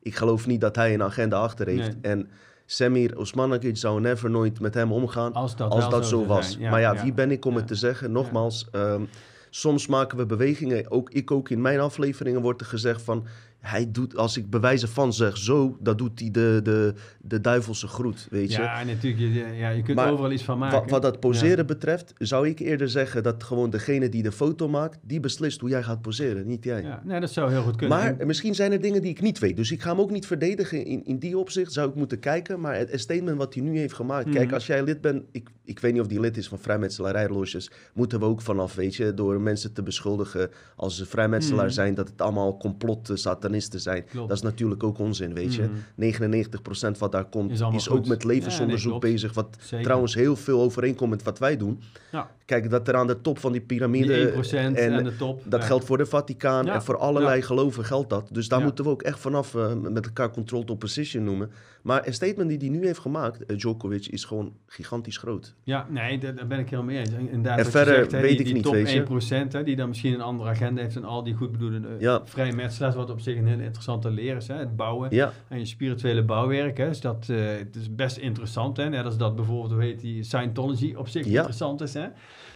[SPEAKER 1] ik geloof niet dat hij een agenda achter heeft.
[SPEAKER 2] Nee.
[SPEAKER 1] En Samir Osmanagic zou never nooit met hem omgaan
[SPEAKER 2] als dat,
[SPEAKER 1] als dat zo was.
[SPEAKER 2] Ja,
[SPEAKER 1] maar ja,
[SPEAKER 2] ja.
[SPEAKER 1] wie ben ik om
[SPEAKER 2] Ja.
[SPEAKER 1] het te zeggen? Nogmaals, ehm, soms maken we bewegingen. Ook ik ook in mijn afleveringen wordt er gezegd van... Hij doet, als ik bewijzen van zeg zo, dan doet hij de, de, de duivelse groet, weet je.
[SPEAKER 2] Ja, natuurlijk. Je, ja, je kunt
[SPEAKER 1] Maar
[SPEAKER 2] overal iets van maken.
[SPEAKER 1] Wat, wat dat poseren betreft, zou ik eerder zeggen dat gewoon degene die de foto maakt, die beslist hoe jij gaat poseren, niet jij.
[SPEAKER 2] Ja, nee, dat zou heel goed kunnen.
[SPEAKER 1] Maar misschien zijn er dingen die ik niet weet. Dus ik ga hem ook niet verdedigen. In, in die opzicht zou ik moeten kijken. Maar het, het statement wat hij nu heeft gemaakt.
[SPEAKER 2] Mhm.
[SPEAKER 1] Kijk, als jij lid bent. Ik, ik weet niet of die lid is van vrijmetselarijlosjes. Moeten we ook vanaf, weet je. Door mensen te beschuldigen als ze vrijmetselaar
[SPEAKER 2] Mhm.
[SPEAKER 1] zijn. Dat het allemaal complot satanisten zijn.
[SPEAKER 2] Klopt.
[SPEAKER 1] Dat is natuurlijk ook onzin, weet je.
[SPEAKER 2] Mhm.
[SPEAKER 1] 99% wat daar komt
[SPEAKER 2] Is
[SPEAKER 1] ook met levensonderzoek
[SPEAKER 2] Ja, nee, klopt.
[SPEAKER 1] bezig. Wat
[SPEAKER 2] Zeker.
[SPEAKER 1] trouwens heel veel overeenkomt met wat wij doen.
[SPEAKER 2] Ja.
[SPEAKER 1] Kijk, dat er aan de top van die piramide...
[SPEAKER 2] Die 1% en,
[SPEAKER 1] en
[SPEAKER 2] de top.
[SPEAKER 1] dat
[SPEAKER 2] ja.
[SPEAKER 1] geldt voor de Vaticaan en voor allerlei geloven geldt dat. Dus daar moeten we ook echt vanaf eh, met elkaar controlled opposition noemen. Maar een statement die hij nu heeft gemaakt, eh, Djokovic, is gewoon gigantisch groot.
[SPEAKER 2] Ja, nee, daar, daar ben ik helemaal mee eens. En, inderdaad,
[SPEAKER 1] verder
[SPEAKER 2] zegt,
[SPEAKER 1] weet
[SPEAKER 2] die,
[SPEAKER 1] ik
[SPEAKER 2] die
[SPEAKER 1] niet,
[SPEAKER 2] top
[SPEAKER 1] weet je.
[SPEAKER 2] 1%, hè, die dan misschien een andere agenda heeft en al die goedbedoelende uh,
[SPEAKER 1] Ja.
[SPEAKER 2] vrije metselaars, wat op zich een heel interessante leer is. Hè, het bouwen
[SPEAKER 1] Ja,
[SPEAKER 2] en je spirituele bouwwerk. Hè, dus dat eh, het is best interessant. Hè, net als dat bijvoorbeeld, hoe heet die, Scientology op zich
[SPEAKER 1] Ja.
[SPEAKER 2] interessant is. Hè.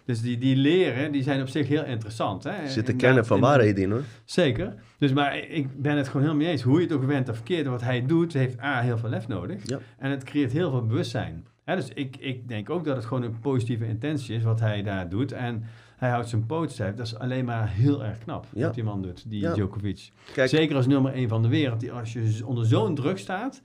[SPEAKER 2] Dus die, die leren, die zijn op zich heel interessant. Hè.
[SPEAKER 1] zitten kernen van waarheden in hoor.
[SPEAKER 2] Zeker. Dus, maar ik ben het gewoon helemaal mee eens. Hoe je het ook went of verkeerd, wat hij doet, heeft A, heel veel lef nodig.
[SPEAKER 1] Ja.
[SPEAKER 2] En het creëert heel veel bewustzijn. Dus ik, ik denk ook dat het gewoon een positieve intentie is wat hij daar doet. En hij houdt zijn poot stijf. Dat is alleen maar heel erg knap
[SPEAKER 1] Ja.
[SPEAKER 2] wat die man doet, die
[SPEAKER 1] Ja.
[SPEAKER 2] Djokovic.
[SPEAKER 1] Kijk,
[SPEAKER 2] Zeker als nummer één van de wereld. Die, als je onder zo'n druk staat,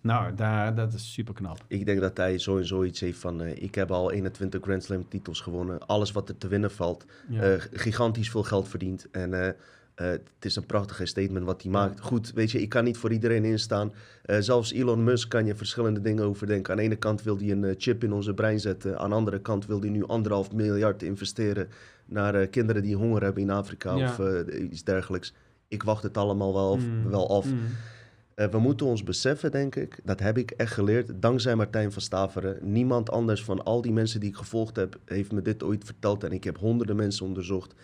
[SPEAKER 2] nou, daar, dat is super knap.
[SPEAKER 1] ik denk dat hij sowieso iets heeft van, eh, ik heb al 21 Grand Slam titels gewonnen. Alles wat er te winnen valt.
[SPEAKER 2] Ja.
[SPEAKER 1] Eh, gigantisch veel geld verdiend. En eh, eh, het is een prachtige statement wat hij maakt. Goed, weet je, ik kan niet voor iedereen instaan. Eh, zelfs Elon Musk kan je verschillende dingen overdenken. Aan de ene kant wil hij een eh, chip in onze brein zetten. Aan de andere kant wil hij nu anderhalf miljard investeren naar kinderen die honger hebben in Afrika
[SPEAKER 2] Ja.
[SPEAKER 1] of iets dergelijks. Ik wacht het allemaal wel,
[SPEAKER 2] Mm.
[SPEAKER 1] wel af.
[SPEAKER 2] Mm.
[SPEAKER 1] We moeten ons beseffen, denk ik, dat heb ik echt geleerd, dankzij Martijn van Staveren. Niemand anders van al die mensen die ik gevolgd heb, heeft me dit ooit verteld en ik heb honderden mensen onderzocht.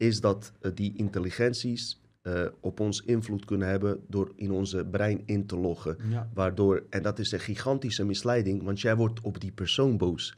[SPEAKER 1] Is dat eh, die intelligenties eh, op ons invloed kunnen hebben door in onze brein in te loggen.
[SPEAKER 2] Ja.
[SPEAKER 1] Waardoor, en dat is een gigantische misleiding, want jij wordt op die persoon boos.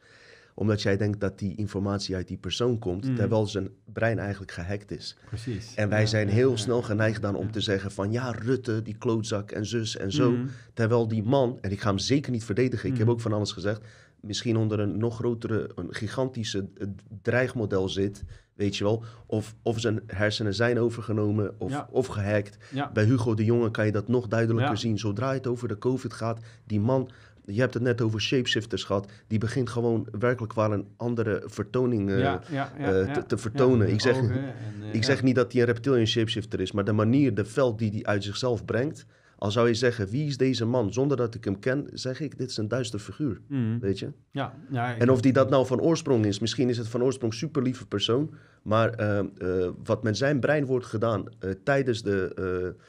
[SPEAKER 1] Omdat jij denkt dat die informatie uit die persoon komt,
[SPEAKER 2] Mm.
[SPEAKER 1] terwijl zijn brein eigenlijk gehackt is.
[SPEAKER 2] Precies.
[SPEAKER 1] En wij
[SPEAKER 2] Ja,
[SPEAKER 1] zijn heel
[SPEAKER 2] ja,
[SPEAKER 1] snel geneigd dan om te zeggen van ja, Rutte, die klootzak en zus en zo.
[SPEAKER 2] Mhm.
[SPEAKER 1] Terwijl die man, en ik ga hem zeker niet verdedigen, ik heb
[SPEAKER 2] Mhm.
[SPEAKER 1] ook van alles gezegd, misschien onder een nog grotere, een gigantische eh, dreigmodel zit, weet je wel. Of, of zijn hersenen zijn overgenomen of,
[SPEAKER 2] Ja.
[SPEAKER 1] of gehackt.
[SPEAKER 2] Ja.
[SPEAKER 1] Bij Hugo de Jonge kan je dat nog duidelijker zien. Zodra het over de COVID gaat, die man je hebt het net over shapeshifters gehad. Die begint gewoon werkelijk wel een andere vertoning eh,
[SPEAKER 2] ja, ja, ja,
[SPEAKER 1] eh, te, te vertonen. Ik zeg,
[SPEAKER 2] ogen en, eh,
[SPEAKER 1] ik zeg niet dat hij een reptilian shapeshifter is, maar de manier, de veld die hij uit zichzelf brengt. Al zou je zeggen, wie is deze man? Zonder dat ik hem ken, zeg ik, dit is een duister figuur.
[SPEAKER 2] Mhm.
[SPEAKER 1] Weet je?
[SPEAKER 2] Ja, ja,
[SPEAKER 1] En of die dat nou van oorsprong is, misschien is het van oorsprong super lieve persoon. Maar eh, eh, wat met zijn brein wordt gedaan eh, tijdens de eh,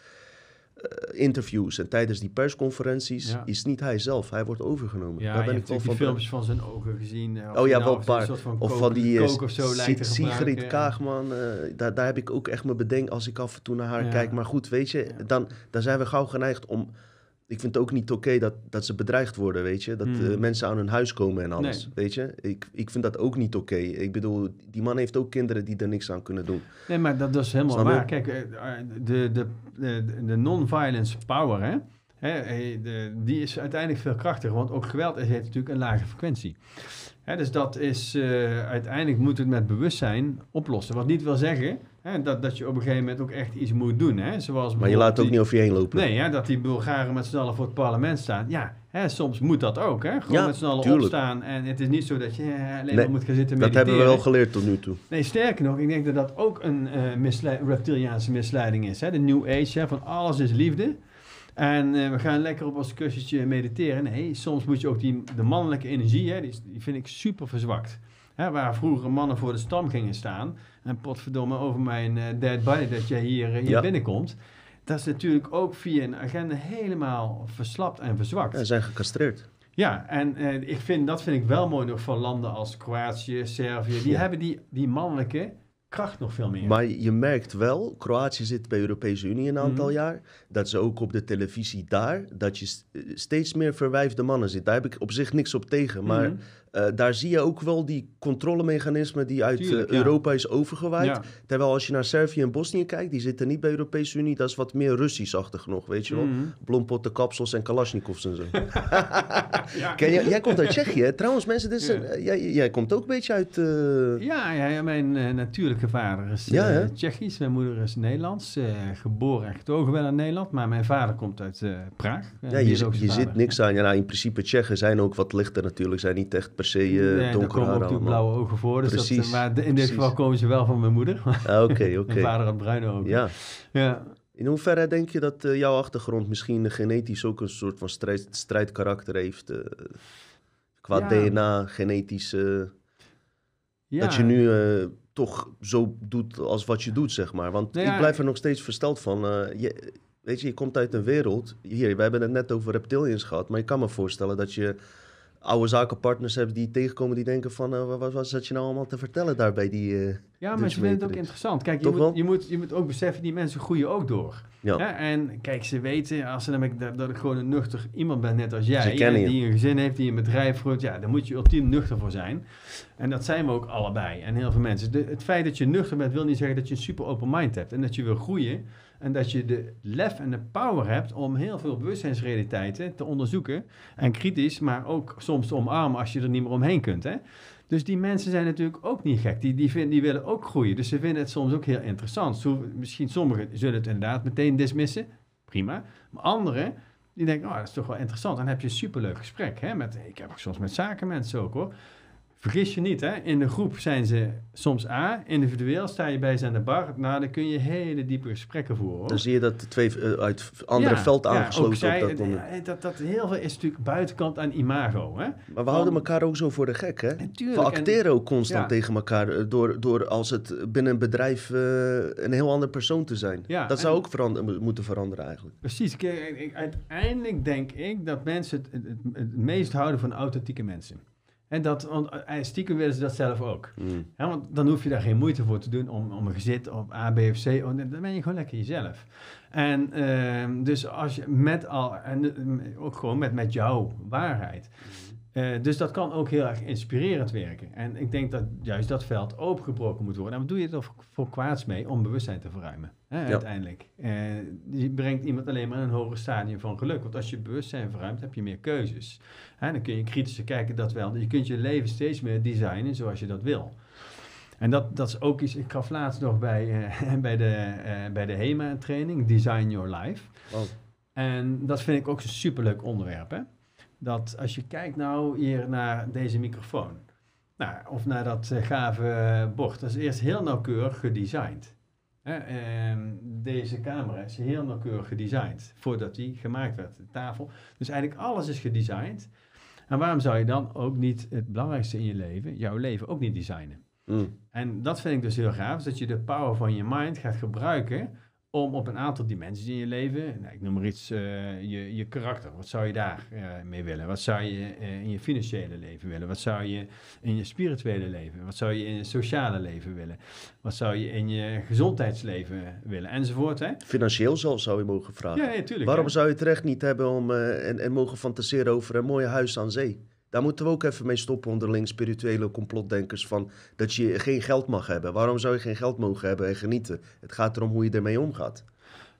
[SPEAKER 1] interviews en tijdens die persconferenties,
[SPEAKER 2] Ja.
[SPEAKER 1] is niet hij zelf. Hij wordt overgenomen.
[SPEAKER 2] Ja,
[SPEAKER 1] Daar ben ik wel van.
[SPEAKER 2] die filmpjes van zijn ogen gezien. eh, of
[SPEAKER 1] Oh ja,
[SPEAKER 2] nou
[SPEAKER 1] wel een paar.
[SPEAKER 2] van
[SPEAKER 1] Of van die eh,
[SPEAKER 2] kook of zo lijkt
[SPEAKER 1] Sigrid. Kaagman, eh, daar, daar heb ik ook echt mijn bedenk als ik af en toe naar haar
[SPEAKER 2] Ja.
[SPEAKER 1] kijk. Maar goed, weet je, dan, dan zijn we gauw geneigd om... Ik vind het ook niet oké dat, dat ze bedreigd worden, weet je. Dat
[SPEAKER 2] Hmm.
[SPEAKER 1] eh, mensen aan hun huis komen en alles,
[SPEAKER 2] Nee.
[SPEAKER 1] weet je. Ik, ik vind dat ook niet oké. Ik bedoel, die man heeft ook kinderen die er niks aan kunnen doen.
[SPEAKER 2] Nee, maar dat, dat is helemaal
[SPEAKER 1] Snap je?
[SPEAKER 2] waar. Kijk, eh, eh, de, de, de, de non-violence power, hè, hè, de, die is uiteindelijk veel krachtiger. Want ook geweld heeft natuurlijk een lage frequentie. Hè, dus dat is, eh, uiteindelijk moet het met bewustzijn oplossen. Wat niet wil zeggen hè, dat, dat je op een gegeven moment ook echt iets moet doen. Hè, zoals
[SPEAKER 1] Maar je laat ook
[SPEAKER 2] bijvoorbeeld
[SPEAKER 1] niet over je heen lopen.
[SPEAKER 2] Nee, hè, dat die Bulgaren met z'n allen voor het parlement staan. Ja, hè, soms moet dat ook. Hè? Gewoon
[SPEAKER 1] Ja,
[SPEAKER 2] met z'n allen
[SPEAKER 1] tuurlijk.
[SPEAKER 2] opstaan. En het is niet zo dat je eh, alleen
[SPEAKER 1] Nee,
[SPEAKER 2] maar moet gaan zitten
[SPEAKER 1] Dat
[SPEAKER 2] mediteren.
[SPEAKER 1] hebben we wel geleerd tot nu toe.
[SPEAKER 2] Nee, sterker nog, ik denk dat dat ook een eh, reptiliaanse misleiding is. Hè? De New Age, hè? van alles is liefde. En eh, we gaan lekker op ons kussentje mediteren. Nee, soms moet je ook die, de mannelijke energie, hè, die, vind ik super verzwakt. Hè, waar vroeger mannen voor de stam gingen staan. En potverdomme over mijn eh, dead body dat jij hier, eh, hier
[SPEAKER 1] Ja.
[SPEAKER 2] binnenkomt. Dat is natuurlijk ook via een agenda helemaal verslapt en verzwakt.
[SPEAKER 1] Ja, ze zijn gecastreerd.
[SPEAKER 2] Ja, en eh, ik vind, dat vind ik wel mooi nog van landen als Kroatië, Servië. Die
[SPEAKER 1] Ja.
[SPEAKER 2] hebben die, die mannelijke kracht nog veel meer.
[SPEAKER 1] Maar je merkt wel, Kroatië zit bij de Europese Unie een aantal
[SPEAKER 2] Mhm.
[SPEAKER 1] jaar, dat ze ook op de televisie daar, dat je st- steeds meer verwijfde mannen ziet. Daar heb ik op zich niks op tegen, maar
[SPEAKER 2] Mhm.
[SPEAKER 1] Eh, daar zie je ook wel die controlemechanismen die uit
[SPEAKER 2] Tuurlijk,
[SPEAKER 1] eh,
[SPEAKER 2] ja.
[SPEAKER 1] Europa is overgewaaid.
[SPEAKER 2] Ja.
[SPEAKER 1] Terwijl als je naar Servië en Bosnië kijkt, die zitten niet bij de Europese Unie, dat is wat meer Russisch-achtig nog, weet je wel. Blompotten, kapsels en kalasjnikovs en zo.
[SPEAKER 2] Ja.
[SPEAKER 1] Ken je, jij komt uit Tsjechië, hè? Trouwens mensen, dit is een- eh, jij, jij komt ook een beetje uit...
[SPEAKER 2] Ja, mijn natuurlijke vader is? Tsjechisch, mijn moeder is Nederlands. geboren en getogen wel in Nederland, maar mijn vader komt uit Praag.
[SPEAKER 1] Ja, je, zit niks aan. Ja, nou, in principe Tsjechen zijn ook wat lichter natuurlijk. Zijn niet echt per se eh
[SPEAKER 2] Nee,
[SPEAKER 1] donker
[SPEAKER 2] komen ook blauwe ogen voor. Dus dat,
[SPEAKER 1] Precies,
[SPEAKER 2] eh, maar in dit geval komen ze wel van mijn moeder.
[SPEAKER 1] Ah, Oké, oké.
[SPEAKER 2] Mijn vader had bruine ogen.
[SPEAKER 1] Ja.
[SPEAKER 2] ja.
[SPEAKER 1] In hoeverre denk je dat eh, jouw achtergrond misschien genetisch ook een soort van strijd, strijdkarakter heeft? eh, qua
[SPEAKER 2] Ja.
[SPEAKER 1] DNA, genetisch. eh,
[SPEAKER 2] Ja.
[SPEAKER 1] Dat je nu eh, toch zo doet als wat je doet, zeg maar. Want
[SPEAKER 2] Nou
[SPEAKER 1] ik blijf er nog steeds versteld van. eh, je, weet je, je komt uit een wereld. Hier, we hebben het net over reptilians gehad. Maar je kan me voorstellen dat je oude zakenpartners hebt die tegenkomen die denken van... eh, wat, wat zat je nou allemaal te vertellen daar bij die... eh,
[SPEAKER 2] Ja, maar ze vinden het ook interessant. Kijk, je moet, je, moet, je moet ook beseffen, die mensen groeien ook door.
[SPEAKER 1] ja.
[SPEAKER 2] Ja, en kijk, ze weten als ze namelijk dat, dat ik gewoon een nuchter iemand ben, net als jij, die een gezin heeft, die een bedrijf voert, ja, daar moet je ultiem nuchter voor zijn. En dat zijn we ook allebei en heel veel mensen. De, het feit dat je nuchter bent, wil niet zeggen dat je een super open mind hebt en dat je wil groeien en dat je de lef en de power hebt om heel veel bewustzijnsrealiteiten te onderzoeken en kritisch, maar ook soms te omarmen als je er niet meer omheen kunt. Hè? Dus die mensen zijn natuurlijk ook niet gek. Die, die, vinden, die willen ook groeien. Dus ze vinden het soms ook heel interessant. Zo, misschien sommigen zullen het inderdaad meteen dismissen. Prima. Maar anderen, die denken, oh, dat is toch wel interessant. Dan heb je een superleuk gesprek. Hè? Met, ik heb ook soms met zakenmensen ook hoor. Vergis je niet, hè? in de groep zijn ze soms A, individueel sta je bij ze aan de bar. Nou, dan kun je hele diepe gesprekken voeren. Hoor.
[SPEAKER 1] Dan zie je dat de twee eh, uit andere
[SPEAKER 2] Ja,
[SPEAKER 1] veld
[SPEAKER 2] ja,
[SPEAKER 1] aangesloten
[SPEAKER 2] zij,
[SPEAKER 1] op dat moment.
[SPEAKER 2] eh, dat, dat heel veel is natuurlijk buitenkant aan imago. Hè?
[SPEAKER 1] Maar we houden elkaar ook zo voor de gek, hè?
[SPEAKER 2] Natuurlijk.
[SPEAKER 1] We acteren ook constant
[SPEAKER 2] ja.
[SPEAKER 1] tegen elkaar eh, door, door als het binnen een bedrijf een heel ander persoon te zijn.
[SPEAKER 2] Ja,
[SPEAKER 1] dat zou ook verander- moeten veranderen eigenlijk.
[SPEAKER 2] Precies. Uiteindelijk denk ik dat mensen het, het meest houden van authentieke mensen. En dat, want eh, stiekem willen ze dat zelf ook.
[SPEAKER 1] Mm.
[SPEAKER 2] Ja, want dan hoef je daar geen moeite voor te doen om, om een gezit op A, B of C. Oh, Dan ben je gewoon lekker jezelf. En ehm, dus als je met al, en eh, ook gewoon met, met jouw waarheid. Eh, dus dat kan ook heel erg inspirerend werken. En ik denk dat juist dat veld opengebroken moet worden. En wat doe je er voor, kwaads mee om bewustzijn te verruimen? Hè, Uiteindelijk. Eh, je brengt iemand alleen maar in een hoger stadium van geluk. Want als je bewustzijn verruimt, heb je meer keuzes. Hè, dan kun je kritischer kijken, dat wel. Je kunt je leven steeds meer designen zoals je dat wil. En dat, dat is ook iets, ik gaf laatst nog bij, eh, bij de, bij de HEMA training, Design Your Life.
[SPEAKER 1] Oh.
[SPEAKER 2] En dat vind ik ook een superleuk onderwerp. Hè? Dat als je kijkt nou hier naar deze microfoon, nou, of naar dat uh, gave bord, dat is eerst heel nauwkeurig gedesigned. Hè? Ehm, deze camera is heel nauwkeurig gedesigned voordat die gemaakt werd, de tafel. Dus eigenlijk alles is gedesigned. En waarom zou je dan ook niet het belangrijkste in je leven, jouw leven, ook niet designen?
[SPEAKER 1] Mm.
[SPEAKER 2] En dat vind ik dus heel gaaf, dat je de power van je mind gaat gebruiken om op een aantal dimensies in je leven, nou, ik noem maar iets, uh, je, je karakter, wat zou je daar uh, mee willen? Wat zou je uh, in je financiële leven willen? Wat zou je in je spirituele leven? Wat zou je in je sociale leven willen? Wat zou je in je gezondheidsleven willen? Enzovoort. Hè?
[SPEAKER 1] Financieel zal, zou je mogen vragen.
[SPEAKER 2] Ja, ja tuurlijk.
[SPEAKER 1] Waarom
[SPEAKER 2] hè?
[SPEAKER 1] zou je het recht niet hebben om en, en mogen fantaseren over een mooie huis aan zee? Daar moeten we ook even mee stoppen onderling spirituele complotdenkers van dat je geen geld mag hebben. Waarom zou je geen geld mogen hebben en genieten? Het gaat erom hoe je ermee omgaat.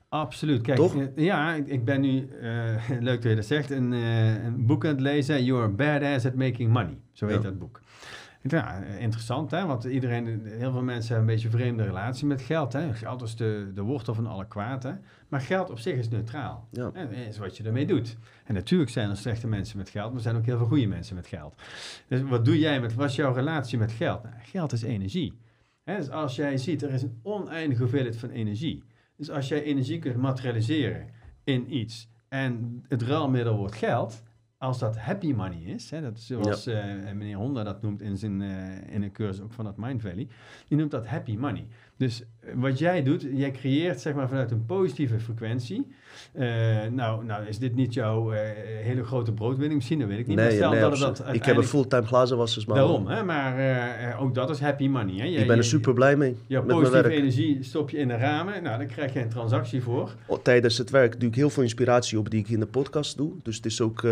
[SPEAKER 2] Absoluut. Kijk,
[SPEAKER 1] Toch?
[SPEAKER 2] eh, ja, ik, ben nu, eh, leuk dat je dat zegt, een, eh, een boek aan het lezen. You're badass at making money. Zo heet
[SPEAKER 1] Ja.
[SPEAKER 2] dat boek. Ja, interessant, hè? Want iedereen, heel veel mensen hebben een beetje een vreemde relatie met geld. Hè? Geld is de, de wortel van alle kwaad. Hè? Maar geld op zich is neutraal.
[SPEAKER 1] Ja.
[SPEAKER 2] Is wat je ermee doet. En natuurlijk zijn er slechte mensen met geld, maar er zijn ook heel veel goede mensen met geld. Dus wat doe jij met, wat is jouw relatie met geld? Nou, geld is energie. Hè? Dus als jij ziet, er is een oneindige hoeveelheid van energie. Dus als jij energie kunt materialiseren in iets en het ruilmiddel wordt geld, als dat happy money is, hè, dat is zoals eh, meneer Honda dat noemt in, zijn, eh, in een cursus ook van dat Mind Valley, die noemt dat happy money. Dus eh, wat jij doet, jij creëert zeg maar vanuit een positieve frequentie. Eh, nou, nou is dit niet jouw eh, hele grote broodwinning misschien, dat weet ik niet. maar
[SPEAKER 1] Nee,
[SPEAKER 2] stel
[SPEAKER 1] nee
[SPEAKER 2] dat het dat
[SPEAKER 1] ik heb een fulltime glazenwassersman.
[SPEAKER 2] Daarom, hè, maar ook dat is happy money. Hè. Je-
[SPEAKER 1] Ik ben er
[SPEAKER 2] je-
[SPEAKER 1] super blij mee mijn
[SPEAKER 2] positieve energie stop je in de ramen. Nou, dan krijg je een transactie voor.
[SPEAKER 1] O, Tijdens het werk doe ik heel veel inspiratie op die ik in de podcast doe. Dus het is ook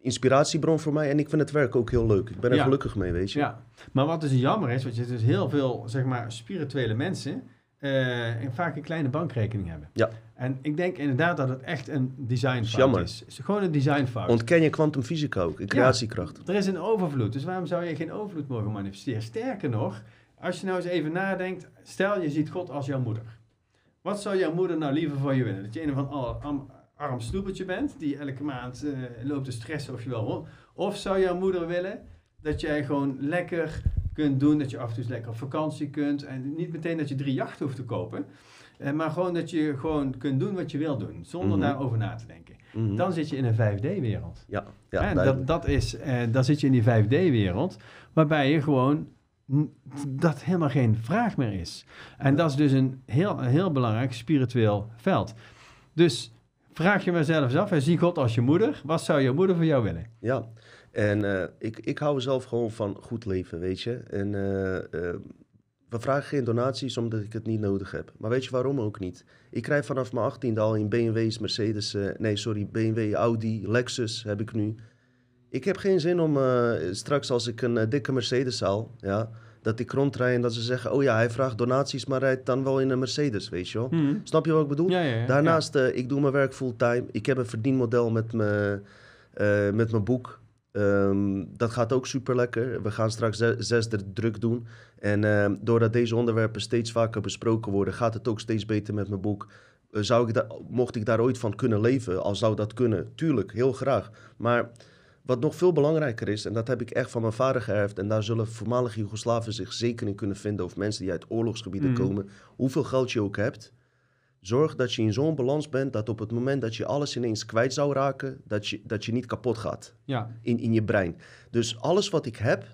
[SPEAKER 1] inspiratiebron voor mij. En ik vind het werk ook heel leuk. Ik ben er
[SPEAKER 2] Ja.
[SPEAKER 1] gelukkig mee, weet je.
[SPEAKER 2] Ja, maar wat dus jammer is, want je dus heel veel, zeg maar, spirituele mensen eh, en vaak een kleine bankrekening hebben.
[SPEAKER 1] Ja.
[SPEAKER 2] En ik denk inderdaad dat het echt een designfout is. Het is gewoon een designfout.
[SPEAKER 1] Ontken je kwantumfysica ook, in creatiekracht.
[SPEAKER 2] Er is een overvloed, dus waarom zou je geen overvloed mogen manifesteren? Sterker nog, als je nou eens even nadenkt, stel je ziet God als jouw moeder. Wat zou jouw moeder nou liever van je willen? Dat je een of ander arm, snoepertje bent, die elke maand eh, loopt te stressen of je wel. Of zou jouw moeder willen dat jij gewoon lekker kunt doen, dat je af en toe eens lekker op vakantie kunt. En niet meteen dat je drie jachten hoeft te kopen, eh, maar gewoon dat je gewoon kunt doen wat je wil doen, zonder
[SPEAKER 1] Mhm.
[SPEAKER 2] daarover na te denken.
[SPEAKER 1] Mhm.
[SPEAKER 2] Dan zit je in een 5D-wereld.
[SPEAKER 1] Ja, ja duidelijk.
[SPEAKER 2] dat, dat is, eh, dan zit je in die 5D-wereld, waarbij je gewoon dat helemaal geen vraag meer is. En dat is dus een heel, een heel belangrijk spiritueel veld. Dus vraag je mezelf af, hè, zie God als je moeder, wat zou je moeder voor jou willen?
[SPEAKER 1] Ja, en eh, ik, ik hou zelf gewoon van goed leven, weet je. En eh, eh, we vragen geen donaties omdat ik het niet nodig heb. Maar weet je waarom ook niet? Ik krijg vanaf mijn 18e al in BMW's, Mercedes, nee sorry, BMW, Audi, Lexus heb ik nu. Ik heb geen zin om straks als ik een dikke Mercedes haal, ja, dat ik rondrijd en dat ze zeggen, oh ja, hij vraagt donaties, maar rijdt dan wel in een Mercedes, weet je wel. Snap je wat ik bedoel?
[SPEAKER 2] Ja, ja, ja.
[SPEAKER 1] Daarnaast, eh, ik doe mijn werk fulltime. Ik heb een verdienmodel met mijn, eh, met mijn boek. Ehm, dat gaat ook super lekker. We gaan straks ze- zesde druk doen. En ehm, doordat deze onderwerpen steeds vaker besproken worden, gaat het ook steeds beter met mijn boek. Eh, zou ik mocht ik daar ooit van kunnen leven, al zou dat kunnen, tuurlijk, heel graag. Maar wat nog veel belangrijker is, en dat heb ik echt van mijn vader geërfd, en daar zullen voormalige Joegoslaven zich zeker in kunnen vinden, of mensen die uit oorlogsgebieden
[SPEAKER 2] Mhm.
[SPEAKER 1] komen, hoeveel geld je ook hebt, Zorg dat je in zo'n balans bent dat op het moment dat je alles ineens kwijt zou raken, dat je, dat je niet kapot gaat
[SPEAKER 2] Ja,
[SPEAKER 1] in, in je brein. Dus alles wat ik heb,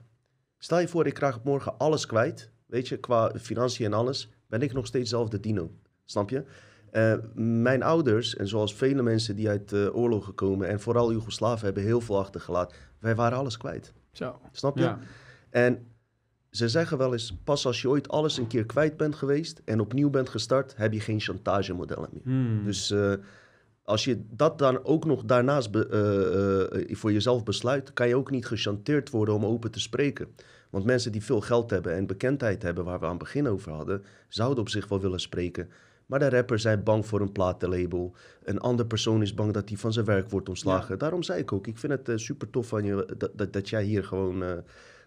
[SPEAKER 1] stel je voor ik raak morgen alles kwijt, weet je, qua financiën en alles, ben ik nog steeds zelf de dino. Snap je? Eh, mijn ouders, en zoals vele mensen die uit de oorlogen komen, en vooral Joegoslaven, hebben heel veel achtergelaten. Wij waren alles kwijt.
[SPEAKER 2] zo.
[SPEAKER 1] Snap je?
[SPEAKER 2] Ja.
[SPEAKER 1] En ze zeggen wel eens, pas als je ooit alles een keer kwijt bent geweest en opnieuw bent gestart, heb je geen chantagemodellen meer.
[SPEAKER 2] Hmm.
[SPEAKER 1] Dus eh, als je dat dan ook nog daarnaast be- eh, voor jezelf besluit, kan je ook niet gechanteerd worden om open te spreken. Want mensen die veel geld hebben en bekendheid hebben, waar we aan het begin over hadden, zouden op zich wel willen spreken. Maar de rappers zijn bang voor een platenlabel. Een andere persoon is bang dat hij van zijn werk wordt ontslagen. Daarom zei ik ook, ik vind het super tof van je dat, dat, dat jij hier gewoon, eh,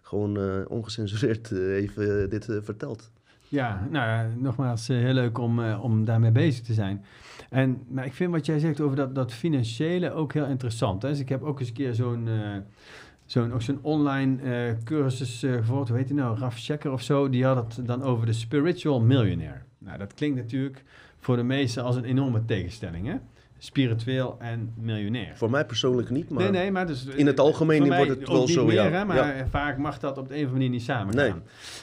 [SPEAKER 1] gewoon eh, ongecensureerd eh, even eh, dit eh, vertelt.
[SPEAKER 2] Ja, nou ja, nogmaals, eh, heel leuk om, eh, om daarmee bezig te zijn. En maar ik vind wat jij zegt over dat, dat financiële ook heel interessant. Hè? Dus ik heb ook eens een keer zo'n eh, zo'n ook zo'n online eh, cursus eh, gevolgd. Hoe heet die nou? Raf Checker of zo. Die had het dan over de spiritual millionaire. Nou, dat klinkt natuurlijk voor de meesten als een enorme tegenstelling, hè? Spiritueel en miljonair.
[SPEAKER 1] Voor mij persoonlijk niet, maar
[SPEAKER 2] nee, nee, maar dus,
[SPEAKER 1] in het algemeen
[SPEAKER 2] voor mij
[SPEAKER 1] wordt het wel zo,
[SPEAKER 2] meer,
[SPEAKER 1] ja.
[SPEAKER 2] Hè, maar
[SPEAKER 1] Ja.
[SPEAKER 2] vaak mag dat op de een of andere manier niet samen
[SPEAKER 1] Nee.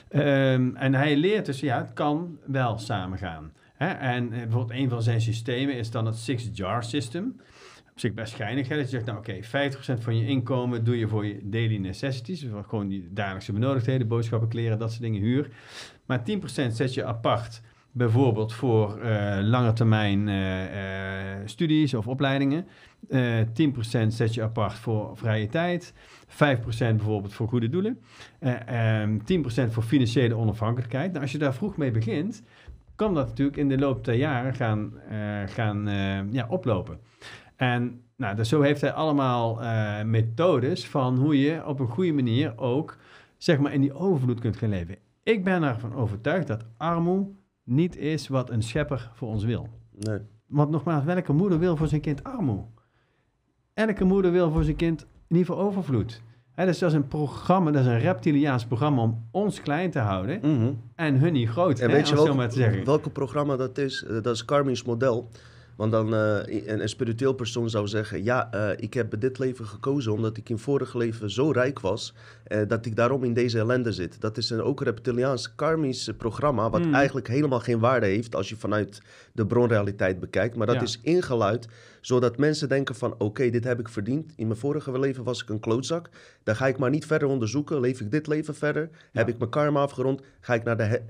[SPEAKER 2] Ehm, en hij leert dus, ja, het kan wel samengaan. Hè? En eh, bijvoorbeeld een van zijn systemen is dan het Six Jar System. Op zich best geinig, hè? dat je zegt, nou oké, 50% van je inkomen doe je voor je daily necessities. Dus gewoon die dagelijkse benodigdheden, boodschappen, kleren, dat soort dingen, huur. Maar 10% zet je apart bijvoorbeeld voor eh lange termijn eh, eh, studies of opleidingen. Eh 10% zet je apart voor vrije tijd. 5% bijvoorbeeld voor goede doelen. Eh, ehm, 10% voor financiële onafhankelijkheid. Nou, als je daar vroeg mee begint, kan dat natuurlijk in de loop der jaren gaan, gaan ja, oplopen. En nou, dus zo heeft hij allemaal methodes van hoe je op een goede manier ook zeg maar in die overvloed kunt gaan leven. Ik ben ervan overtuigd dat armoede niet is wat een schepper voor ons wil.
[SPEAKER 1] Nee.
[SPEAKER 2] Want nogmaals, welke moeder wil voor zijn kind armoede? Elke moeder wil voor zijn kind in ieder geval overvloed. Dus dat is een programma, dat is een reptiliaans programma om ons klein te houden
[SPEAKER 1] Mhm.
[SPEAKER 2] en hun niet groot,
[SPEAKER 1] En
[SPEAKER 2] hè,
[SPEAKER 1] weet je welke,
[SPEAKER 2] zeggen.
[SPEAKER 1] welke programma dat is? Eh, dat is Carmi's model. Want dan eh, een, een spiritueel persoon zou zeggen: Ja, eh, ik heb dit leven gekozen omdat ik in vorige leven zo rijk was. eh, dat ik daarom in deze ellende zit. Dat is een ook reptiliaans karmisch programma. Wat
[SPEAKER 2] Hmm.
[SPEAKER 1] eigenlijk helemaal geen waarde heeft als je vanuit de bronrealiteit bekijkt. Maar dat
[SPEAKER 2] Ja.
[SPEAKER 1] is ingeluid zodat mensen denken: van oké, dit heb ik verdiend. In mijn vorige leven was ik een klootzak. Dan ga ik maar niet verder onderzoeken. Leef ik dit leven verder? Heb ik mijn karma afgerond? Ga ik naar de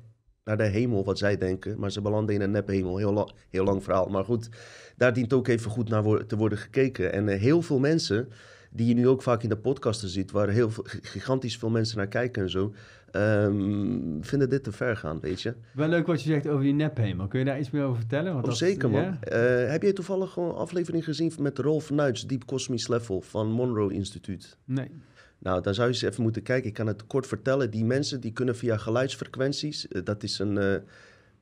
[SPEAKER 1] naar de hemel, wat zij denken. Maar ze belanden in een nephemel. Heel, la- heel lang verhaal. Maar goed, daar dient ook even goed naar wo- te worden gekeken. En eh, heel veel mensen, die je nu ook vaak in de podcasten ziet... waar heel veel, gigantisch veel mensen naar kijken en zo... ehm, vinden dit te ver gaan, weet je.
[SPEAKER 2] Wel leuk wat je zegt over die nephemel. Kun je daar iets meer over vertellen? Want
[SPEAKER 1] Oh,
[SPEAKER 2] dat-
[SPEAKER 1] zeker, man.
[SPEAKER 2] ja?
[SPEAKER 1] Eh, heb je toevallig gewoon een aflevering gezien met Rolf Nuits... Deep Cosmic Level van Monroe Instituut?
[SPEAKER 2] Nee.
[SPEAKER 1] Nou, dan zou je eens even moeten kijken. Ik kan het kort vertellen. Die mensen die kunnen via geluidsfrequenties, eh, dat is een eh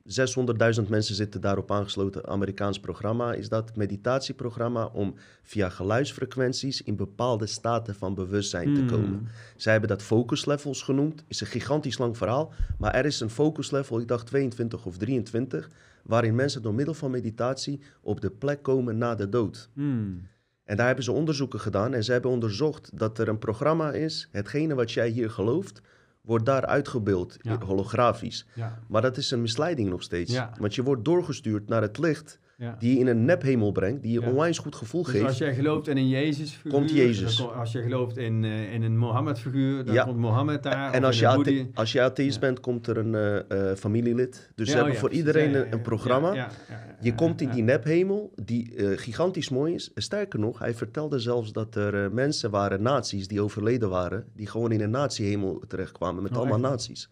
[SPEAKER 1] 600.000 mensen zitten daarop aangesloten. Amerikaans programma is dat meditatieprogramma om via geluidsfrequenties in bepaalde staten van bewustzijn te
[SPEAKER 2] Hmm.
[SPEAKER 1] komen. Zij hebben dat focus levels genoemd. Is een gigantisch lang verhaal, maar er is een focus level, ik dacht 22 of 23, waarin mensen door middel van meditatie op de plek komen na de dood.
[SPEAKER 2] Hmm.
[SPEAKER 1] En daar hebben ze onderzoeken gedaan en ze hebben onderzocht dat er een programma is. Hetgene wat jij hier gelooft, wordt daar uitgebeeld,
[SPEAKER 2] Ja.
[SPEAKER 1] holografisch.
[SPEAKER 2] Ja.
[SPEAKER 1] Maar dat is een misleiding nog steeds.
[SPEAKER 2] Ja.
[SPEAKER 1] Want je wordt doorgestuurd naar het licht,
[SPEAKER 2] ja.
[SPEAKER 1] die je in een nephemel brengt, die je
[SPEAKER 2] Ja.
[SPEAKER 1] onwijs goed gevoel
[SPEAKER 2] Dus
[SPEAKER 1] geeft.
[SPEAKER 2] als jij gelooft in een Jezus-figuur...
[SPEAKER 1] Komt Jezus.
[SPEAKER 2] dan als je gelooft in, eh, in een Mohammed-figuur, dan
[SPEAKER 1] Ja.
[SPEAKER 2] komt Mohammed daar.
[SPEAKER 1] En als je, athe- als je atheïst
[SPEAKER 2] Ja.
[SPEAKER 1] bent, komt er een eh, eh, familielid. Dus
[SPEAKER 2] Ja,
[SPEAKER 1] ze
[SPEAKER 2] oh
[SPEAKER 1] hebben
[SPEAKER 2] ja,
[SPEAKER 1] voor
[SPEAKER 2] precies.
[SPEAKER 1] iedereen
[SPEAKER 2] Ja, ja,
[SPEAKER 1] een,
[SPEAKER 2] ja.
[SPEAKER 1] een programma.
[SPEAKER 2] Ja, ja, ja,
[SPEAKER 1] Je
[SPEAKER 2] ja,
[SPEAKER 1] komt in
[SPEAKER 2] ja.
[SPEAKER 1] die nephemel, die gigantisch mooi is. Sterker nog, hij vertelde zelfs dat er mensen waren, nazi's, die overleden waren, die gewoon in een nazi-hemel terechtkwamen met
[SPEAKER 2] Oh,
[SPEAKER 1] allemaal nazi's.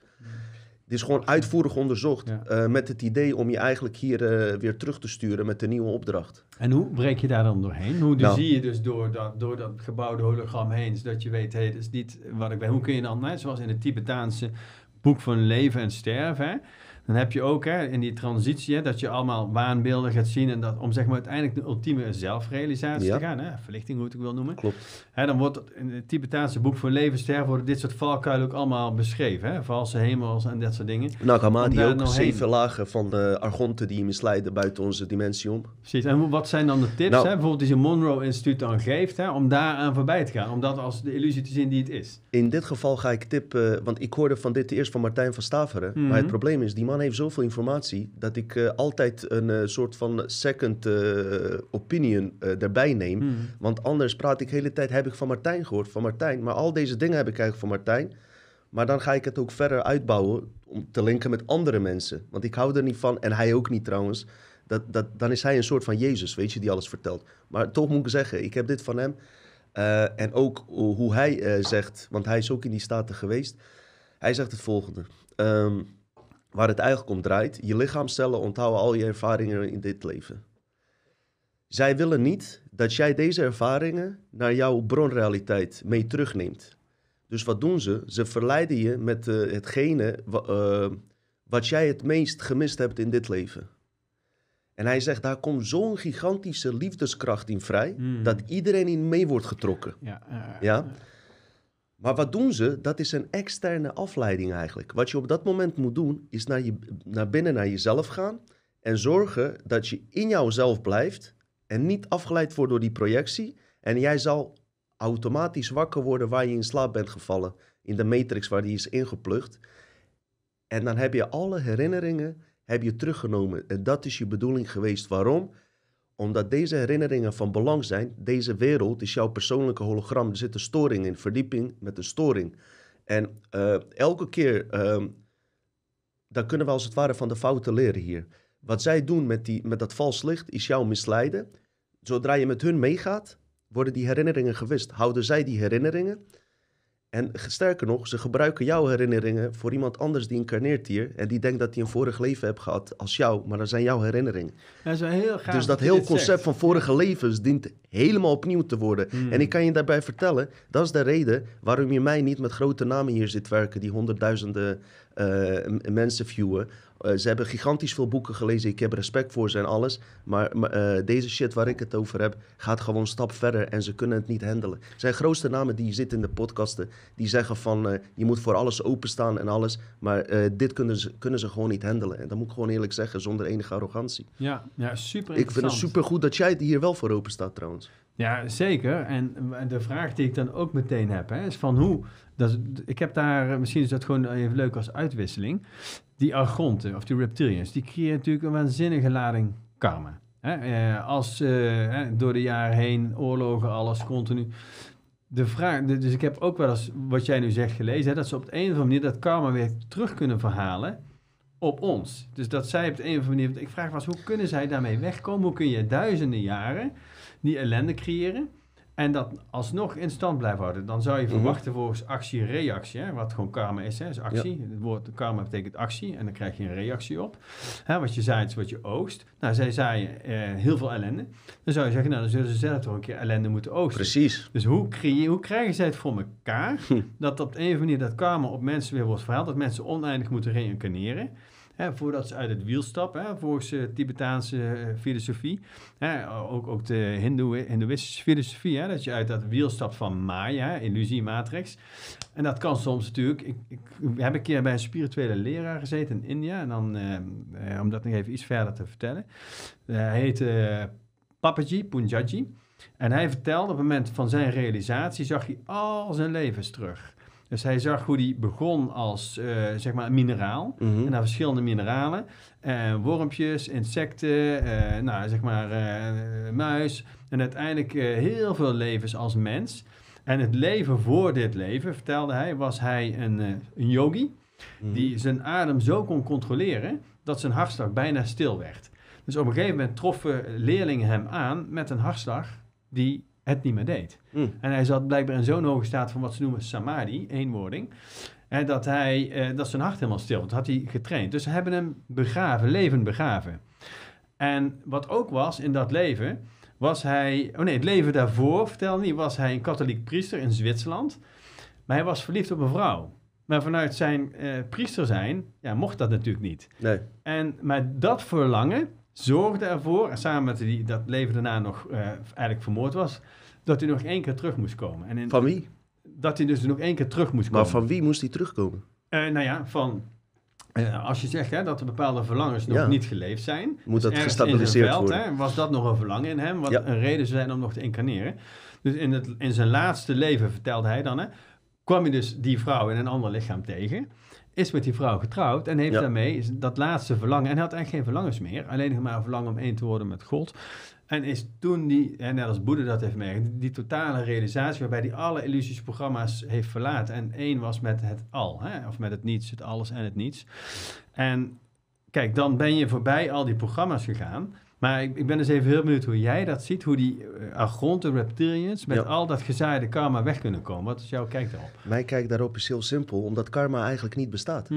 [SPEAKER 1] Dit is gewoon uitvoerig onderzocht
[SPEAKER 2] Ja.
[SPEAKER 1] eh, met het idee om je eigenlijk hier eh, weer terug te sturen met een nieuwe opdracht.
[SPEAKER 2] En hoe breek je daar dan doorheen? Hoe
[SPEAKER 1] Nou.
[SPEAKER 2] zie je dus door dat, door dat gebouwde hologram heen, zodat je weet, hé, hey, dat is niet wat ik ben. Hoe kun je dan, net zoals in het Tibetaanse boek van leven en sterven, hè, dan heb je ook hè, in die transitie hè, dat je allemaal waanbeelden gaat zien en dat om zeg maar uiteindelijk de ultieme zelfrealisatie
[SPEAKER 1] Ja.
[SPEAKER 2] te gaan, hè, verlichting hoe ik het wil noemen.
[SPEAKER 1] Klopt.
[SPEAKER 2] Hè, dan wordt het in het Tibetaanse boek van leven sterven worden dit soort valkuilen ook allemaal beschreven, hè, valse hemels en dat soort dingen.
[SPEAKER 1] Nou, Hamadi
[SPEAKER 2] daar
[SPEAKER 1] ook
[SPEAKER 2] heen.
[SPEAKER 1] zeven lagen van de argonten die je misleiden buiten onze dimensie om.
[SPEAKER 2] Precies. En wat zijn dan de tips,
[SPEAKER 1] Nou.
[SPEAKER 2] hè, bijvoorbeeld die zo'n Monroe Instituut dan geeft, hè, om daaraan voorbij te gaan, om dat als de illusie te zien die het is?
[SPEAKER 1] In dit geval ga ik tippen, want ik hoorde van dit eerst van Martijn van Staveren.
[SPEAKER 2] Mhm.
[SPEAKER 1] Maar het probleem is, die man heeft zoveel informatie dat ik eh, altijd een eh, soort van second eh, opinion erbij neem.
[SPEAKER 2] Hmm.
[SPEAKER 1] Want anders praat ik de hele tijd, heb ik van Martijn gehoord, van Martijn. Maar al deze dingen heb ik eigenlijk van Martijn. Maar dan ga ik het ook verder uitbouwen om te linken met andere mensen. Want ik hou er niet van, en hij ook niet trouwens. Dat, dat, dan is hij een soort van Jezus, weet je, die alles vertelt. Maar toch moet ik zeggen, ik heb dit van hem. En ook hoe hij zegt, want hij is ook in die staten geweest. Hij zegt het volgende. ehm, waar het eigenlijk om draait. Je lichaamcellen onthouden al je ervaringen in dit leven. Zij willen niet dat jij deze ervaringen naar jouw bronrealiteit mee terugneemt. Dus wat doen ze? Ze verleiden je met eh, hetgene eh, wat jij het meest gemist hebt in dit leven? En hij zegt, daar komt zo'n gigantische liefdeskracht in vrij,
[SPEAKER 2] Mm.
[SPEAKER 1] dat iedereen in mee wordt getrokken.
[SPEAKER 2] Ja, eh,
[SPEAKER 1] Ja? Maar wat doen ze? Dat is een externe afleiding eigenlijk. Wat je op dat moment moet doen, is naar, je, naar binnen naar jezelf gaan en zorgen dat je in jouzelf blijft en niet afgeleid wordt door die projectie. En jij zal automatisch wakker worden waar je in slaap bent gevallen, in de matrix waar die is ingeplucht. En dan heb je alle herinneringen heb je teruggenomen. En dat is je bedoeling geweest. Waarom? Omdat deze herinneringen van belang zijn. Deze wereld is jouw persoonlijke hologram. Er zit een storing in, verdieping met een storing. En eh, elke keer, dan kunnen we als het ware van de fouten leren hier. Wat zij doen met, die, met dat vals licht is jou misleiden. Zodra je met hun meegaat, worden die herinneringen gewist. Houden zij die herinneringen? En sterker nog, ze gebruiken jouw herinneringen voor iemand anders die incarneert hier. En die denkt dat hij een vorig leven heeft gehad als jou, maar dat zijn jouw herinneringen.
[SPEAKER 2] Dat is wel heel gaaf
[SPEAKER 1] Dus dat heel concept
[SPEAKER 2] zegt.
[SPEAKER 1] van vorige levens dient helemaal opnieuw te worden.
[SPEAKER 2] Hmm.
[SPEAKER 1] En ik kan je daarbij vertellen, dat is de reden waarom je mij niet met grote namen hier zit werken, die honderdduizenden mensen viewen. Eh, ze hebben gigantisch veel boeken gelezen, ik heb respect voor ze en alles. Maar, eh, deze shit waar ik het over heb, gaat gewoon een stap verder en ze kunnen het niet handelen. Er zijn grootste namen die zitten in de podcasten, die zeggen van eh, je moet voor alles openstaan en alles. Maar eh, dit kunnen ze, kunnen ze gewoon niet handelen. En dat moet ik gewoon eerlijk zeggen, zonder enige arrogantie.
[SPEAKER 2] Ja, ja, super
[SPEAKER 1] Ik vind het supergoed dat jij hier wel voor open staat trouwens.
[SPEAKER 2] Ja, zeker. En de vraag die ik dan ook meteen heb, hè, is van hoe... Ik heb daar, eh, misschien is dat gewoon even leuk als uitwisseling. Die argonten, of die reptilians, die creëren natuurlijk een waanzinnige lading karma. Eh, als eh, door de jaren heen, oorlogen, alles continu. De vraag, dus ik heb ook wel eens, wat jij nu zegt, gelezen, hè, dat ze op de een of andere manier dat karma weer terug kunnen verhalen op ons. Dus dat zij op de een of andere manier, ik vraag eens, hoe kunnen zij daarmee wegkomen? Hoe kun je duizenden jaren die ellende creëren en dat alsnog in stand blijven houden? Dan zou je
[SPEAKER 1] Mhm.
[SPEAKER 2] verwachten volgens actie-reactie, hè, wat gewoon karma is, hè, is actie. Het woord karma betekent actie en dan krijg je een reactie op. Hè, wat je zaait is wat je oogst. Nou, zij zaaien eh, heel veel ellende. Dan zou je zeggen, nou, dan zullen ze zelf toch een keer ellende moeten oogsten.
[SPEAKER 1] Precies.
[SPEAKER 2] Dus hoe, creë- hoe krijgen zij het voor elkaar
[SPEAKER 1] Hm.
[SPEAKER 2] dat op een of andere manier dat karma op mensen weer wordt verhaald, dat mensen oneindig moeten reïncarneren? Hè, voordat ze uit het wiel stappen, hè, volgens de Tibetaanse eh, filosofie. Hè, ook, ook de Hindoe- Hindoeïstische filosofie, hè, dat je uit dat wiel stapt van Maya, illusie, matrix. En dat kan soms natuurlijk. Ik, ik heb een keer bij een spirituele leraar gezeten in India. En dan, eh, eh, om dat nog even iets verder te vertellen. Eh, hij heette Papaji Punjaji. En hij vertelde op het moment van zijn realisatie, zag hij al zijn levens terug. Dus hij zag hoe hij begon als, eh, zeg maar, een mineraal.
[SPEAKER 1] Mhm.
[SPEAKER 2] En naar verschillende mineralen. eh, wormpjes, insecten, eh, nou, zeg maar, muis. En uiteindelijk heel veel levens als mens. En het leven voor dit leven, vertelde hij, was hij een, een yogi.
[SPEAKER 1] Mhm.
[SPEAKER 2] Die zijn adem zo kon controleren dat zijn hartslag bijna stil werd. Dus op een gegeven moment troffen leerlingen hem aan met een hartslag die het niet meer deed.
[SPEAKER 1] Mhm.
[SPEAKER 2] En hij zat blijkbaar in zo'n hoge staat van wat ze noemen samadhi, eenwording. En dat, hij, eh, dat zijn hart helemaal stil was. Dat had hij getraind. Dus ze hebben hem begraven, levend begraven. En wat ook was in dat leven, was hij... Oh nee, het leven daarvoor, vertelde hij, was hij een katholiek priester in Zwitserland. Maar hij was verliefd op een vrouw. Maar vanuit zijn eh, priester zijn, ja, mocht dat natuurlijk niet.
[SPEAKER 1] Nee.
[SPEAKER 2] En, maar dat verlangen zorgde ervoor, en samen met die, dat leven daarna nog eh, eigenlijk vermoord was, dat hij nog één keer terug moest komen. En in-
[SPEAKER 1] Van wie?
[SPEAKER 2] dat hij dus nog één keer terug moest komen.
[SPEAKER 1] Maar van wie moest hij terugkomen?
[SPEAKER 2] Eh, nou ja, van... eh, als je zegt hè, dat er bepaalde verlangens nog
[SPEAKER 1] Ja.
[SPEAKER 2] niet geleefd zijn...
[SPEAKER 1] Moet dat gestabiliseerd
[SPEAKER 2] veld,
[SPEAKER 1] worden?
[SPEAKER 2] Hè, was dat nog een verlangen in hem, wat
[SPEAKER 1] Ja.
[SPEAKER 2] een reden zou zijn om nog te incarneren. Dus in, het, in zijn laatste leven, vertelde hij dan, hè, kwam hij dus die vrouw in een ander lichaam tegen. Is met die vrouw getrouwd en heeft
[SPEAKER 1] Ja.
[SPEAKER 2] daarmee dat laatste verlangen. En hij had eigenlijk geen verlangens meer. Alleen nog maar een verlangen om één te worden met God. En is toen die, en net als Boeddha dat heeft meegemaakt, die, totale realisatie waarbij hij alle illusiesprogramma's heeft verlaten. En één was met het al, hè, of met het niets, het alles en het niets. En kijk, dan ben je voorbij al die programma's gegaan. Maar ik, ik ben dus even heel benieuwd hoe jij dat ziet. Hoe die uh, argonte reptilians met
[SPEAKER 1] Ja.
[SPEAKER 2] al dat gezaaide karma weg kunnen komen. Wat is jouw kijk daarop?
[SPEAKER 1] Mijn kijk daarop is heel simpel, omdat karma eigenlijk niet bestaat.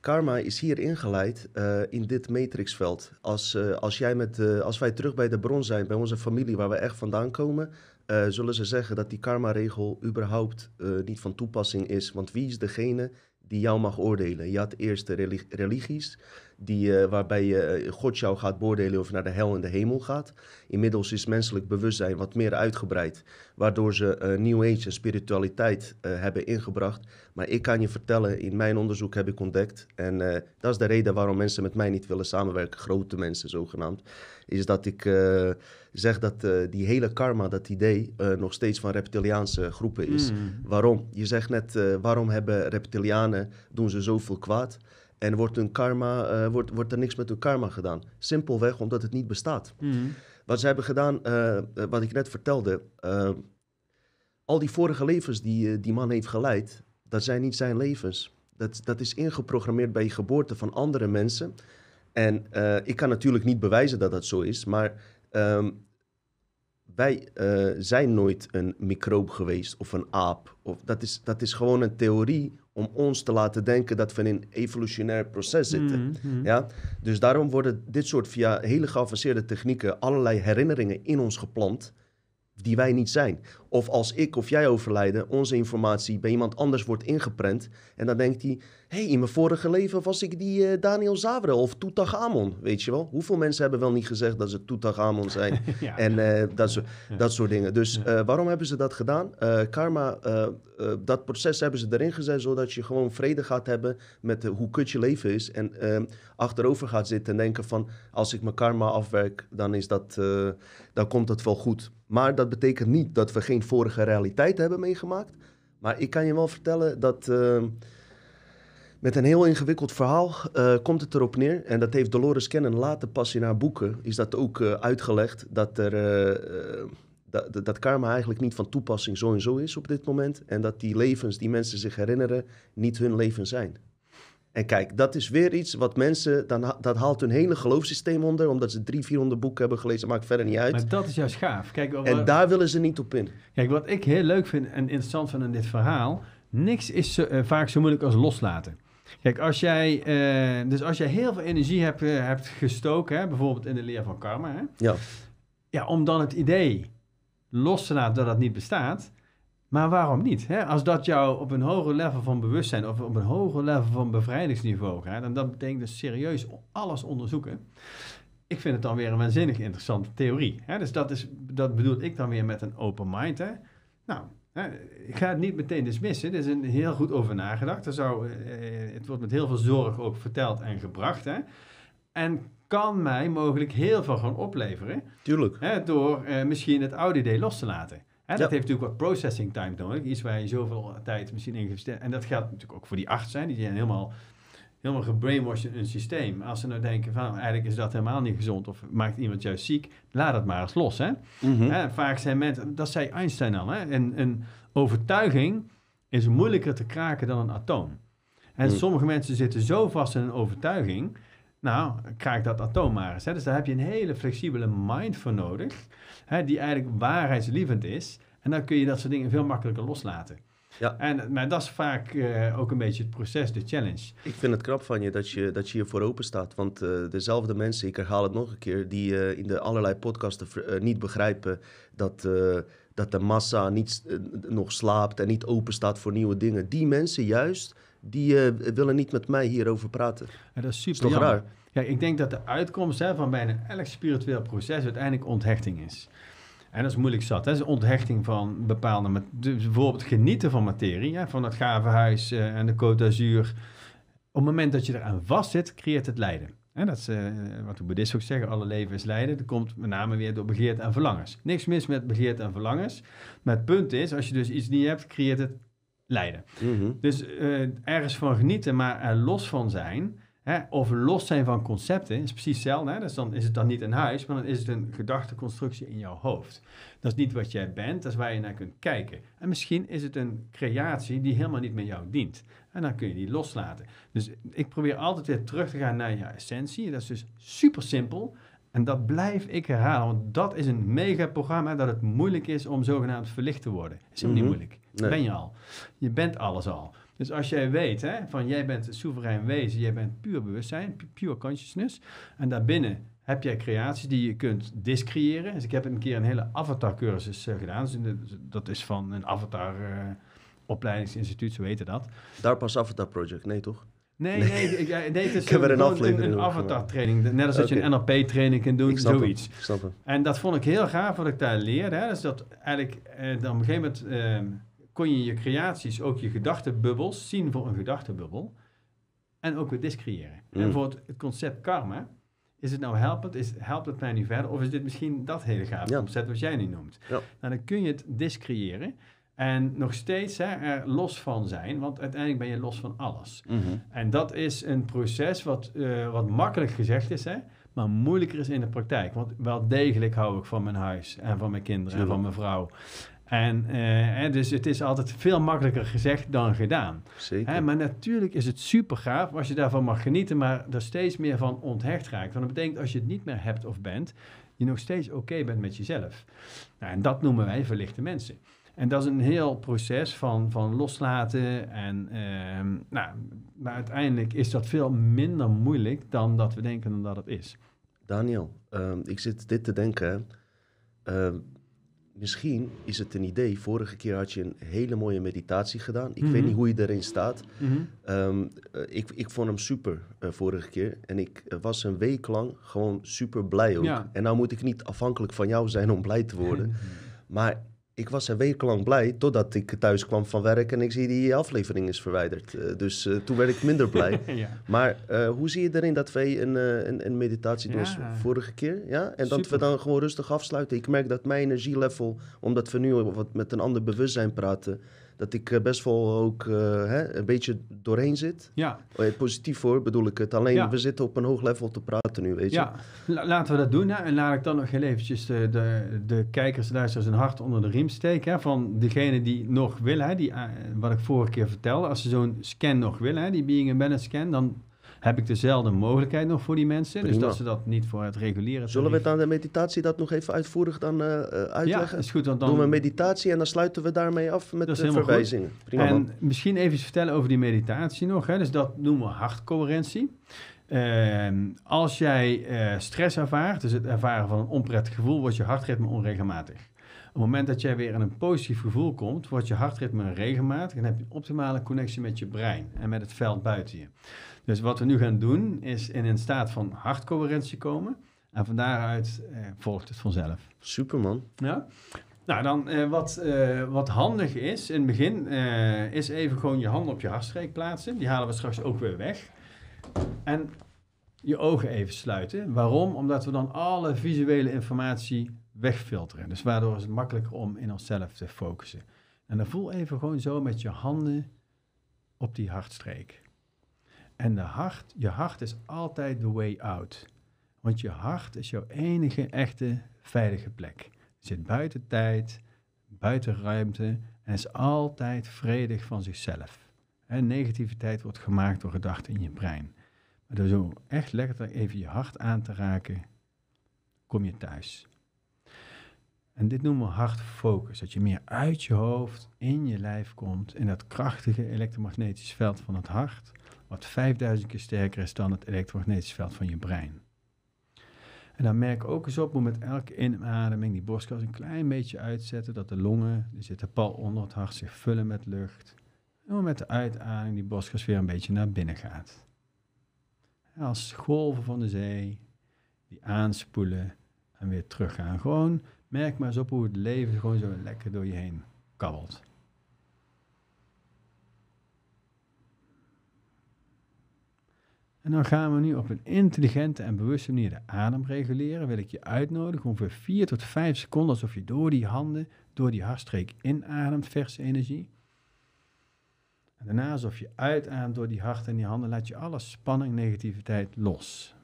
[SPEAKER 1] Karma is hier ingeleid eh, in dit matrixveld. Als, eh, als, jij met, eh, als wij terug bij de bron zijn, bij onze familie waar we echt vandaan komen, eh, zullen ze zeggen dat die karma-regel überhaupt eh, niet van toepassing is. Want wie is degene die jou mag oordelen. Je had eerst de reli- religies, die, eh, waarbij je, eh, God jou gaat beoordelen of naar de hel en de hemel gaat. Inmiddels is menselijk bewustzijn wat meer uitgebreid, waardoor ze eh, New Age en spiritualiteit hebben ingebracht. Maar ik kan je vertellen, in mijn onderzoek heb ik ontdekt, en dat is de reden waarom mensen met mij niet willen samenwerken, grote mensen zogenaamd, is dat ik zeg dat die hele karma, dat idee, nog steeds van reptiliaanse groepen is.
[SPEAKER 2] Mm.
[SPEAKER 1] Waarom? Je zegt net, waarom hebben reptilianen, doen ze zoveel kwaad? En wordt, hun karma, eh, wordt, wordt er niks met hun karma gedaan? Simpelweg omdat het niet bestaat.
[SPEAKER 2] Mm.
[SPEAKER 1] Wat ze hebben gedaan, eh, eh, wat ik net vertelde, al die vorige levens die die man heeft geleid, dat zijn niet zijn levens. Dat, dat is ingeprogrammeerd bij je geboorte van andere mensen. En ik kan natuurlijk niet bewijzen dat dat zo is, maar ehm, wij eh, zijn nooit een microop geweest of een aap. Of, dat, is, dat is gewoon een theorie om ons te laten denken dat we in een evolutionair proces zitten.
[SPEAKER 2] Mm, mm.
[SPEAKER 1] Ja? Dus daarom worden dit soort via hele geavanceerde technieken allerlei herinneringen in ons geplant die wij niet zijn. Of als ik of jij overlijden, onze informatie bij iemand anders wordt ingeprent en dan denkt hij, hé, hey, in mijn vorige leven was ik die eh, Daniel Zavre of Tutankhamon, weet je wel? Hoeveel mensen hebben wel niet gezegd dat ze Tutankhamon zijn
[SPEAKER 2] Ja.
[SPEAKER 1] en eh, dat, soort,
[SPEAKER 2] Ja.
[SPEAKER 1] dat soort dingen. Dus eh, waarom hebben ze dat gedaan? Karma, dat proces hebben ze erin gezet zodat je gewoon vrede gaat hebben met hoe kut je leven is. En eh, achterover gaat zitten en denken van als ik mijn karma afwerk, dan, is dat, dan komt het wel goed. Maar dat betekent niet dat we geen vorige realiteit hebben meegemaakt. Maar ik kan je wel vertellen dat eh, met een heel ingewikkeld verhaal eh, komt het erop neer. En dat heeft Dolores Cannon later pas in haar boeken, is dat ook eh, uitgelegd, dat, er, eh, dat karma eigenlijk niet van toepassing zo en zo is op dit moment. En dat die levens die mensen zich herinneren, niet hun leven zijn. En kijk, dat is weer iets wat mensen, dan, dat haalt hun hele geloofssysteem onder, omdat ze drie, 400 boeken hebben gelezen, maakt verder niet uit.
[SPEAKER 2] Maar dat is juist gaaf. Kijk, wat-
[SPEAKER 1] En daar willen ze niet op in.
[SPEAKER 2] Kijk, wat ik heel leuk vind en interessant vind in dit verhaal, niks is zo, eh, vaak zo moeilijk als loslaten. Kijk, als jij, eh, dus als jij heel veel energie hebt, eh, hebt gestoken, hè, bijvoorbeeld in de leer van karma, hè,
[SPEAKER 1] Ja,
[SPEAKER 2] ja, om dan het idee los te laten dat dat niet bestaat, maar waarom niet? Hè? Als dat jou op een hoger level van bewustzijn of op een hoger level van bevrijdingsniveau gaat, en dat betekent dus serieus alles onderzoeken. Ik vind het dan weer een waanzinnig interessante theorie. Hè? Dus dat, is, dat bedoel ik dan weer met een open mind. Hè? Nou, hè, ik ga het niet meteen dismissen. Er is een heel goed over nagedacht. Er zou, eh, het wordt met heel veel zorg ook verteld en gebracht. Hè? En kan mij mogelijk heel veel gaan opleveren.
[SPEAKER 1] tuurlijk.
[SPEAKER 2] Hè, door eh, misschien het oude idee los te laten. Hè, dat
[SPEAKER 1] Ja.
[SPEAKER 2] heeft natuurlijk wat processing time nodig. Iets waar je zoveel tijd misschien in investeert. En dat geldt natuurlijk ook voor die acht zijn. Die zijn helemaal, helemaal gebrainwashed in een systeem. Als ze nou denken van nou, eigenlijk is dat helemaal niet gezond. Of maakt iemand juist ziek. Laat dat maar eens los. Hè?
[SPEAKER 1] Mhm.
[SPEAKER 2] Hè, vaak zijn mensen, dat zei Einstein al. Hè? Een, een overtuiging is moeilijker te kraken dan een atoom. En
[SPEAKER 1] Hmm.
[SPEAKER 2] sommige mensen zitten zo vast in een overtuiging. Nou, kraak dat atoom maar eens. Hè? Dus daar heb je een hele flexibele mind voor nodig. Hè, die eigenlijk waarheidslievend is. En dan kun je dat soort dingen veel makkelijker loslaten.
[SPEAKER 1] Ja.
[SPEAKER 2] En, maar dat is vaak eh, ook een beetje het proces, de challenge.
[SPEAKER 1] Ik vind het knap van je dat je, dat je hiervoor open staat. Want eh, dezelfde mensen, ik herhaal het nog een keer, die eh, in de allerlei podcasten niet begrijpen dat, dat de massa niet nog slaapt en niet open staat voor nieuwe dingen. Die mensen juist, die willen niet met mij hierover praten.
[SPEAKER 2] En dat is
[SPEAKER 1] Is
[SPEAKER 2] super
[SPEAKER 1] toch raar?
[SPEAKER 2] Kijk, ik denk dat de uitkomst hè, van bijna elk spiritueel proces uiteindelijk onthechting is. En dat is moeilijk zat. Hè? Dat is onthechting van bepaalde... Dus bijvoorbeeld genieten van materie, hè? van dat gave huis eh, en de Côte d'Azur. Op het moment dat je eraan vastzit, creëert het lijden. En dat is eh, wat de boeddhisten ook zeggen, alle leven is lijden. Dat komt met name weer door begeerte en verlangens. Niks mis met begeerte en verlangens. Maar het punt is, als je dus iets niet hebt, creëert het lijden.
[SPEAKER 1] Mhm.
[SPEAKER 2] Dus eh, ergens van genieten, maar er los van zijn. Hè, of los zijn van concepten is precies hetzelfde. Hè? Dus dan is het dan niet een huis, maar dan is het een gedachteconstructie in jouw hoofd. Dat is niet wat jij bent, dat is waar je naar kunt kijken. En misschien is het een creatie die helemaal niet met jou dient. En dan kun je die loslaten. Dus ik probeer altijd weer terug te gaan naar je essentie. Dat is dus super simpel. En dat blijf ik herhalen, want dat is een mega programma dat het moeilijk is om zogenaamd verlicht te worden. Is helemaal
[SPEAKER 1] Mhm.
[SPEAKER 2] niet moeilijk.
[SPEAKER 1] Nee.
[SPEAKER 2] Ben je al. Je bent alles al. Dus als jij weet, hè, van jij bent een soeverein wezen, jij bent puur bewustzijn, pu- pure consciousness. En daarbinnen heb jij creaties die je kunt discreëren. Dus ik heb een keer een hele avatar cursus eh, gedaan. Dus de- dat is van een avatar eh, opleidingsinstituut, zo heette dat.
[SPEAKER 1] Daar pas Avatar Project, nee toch?
[SPEAKER 2] Nee, nee, ik, ja, nee het is
[SPEAKER 1] er een
[SPEAKER 2] een,
[SPEAKER 1] over
[SPEAKER 2] avatar training. Net als dat je een NLP training kunt doen, zoiets. En dat vond ik heel gaaf wat ik daar leerde. Hè? Dus dat eigenlijk eh, dan op een gegeven moment ehm, kon je je creaties, ook je gedachtenbubbels, zien voor een gedachtenbubbel. En ook weer discreëren.
[SPEAKER 1] Mm.
[SPEAKER 2] En voor het, het concept karma, is het nou helpend? Is, helpt het mij nu verder? Of is dit misschien dat hele gave
[SPEAKER 1] Ja.
[SPEAKER 2] concept wat jij nu noemt?
[SPEAKER 1] Ja.
[SPEAKER 2] Nou, dan kun je het discreëren. En nog steeds hè, er los van zijn, want uiteindelijk ben je los van alles.
[SPEAKER 1] Mhm.
[SPEAKER 2] En dat is een proces wat, eh, wat makkelijk gezegd is, hè, maar moeilijker is in de praktijk. Want wel degelijk hou ik van mijn huis en van mijn kinderen en van mijn vrouw. En eh, dus het is altijd veel makkelijker gezegd dan gedaan.
[SPEAKER 1] Zeker.
[SPEAKER 2] Hè, maar natuurlijk is het super gaaf als je daarvan mag genieten, maar er steeds meer van onthecht raakt. Want dat betekent als je het niet meer hebt of bent, je nog steeds oké bent met jezelf. Nou, en dat noemen wij verlichte mensen. En dat is een heel proces van, van loslaten. En, ehm, nou, maar uiteindelijk is dat veel minder moeilijk dan dat we denken dan dat het is.
[SPEAKER 1] Daniel, ehm, ik zit dit te denken. Misschien is het een idee. Vorige keer had je een hele mooie meditatie gedaan. Ik
[SPEAKER 2] Mhm.
[SPEAKER 1] weet niet hoe je erin staat. Ehm, eh, ik, ik vond hem super eh, vorige keer. En ik eh, was een week lang gewoon super blij ook.
[SPEAKER 2] Ja.
[SPEAKER 1] En nou moet ik niet afhankelijk van jou zijn om blij te worden. Maar ik was een week lang blij totdat ik thuis kwam van werk en ik zie die aflevering is verwijderd. Eh, dus eh, toen werd ik minder blij.
[SPEAKER 2] ja.
[SPEAKER 1] Maar eh, hoe zie je erin dat wij een, een, een meditatie doen
[SPEAKER 2] Ja.
[SPEAKER 1] vorige keer? Ja? En dat we dan gewoon rustig afsluiten. Ik merk dat mijn energielevel, omdat we nu wat met een ander bewustzijn praten, dat ik eh, best wel ook eh, hè, een beetje doorheen zit.
[SPEAKER 2] ja,
[SPEAKER 1] Eh, positief hoor, bedoel ik het. Alleen
[SPEAKER 2] Ja.
[SPEAKER 1] we zitten op een hoog level te praten nu, weet je.
[SPEAKER 2] ja. La- laten we dat doen. Hè? En laat ik dan nog heel eventjes de, de, de kijkers, luisteraars een hart onder de riem steken. Hè? Van degene die nog willen, hè? Die, eh, wat ik vorige keer vertelde. Als ze zo'n scan nog willen, hè? die Being Embedded scan, dan heb ik dezelfde mogelijkheid nog voor die mensen. Dus dat ze dat niet voor het reguleren
[SPEAKER 1] Zullen we
[SPEAKER 2] tarief-
[SPEAKER 1] het aan de meditatie dat nog even uitvoerig dan eh, eh,
[SPEAKER 2] Ja,
[SPEAKER 1] uitleggen?
[SPEAKER 2] is goed. Want dan...
[SPEAKER 1] Doen we meditatie en dan sluiten we daarmee af met de verwijzingen. Prima man.
[SPEAKER 2] En misschien even vertellen over die meditatie nog. Hè? Dus dat noemen we hartcoherentie. Ehm, als jij eh, stress ervaart, dus het ervaren van een onprettig gevoel, wordt je hartritme onregelmatig. Op het moment dat jij weer in een positief gevoel komt, wordt je hartritme regelmatig en heb je een optimale connectie met je brein en met het veld buiten je. Dus wat we nu gaan doen, is in een staat van hartcoherentie komen. En van daaruit eh, volgt het vanzelf.
[SPEAKER 1] Super man.
[SPEAKER 2] Ja. Nou, dan eh, wat, eh, wat handig is in het begin, eh, is even gewoon je handen op je hartstreek plaatsen. Die halen we straks ook weer weg. En je ogen even sluiten. Waarom? Omdat we dan alle visuele informatie wegfilteren. Dus waardoor is het makkelijker om in onszelf te focussen. En dan voel even gewoon zo met je handen op die hartstreek. En de hart, je hart is altijd the way out. Want je hart is jouw enige echte veilige plek. Het zit buiten tijd, buiten ruimte en is altijd vredig van zichzelf. En negativiteit wordt gemaakt door gedachten in je brein. Maar door zo echt lekker even je hart aan te raken, kom je thuis. En dit noemen we hartfocus. Dat je meer uit je hoofd in je lijf komt. In dat krachtige elektromagnetisch veld van het hart. Wat 5000 keer sterker is dan het elektromagnetisch veld van je brein. En dan merk ook eens op hoe met elke inademing die borstkas een klein beetje uitzetten. Dat de longen, die zitten pal onder het hart, zich vullen met lucht. En met de uitademing die borstkas weer een beetje naar binnen gaat. Als golven van de zee die aanspoelen en weer teruggaan. Gewoon merk maar eens op hoe het leven gewoon zo lekker door je heen kabbelt. En dan gaan we nu op een intelligente en bewuste manier de adem reguleren. Wil ik je uitnodigen ongeveer 4 tot 5 seconden alsof je door die handen, door die hartstreek inademt, verse energie. En daarna alsof je uitademt door die hart en die handen, laat je alle spanning, negativiteit los.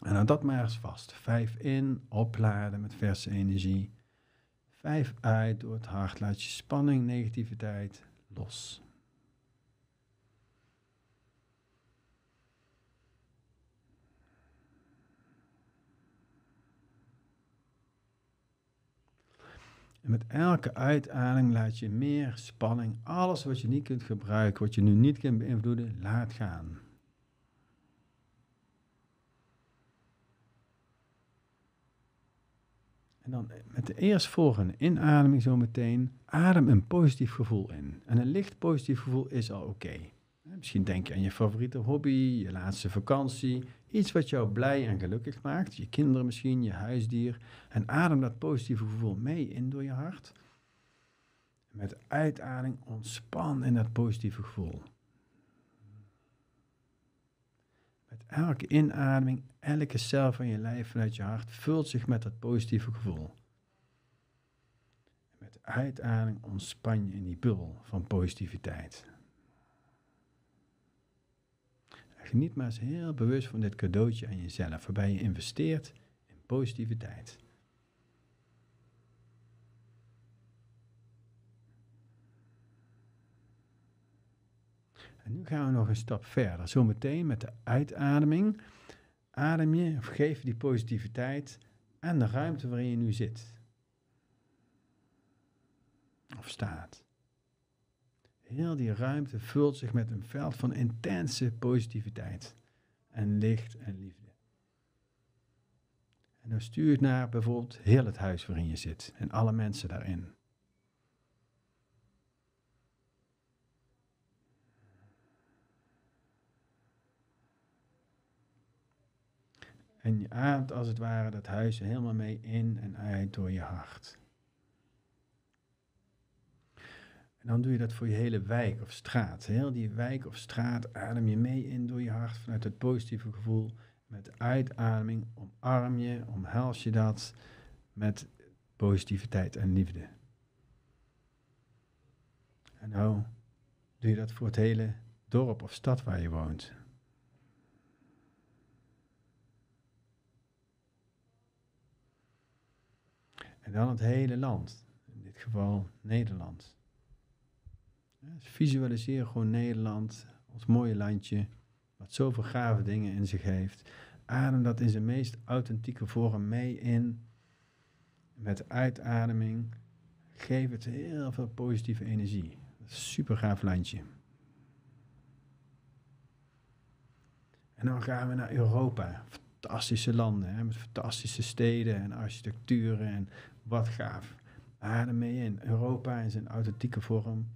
[SPEAKER 2] En dan dat maar eens vast. Vijf in, opladen met verse energie. Vijf uit door het hart, laat je spanning, negativiteit los. En met elke uitademing laat je meer spanning, alles wat je niet kunt gebruiken, wat je nu niet kunt beïnvloeden, laat gaan. En dan met de eerstvolgende inademing zo meteen, adem een positief gevoel in. En een licht positief gevoel is al oké. Misschien denk je aan je favoriete hobby, je laatste vakantie, iets wat jou blij en gelukkig maakt, je kinderen misschien, je huisdier. En adem dat positieve gevoel mee in door je hart. Met uitademing ontspan in dat positieve gevoel. Met elke inademing, elke cel van je lijf vanuit je hart vult zich met dat positieve gevoel. Met uitademing ontspan je in die bubbel van positiviteit. Geniet maar eens heel bewust van dit cadeautje aan jezelf, waarbij je investeert in positiviteit. En nu gaan we nog een stap verder. Zometeen met de uitademing adem je of geef die positiviteit aan de ruimte waarin je nu zit. Of staat. Heel die ruimte vult zich met een veld van intense positiviteit en licht en liefde. En dan stuur naar bijvoorbeeld heel het huis waarin je zit en alle mensen daarin. En je ademt als het ware dat huis helemaal mee in en uit door je hart. En dan doe je dat voor je hele wijk of straat. Heel die wijk of straat adem je mee in door je hart vanuit het positieve gevoel. Met uitademing omarm je, omhels je dat met positiviteit en liefde. En nou doe je dat voor het hele dorp of stad waar je woont. En dan het hele land, in dit geval Nederland. Visualiseer gewoon Nederland, ons mooie landje, wat zoveel gave dingen in zich heeft. Adem dat in zijn meest authentieke vorm mee in. Met uitademing geef het heel veel positieve energie. Super gaaf landje. En dan gaan we naar Europa. Fantastische landen, hè, met fantastische steden en architecturen en wat gaaf. Adem mee in. Europa in zijn authentieke vorm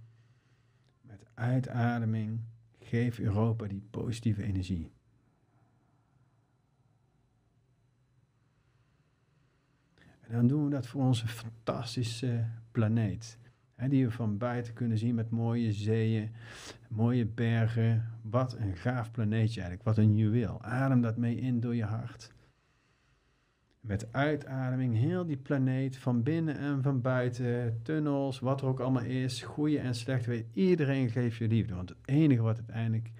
[SPEAKER 2] uitademing geef Europa die positieve energie. En dan doen we dat voor onze fantastische planeet. Die we van buiten kunnen zien met mooie zeeën, mooie bergen. Wat een gaaf planeetje eigenlijk, wat een juweel. Adem dat mee in door je hart met uitademing heel die planeet van binnen en van buiten, tunnels, wat er ook allemaal is, goede en slechte, weet iedereen geeft je liefde. Want het enige wat uiteindelijk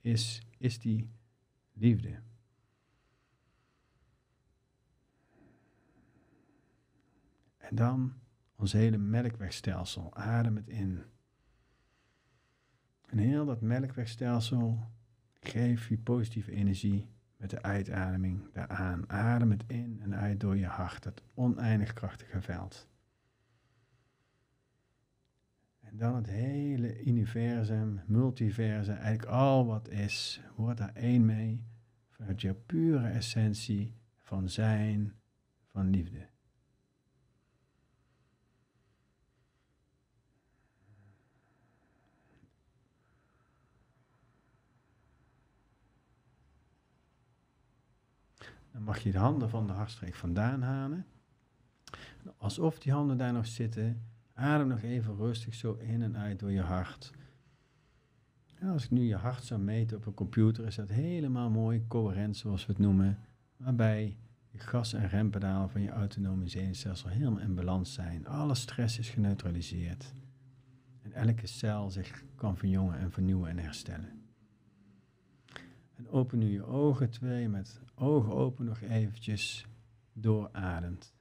[SPEAKER 2] is, is die liefde. En dan ons hele melkwegstelsel, adem het in. En heel dat melkwegstelsel geeft je positieve energie met de uitademing daaraan. Adem het in en uit door je hart, dat oneindig krachtige veld. En dan het hele universum, multiversum, eigenlijk al wat is, wordt daar één mee vanuit je pure essentie van zijn, van liefde. Dan mag je de handen van de hartstreek vandaan halen. Alsof die handen daar nog zitten. Adem nog even rustig zo in en uit door je hart. als ik nu je hart zou meten op een computer, is dat helemaal mooi coherent, zoals we het noemen. Waarbij je gas- en rempedalen van je autonome zenuwstelsel helemaal in balans zijn. Alle stress is geneutraliseerd. En elke cel zich kan verjongen en vernieuwen en herstellen. En open nu je ogen twee met ogen open nog eventjes doorademt.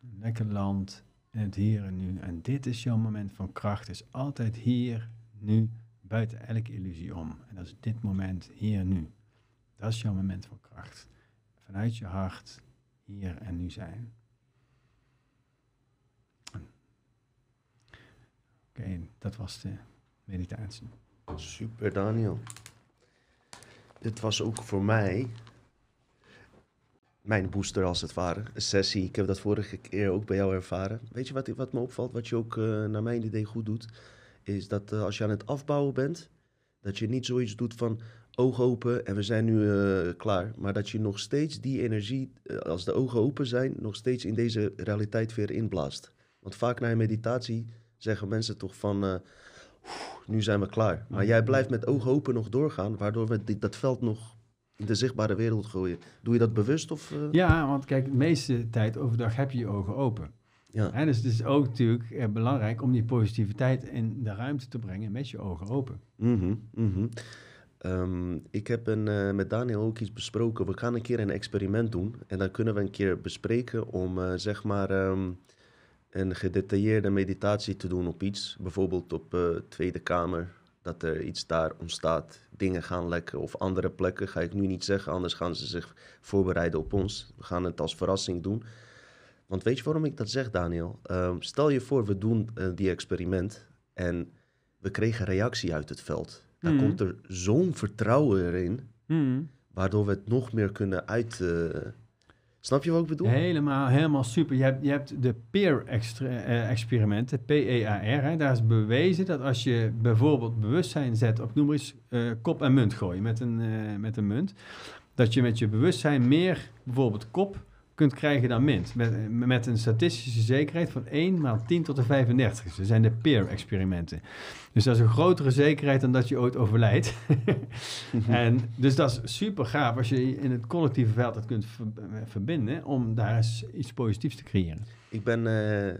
[SPEAKER 2] Lekker land in het hier en nu. En dit is jouw moment van kracht. is altijd hier, nu, buiten elke illusie om. En dat is dit moment, hier, nu. Dat is jouw moment van kracht. Vanuit je hart, hier en nu zijn. Oké, dat was de meditatie.
[SPEAKER 1] Super, Daniel. dit was ook voor mij mijn booster als het ware. Een sessie. Ik heb dat vorige keer ook bij jou ervaren. Weet je wat, wat me opvalt, wat je ook uh, naar mijn idee goed doet? Is dat uh, als je aan het afbouwen bent, dat je niet zoiets doet van ogen open en we zijn nu uh, klaar. Maar dat je nog steeds die energie, als de ogen open zijn, nog steeds in deze realiteit weer inblaast. Want vaak na een meditatie zeggen mensen toch van nu zijn we klaar. Maar jij blijft met ogen open nog doorgaan, waardoor we dit, dat veld nog in de zichtbare wereld gooien. Doe je dat bewust? Of, uh...
[SPEAKER 2] Ja, want kijk, de meeste tijd overdag heb je je ogen open. Ja. En dus het is ook natuurlijk eh, belangrijk om die positiviteit in de ruimte te brengen met je ogen open.
[SPEAKER 1] Mm -hmm, um, ik heb een, uh, met Daniel ook iets besproken. We gaan een keer een experiment doen. En dan kunnen we een keer bespreken om uh, zeg maar um, een gedetailleerde meditatie te doen op iets. Bijvoorbeeld op uh, Tweede Kamer, dat er iets daar ontstaat. Dingen gaan lekken of andere plekken, ga ik nu niet zeggen. Anders gaan ze zich voorbereiden op ons. We gaan het als verrassing doen. Want weet je waarom ik dat zeg, Daniel? Uh, stel je voor, we doen uh, die experiment en we kregen reactie uit het veld. Dan mm. komt er zo'n vertrouwen erin, mm. waardoor we het nog meer kunnen uit... Snap je wat ik bedoel?
[SPEAKER 2] Helemaal, helemaal super. Je hebt, je hebt de peer-experimenten, P-E-A-R. Daar is bewezen dat als je bijvoorbeeld bewustzijn zet op, noem eens, uh, kop en munt gooien met een, uh, met een munt. Dat je met je bewustzijn meer bijvoorbeeld kop kunt krijgen dan mint. Met, met een statistische zekerheid van 1 maal 10 tot de 35. Dat zijn de peer-experimenten. Dus dat is een grotere zekerheid dan dat je ooit overlijdt. en dus dat is super gaaf als je in het collectieve veld dat kunt verbinden om daar eens iets positiefs te creëren.
[SPEAKER 1] Ik ben uh,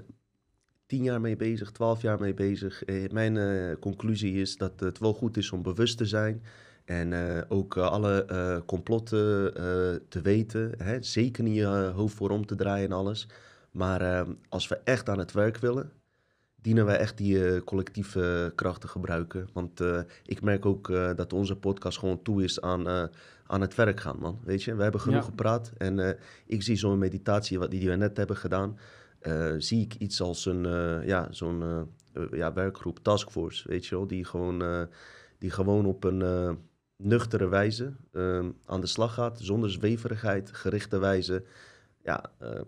[SPEAKER 1] tien jaar mee bezig, twaalf jaar mee bezig. Uh, mijn uh, conclusie is dat het wel goed is om bewust te zijn en uh, ook uh, alle uh, complotten te weten. Hè? Zeker niet je hoofd voor om te draaien en alles. Maar ehm, als we echt aan het werk willen, dienen wij echt die collectieve krachten gebruiken. Want ik merk ook dat onze podcast gewoon toe is aan, aan het werk gaan, man. Weet je, we hebben genoeg ja. gepraat. En ik zie zo'n meditatie wat, die we net hebben gedaan... zie ik iets als een, ja, zo'n ja, werkgroep, taskforce, weet je wel... die gewoon, die gewoon op een nuchtere wijze uh, aan de slag gaat, zonder zweverigheid, gerichte wijze. Ja, uh,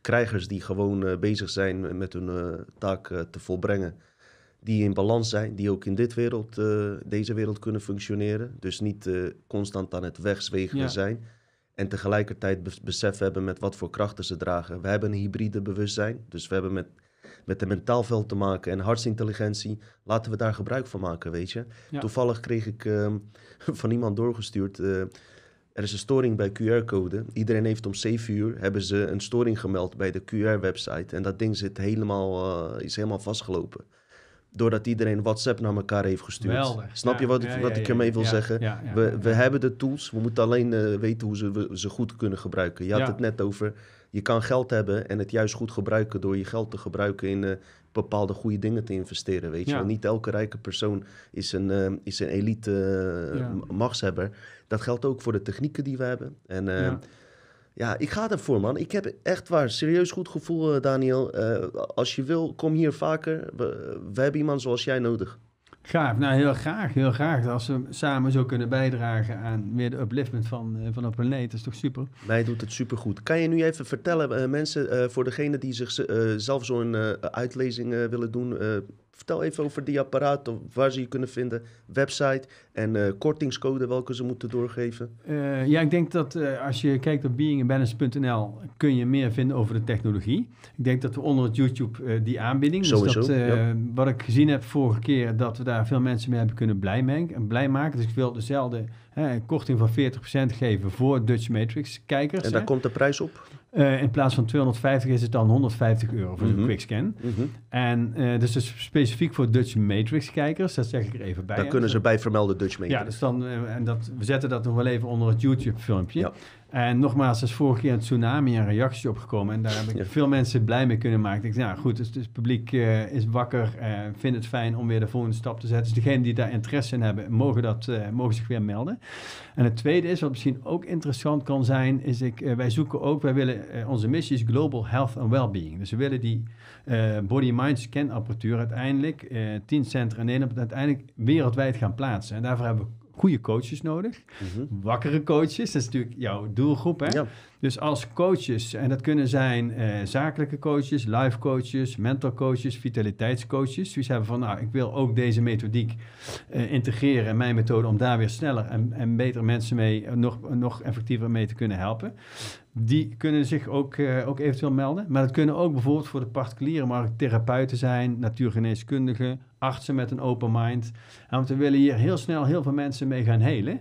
[SPEAKER 1] krijgers die gewoon uh, bezig zijn met hun eh, taak te volbrengen, die in balans zijn, die ook in dit wereld, deze wereld kunnen functioneren. Dus niet constant aan het wegzwegen ja. zijn. En tegelijkertijd besef hebben met wat voor krachten ze dragen. We hebben een hybride bewustzijn, dus we hebben met met een mentaal veld te maken en hartsintelligentie. Laten we daar gebruik van maken, weet je. Toevallig kreeg ik uh, van iemand doorgestuurd... Uh, er is een storing bij QR-code. Iedereen heeft om 7 uur hebben ze een storing gemeld bij de QR-website. En dat ding zit helemaal, uh, is helemaal vastgelopen. Doordat iedereen WhatsApp naar elkaar heeft gestuurd. Weldig. Snap je wat, ja, wat ik ermee wil zeggen? we, we hebben de tools. We moeten alleen uh, weten hoe ze, we, ze goed kunnen gebruiken. Je had het net over je kan geld hebben en het juist goed gebruiken door je geld te gebruiken in uh, bepaalde goede dingen te investeren. Weet je wel, niet elke rijke persoon is een, uh, is een elite uh, ja. machtshebber. Dat geldt ook voor de technieken die we hebben. En ja. ja. ik ga ervoor, man. Ik heb echt waar serieus goed gevoel, Daniel. als je wil, kom hier vaker. We, we hebben iemand zoals jij nodig.
[SPEAKER 2] Gaaf, nou heel graag, heel graag. Als we samen zo kunnen bijdragen aan weer de upliftment van, uh, van de planeet, dat is toch super?
[SPEAKER 1] Mij doet het supergoed. Kan je nu even vertellen, uh, mensen, uh, voor degene die zichzelf zo'n uitlezing willen doen, vertel even over die apparaten, waar ze je kunnen vinden, website en kortingscode welke ze moeten doorgeven.
[SPEAKER 2] ja, ik denk dat als je kijkt op beingandbalance.nl kun je meer vinden over de technologie. Ik denk dat we onder het YouTube die aanbieding,
[SPEAKER 1] Sowieso,
[SPEAKER 2] dus
[SPEAKER 1] dat, ja.
[SPEAKER 2] wat ik gezien heb vorige keer, dat we daar veel mensen mee hebben kunnen blij, maken, blij maken. Dus ik wil dezelfde korting van 40% geven voor Dutch Matrix kijkers.
[SPEAKER 1] En daar
[SPEAKER 2] hè.
[SPEAKER 1] komt de prijs op?
[SPEAKER 2] Uh, in plaats van 250 is het dan 150 euro voor mm -hmm. een quickscan. Mm -hmm. En uh, dus, dus specifiek voor Dutch Matrix kijkers, dat zeg ik er even bij.
[SPEAKER 1] Dan kunnen ze bij vermelden Dutch Matrix.
[SPEAKER 2] Ja, dus dan, uh, en dat, we zetten dat nog wel even onder het YouTube filmpje. Ja. En nogmaals, er is vorige keer een tsunami en reactie opgekomen. En daar heb ik ja. veel mensen blij mee kunnen maken. Ik dacht, nou goed, dus, dus het publiek uh, is wakker, uh, vindt het fijn om weer de volgende stap te zetten. Dus degenen die daar interesse in hebben, mogen, dat, uh, mogen zich weer melden. En het tweede is, wat misschien ook interessant kan zijn, is ik, wij zoeken ook, wij willen, onze missie is Global Health and Wellbeing. Dus we willen die body-mind scan apparatuur uiteindelijk, 10 centra in Nederland, uiteindelijk wereldwijd gaan plaatsen. En daarvoor hebben we goede coaches nodig.
[SPEAKER 1] Mhm.
[SPEAKER 2] Wakkere coaches, dat is natuurlijk jouw doelgroep. Hè?
[SPEAKER 1] Ja.
[SPEAKER 2] Dus als coaches, en dat kunnen zijn eh, zakelijke coaches, life coaches, mental coaches, vitaliteitscoaches. Die hebben van, nou, ik wil ook deze methodiek eh, integreren in mijn methode om daar weer sneller en, en beter mensen mee, eh, nog, nog effectiever mee te kunnen helpen. Die kunnen zich ook, ook eventueel melden. Maar dat kunnen ook bijvoorbeeld voor de particuliere markt therapeuten zijn, natuurgeneeskundigen, artsen met een open mind. Want we willen hier heel snel heel veel mensen mee gaan helen.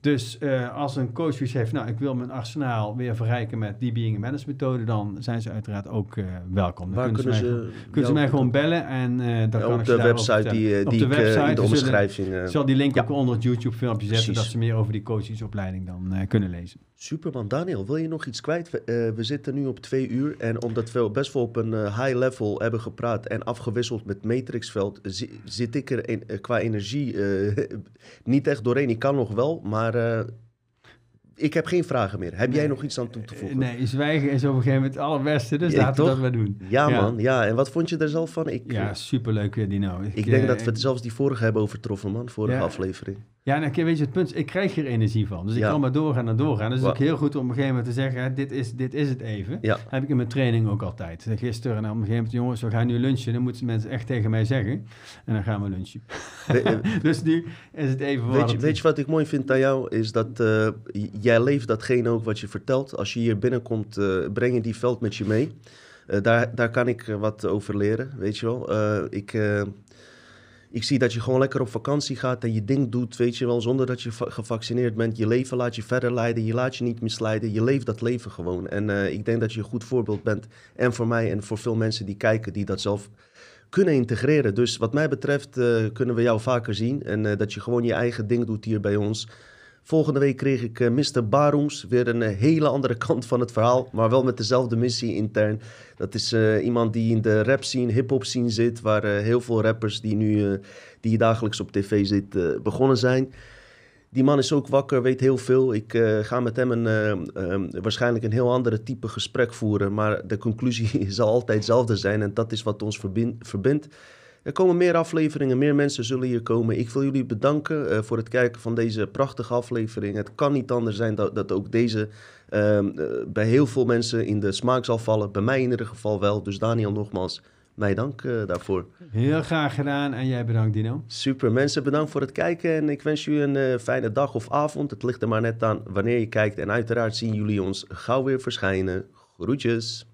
[SPEAKER 2] Dus uh, als een coach zoiets heeft, nou, ik wil mijn arsenaal weer verrijken met die being management methode, dan zijn ze uiteraard ook uh, welkom. Dan
[SPEAKER 1] Waar
[SPEAKER 2] kunnen, ze, mij, gewoon, kunnen ze mij gewoon bellen en uh, dan
[SPEAKER 1] ja,
[SPEAKER 2] kan
[SPEAKER 1] op
[SPEAKER 2] ik
[SPEAKER 1] de website die,
[SPEAKER 2] op
[SPEAKER 1] die
[SPEAKER 2] de
[SPEAKER 1] ik
[SPEAKER 2] website
[SPEAKER 1] in de omschrijving...
[SPEAKER 2] Ik zal die link
[SPEAKER 1] ja.
[SPEAKER 2] ook onder het YouTube filmpje zetten,
[SPEAKER 1] Precies.
[SPEAKER 2] dat ze meer over die coachingsopleiding dan kunnen lezen.
[SPEAKER 1] Superman, Daniel, wil je nog iets kwijt? We, eh, we zitten nu op twee uur en omdat we best wel op een eh, high level hebben gepraat en afgewisseld met Matrixveld, zi- zit ik er in- eh, qua energie niet echt doorheen. Ik kan nog wel, maar ik heb geen vragen meer. Heb jij nog iets aan toe te voegen?
[SPEAKER 2] Nee, zwijgen is op een gegeven moment het allerbeste, dus
[SPEAKER 1] Ja,
[SPEAKER 2] laten we dat maar doen.
[SPEAKER 1] Ja,
[SPEAKER 2] Ja.
[SPEAKER 1] man, ja. En wat vond je er zelf van? Ik,
[SPEAKER 2] Ja, superleuk Dino.
[SPEAKER 1] ik denk
[SPEAKER 2] eh,
[SPEAKER 1] dat we het zelfs die vorige hebben overtroffen, man. Vorige
[SPEAKER 2] Ja.
[SPEAKER 1] aflevering.
[SPEAKER 2] Ja, nou, weet je, het punt is, ik krijg hier energie van. Dus ik
[SPEAKER 1] Ja.
[SPEAKER 2] kan maar doorgaan en doorgaan. Dus het is ook heel goed om op een gegeven moment te zeggen, hè, dit, is, dit is het even.
[SPEAKER 1] Ja.
[SPEAKER 2] heb ik in mijn training ook altijd. Gisteren, en op een gegeven moment, jongens, we gaan nu lunchen. Dan moeten mensen echt tegen mij zeggen. En dan gaan we lunchen.
[SPEAKER 1] We-
[SPEAKER 2] dus nu is het even
[SPEAKER 1] Weet je, weet je wat ik mooi vind aan jou? Is dat eh, jij leeft datgene ook wat je vertelt. Als je hier binnenkomt, eh, breng je die veld met je mee. Eh, daar, daar kan ik wat over leren, weet je wel. Ik, ik zie dat je gewoon lekker op vakantie gaat en je ding doet, weet je wel, zonder dat je va- gevaccineerd bent. Je leven laat je verder leiden, je laat je niet misleiden. Je leeft dat leven gewoon. En eh, ik denk dat je een goed voorbeeld bent. En voor mij en voor veel mensen die kijken, die dat zelf kunnen integreren. Dus wat mij betreft eh, kunnen we jou vaker zien. En eh, dat je gewoon je eigen ding doet hier bij ons. Volgende week kreeg ik eh, Mr. Barooms. Weer een eh, hele andere kant van het verhaal. Maar wel met dezelfde missie intern. Dat is eh, iemand die in de rap scene, hip-hop scene zit. Waar heel veel rappers die nu die dagelijks op tv zit, eh, begonnen zijn. Die man is ook wakker, weet heel veel. Ik ga met hem een, eh, eh, waarschijnlijk een heel andere type gesprek voeren. Maar de conclusie zal altijd hetzelfde zijn. En dat is wat ons verbin- verbindt. Er komen meer afleveringen, meer mensen zullen hier komen. Ik wil jullie bedanken eh, voor het kijken van deze prachtige aflevering. Het kan niet anders zijn dat, dat ook deze ehm, eh, bij heel veel mensen in de smaak zal vallen. Bij mij in ieder geval wel. Dus Daniel, nogmaals, mij dank eh, daarvoor.
[SPEAKER 2] Heel graag gedaan. En jij bedankt, Dino.
[SPEAKER 1] Super, mensen, bedankt voor het kijken. En ik wens jullie een fijne dag of avond. Het ligt er maar net aan wanneer je kijkt. En uiteraard zien jullie ons gauw weer verschijnen. Groetjes.